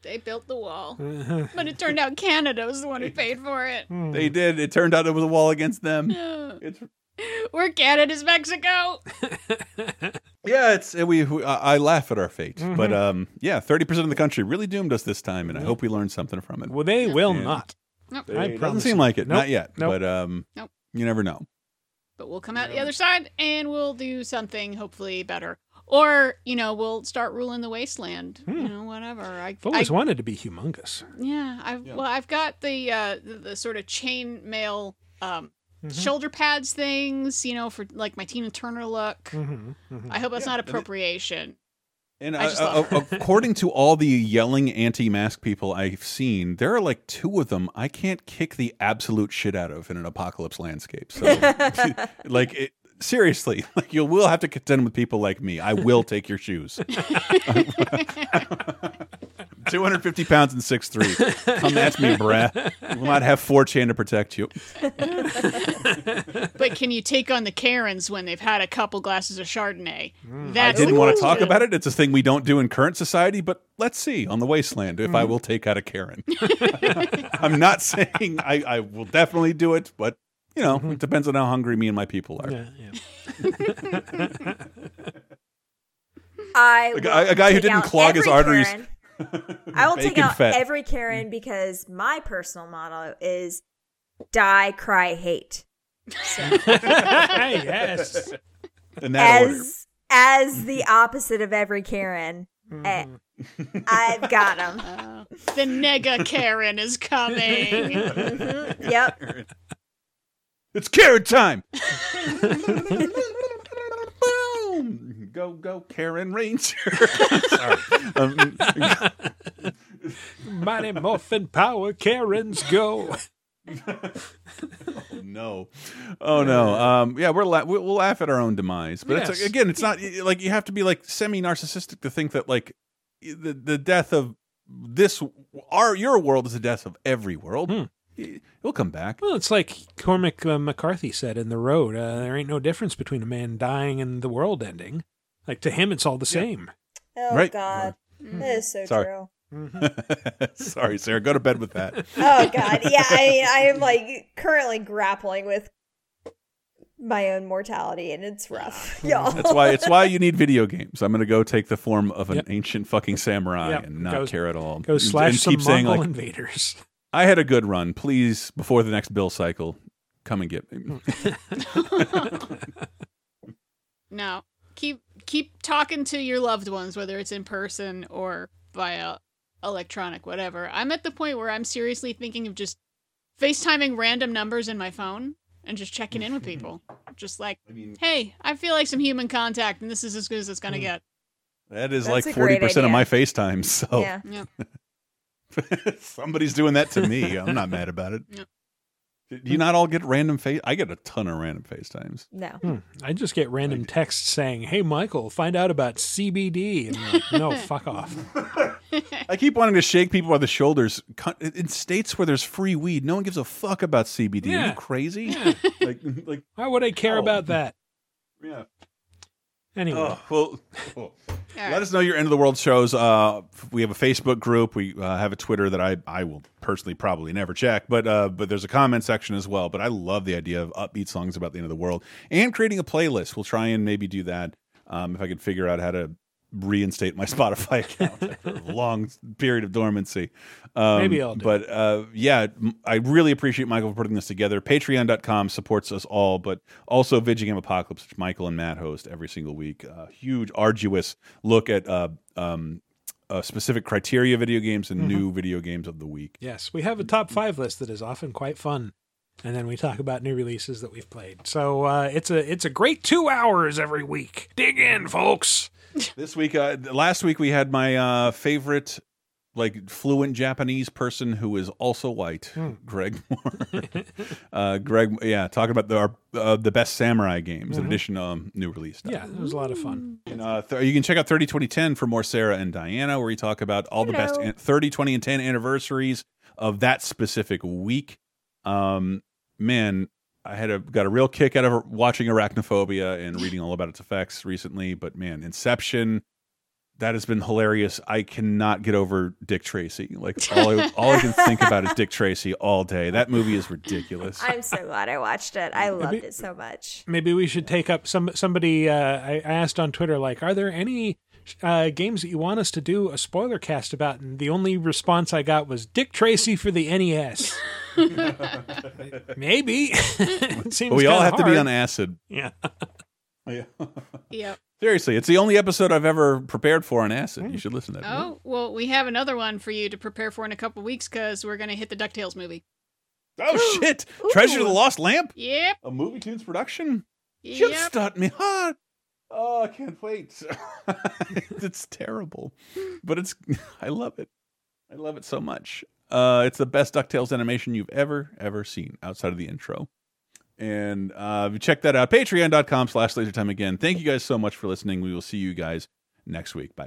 They built the wall, Uh-huh. but it turned out Canada was the one who paid for it. Hmm. They did. It turned out it was a wall against them. It's We're Canada's Mexico. Yeah, it's we. we I I laugh at our fate, Mm-hmm. but um, yeah, thirty percent of the country really doomed us this time, and I hope we learned something from it. Well, they will And not. Nope. It I doesn't seem like it, Nope. not yet. Nope. But um, Nope. you never know. But we'll come out the other side and we'll do something hopefully better. Or, you know, we'll start ruling the wasteland. You know, whatever. I, I've always I- wanted to be humongous. Yeah, I've well, I've got the uh the, the sort of chain mail um Mhm. shoulder pads things, you know, for like my Tina Turner look. Mhm, mhm. I hope that's Yeah, not appropriation. And I uh, just uh, according to all the yelling anti-mask people I've seen, there are like two of them I can't kick the absolute shit out of in an apocalypse landscape. So, like, it, seriously, like you will have to contend with people like me. I will take your shoes. 250 pounds and six three. Come at me, bruh. You will not have 4chan to protect you. But can you take on the Karens when they've had a couple glasses of Chardonnay? I That's didn't want to talk about it. It's a thing we don't do in current society, but let's see on the wasteland if I Mm-hmm. will take out a Karen. I'm not saying I, I will definitely do it, but you know, it depends on how hungry me and my people are. Mm-hmm. Yeah, I A guy- a guy who didn't clog his arteries. Karen. I will take out fat. every Karen because my personal motto is die, cry, hate. So, yes. In that order. as as the opposite of every Karen, eh, I've got them. The nega Karen is coming. Mhm, Yep. It's Karen time. Boom! Go, go, Karen Ranger. Sorry. Um, Mighty Muffin Power Karens go. oh, no, oh no. Um, yeah, we're la we'll we'll laugh at our own demise, but it's Yes. like, again, it's not like you have to be like semi narcissistic to think that like the the death of this our your world is the death of every world. It will come back. Well, it's like Cormac uh, McCarthy said in The Road uh, there ain't no difference between a man dying and the world ending. Like, to him, it's all the same. Oh Right. God, that is so Sorry. true. Sorry, Sarah. Go to bed with that. Oh God, yeah. I mean, I am like currently grappling with my own mortality, and it's rough, y'all. That's why it's why you need video games. I'm going to go take the form of an ancient fucking samurai Yep. and not Go- care at all. Go slash and some keep saying Mongol like, invaders. I had a good run. Please, before the next bill cycle, come and get me. Hmm. No. Keep keep talking to your loved ones, whether it's in person or via electronic, whatever. I'm at the point where I'm seriously thinking of just FaceTiming random numbers in my phone and just checking in with people. Just like, hey, I feel like some human contact, and this is as good as it's gonna hmm. get. that is That's like forty percent of my FaceTime. So Yeah. Yep. somebody's doing that to me. I'm not mad about it. Yep. Do you not all get random face? I get a ton of random FaceTimes. No. Hmm. I just get random texts saying, "Hey, Michael, find out about CBD." And like, no, fuck off. I keep wanting to shake people by the shoulders. In states where there's free weed, no one gives a fuck about CBD. Are you crazy? Yeah. like, like, Why would I care Oh. about that? yeah. Anyway, Oh, well, well, right. let us know your end of the world shows. Uh, we have a Facebook group. We uh, have a Twitter that I I will personally probably never check, but uh, but there's a comment section as well. But I love the idea of upbeat songs about the end of the world and creating a playlist. We'll try and maybe do that um, if I can figure out how to reinstate my Spotify account after a long period of dormancy. Um, Maybe I'll do But uh, yeah, I really appreciate Michael for putting this together. Patreon.com supports us all, but also Video Game Apocalypse, which Michael and Matt host every single week. A huge, arduous look at uh, um, uh, specific criteria video games and Mhm. new video games of the week. yes, we have a top five list that is often quite fun, and then we talk about new releases that we've played. So uh, it's a it's a great two hours every week. Dig in, folks. This week, uh, last week we had my uh, favorite, like fluent Japanese person who is also white, Hmm. Greg Moore. uh, Greg, yeah, talking about the our, uh, the best samurai games in Mhm. addition to um, new release stuff. Yeah, it was a lot of fun. And, uh, th- you can check out 30, 20, 10 for more Sarah and Diana, where we talk about all the best Hello. 30, 20, and 10 anniversaries of that specific week. Um, man, I had a got a real kick out of watching Arachnophobia and reading all about its effects recently. But man, Inception, that has been hilarious. I cannot get over Dick Tracy. Like all I, all I can think about is Dick Tracy all day. That movie is ridiculous. I'm so glad I watched it. I loved it so much. Maybe we should take up some somebody. Uh, I, I asked on Twitter, like, are there any uh, games that you want us to do a spoiler cast about? And the only response I got was Dick Tracy for the NES. Maybe. it seems But we all kinda have to be on acid. Yeah. Yeah. Yep. Seriously, it's the only episode I've ever prepared for on acid. You should listen to that. Oh, well, we have another one for you to prepare for in a couple weeks because we're going to hit the DuckTales movie. Oh shit! Treasure of the Lost Lamp, Yep. a MovieToons production. You Yep. start me hard. Oh, I can't wait. it's terrible, but it's I love it. I love it so much. Uh, it's the best Ducktales animation you've ever ever seen outside of the intro. And uh, check that out. Patreon.com slash lasertime again. Thank you guys so much for listening. We will see you guys next week. Bye.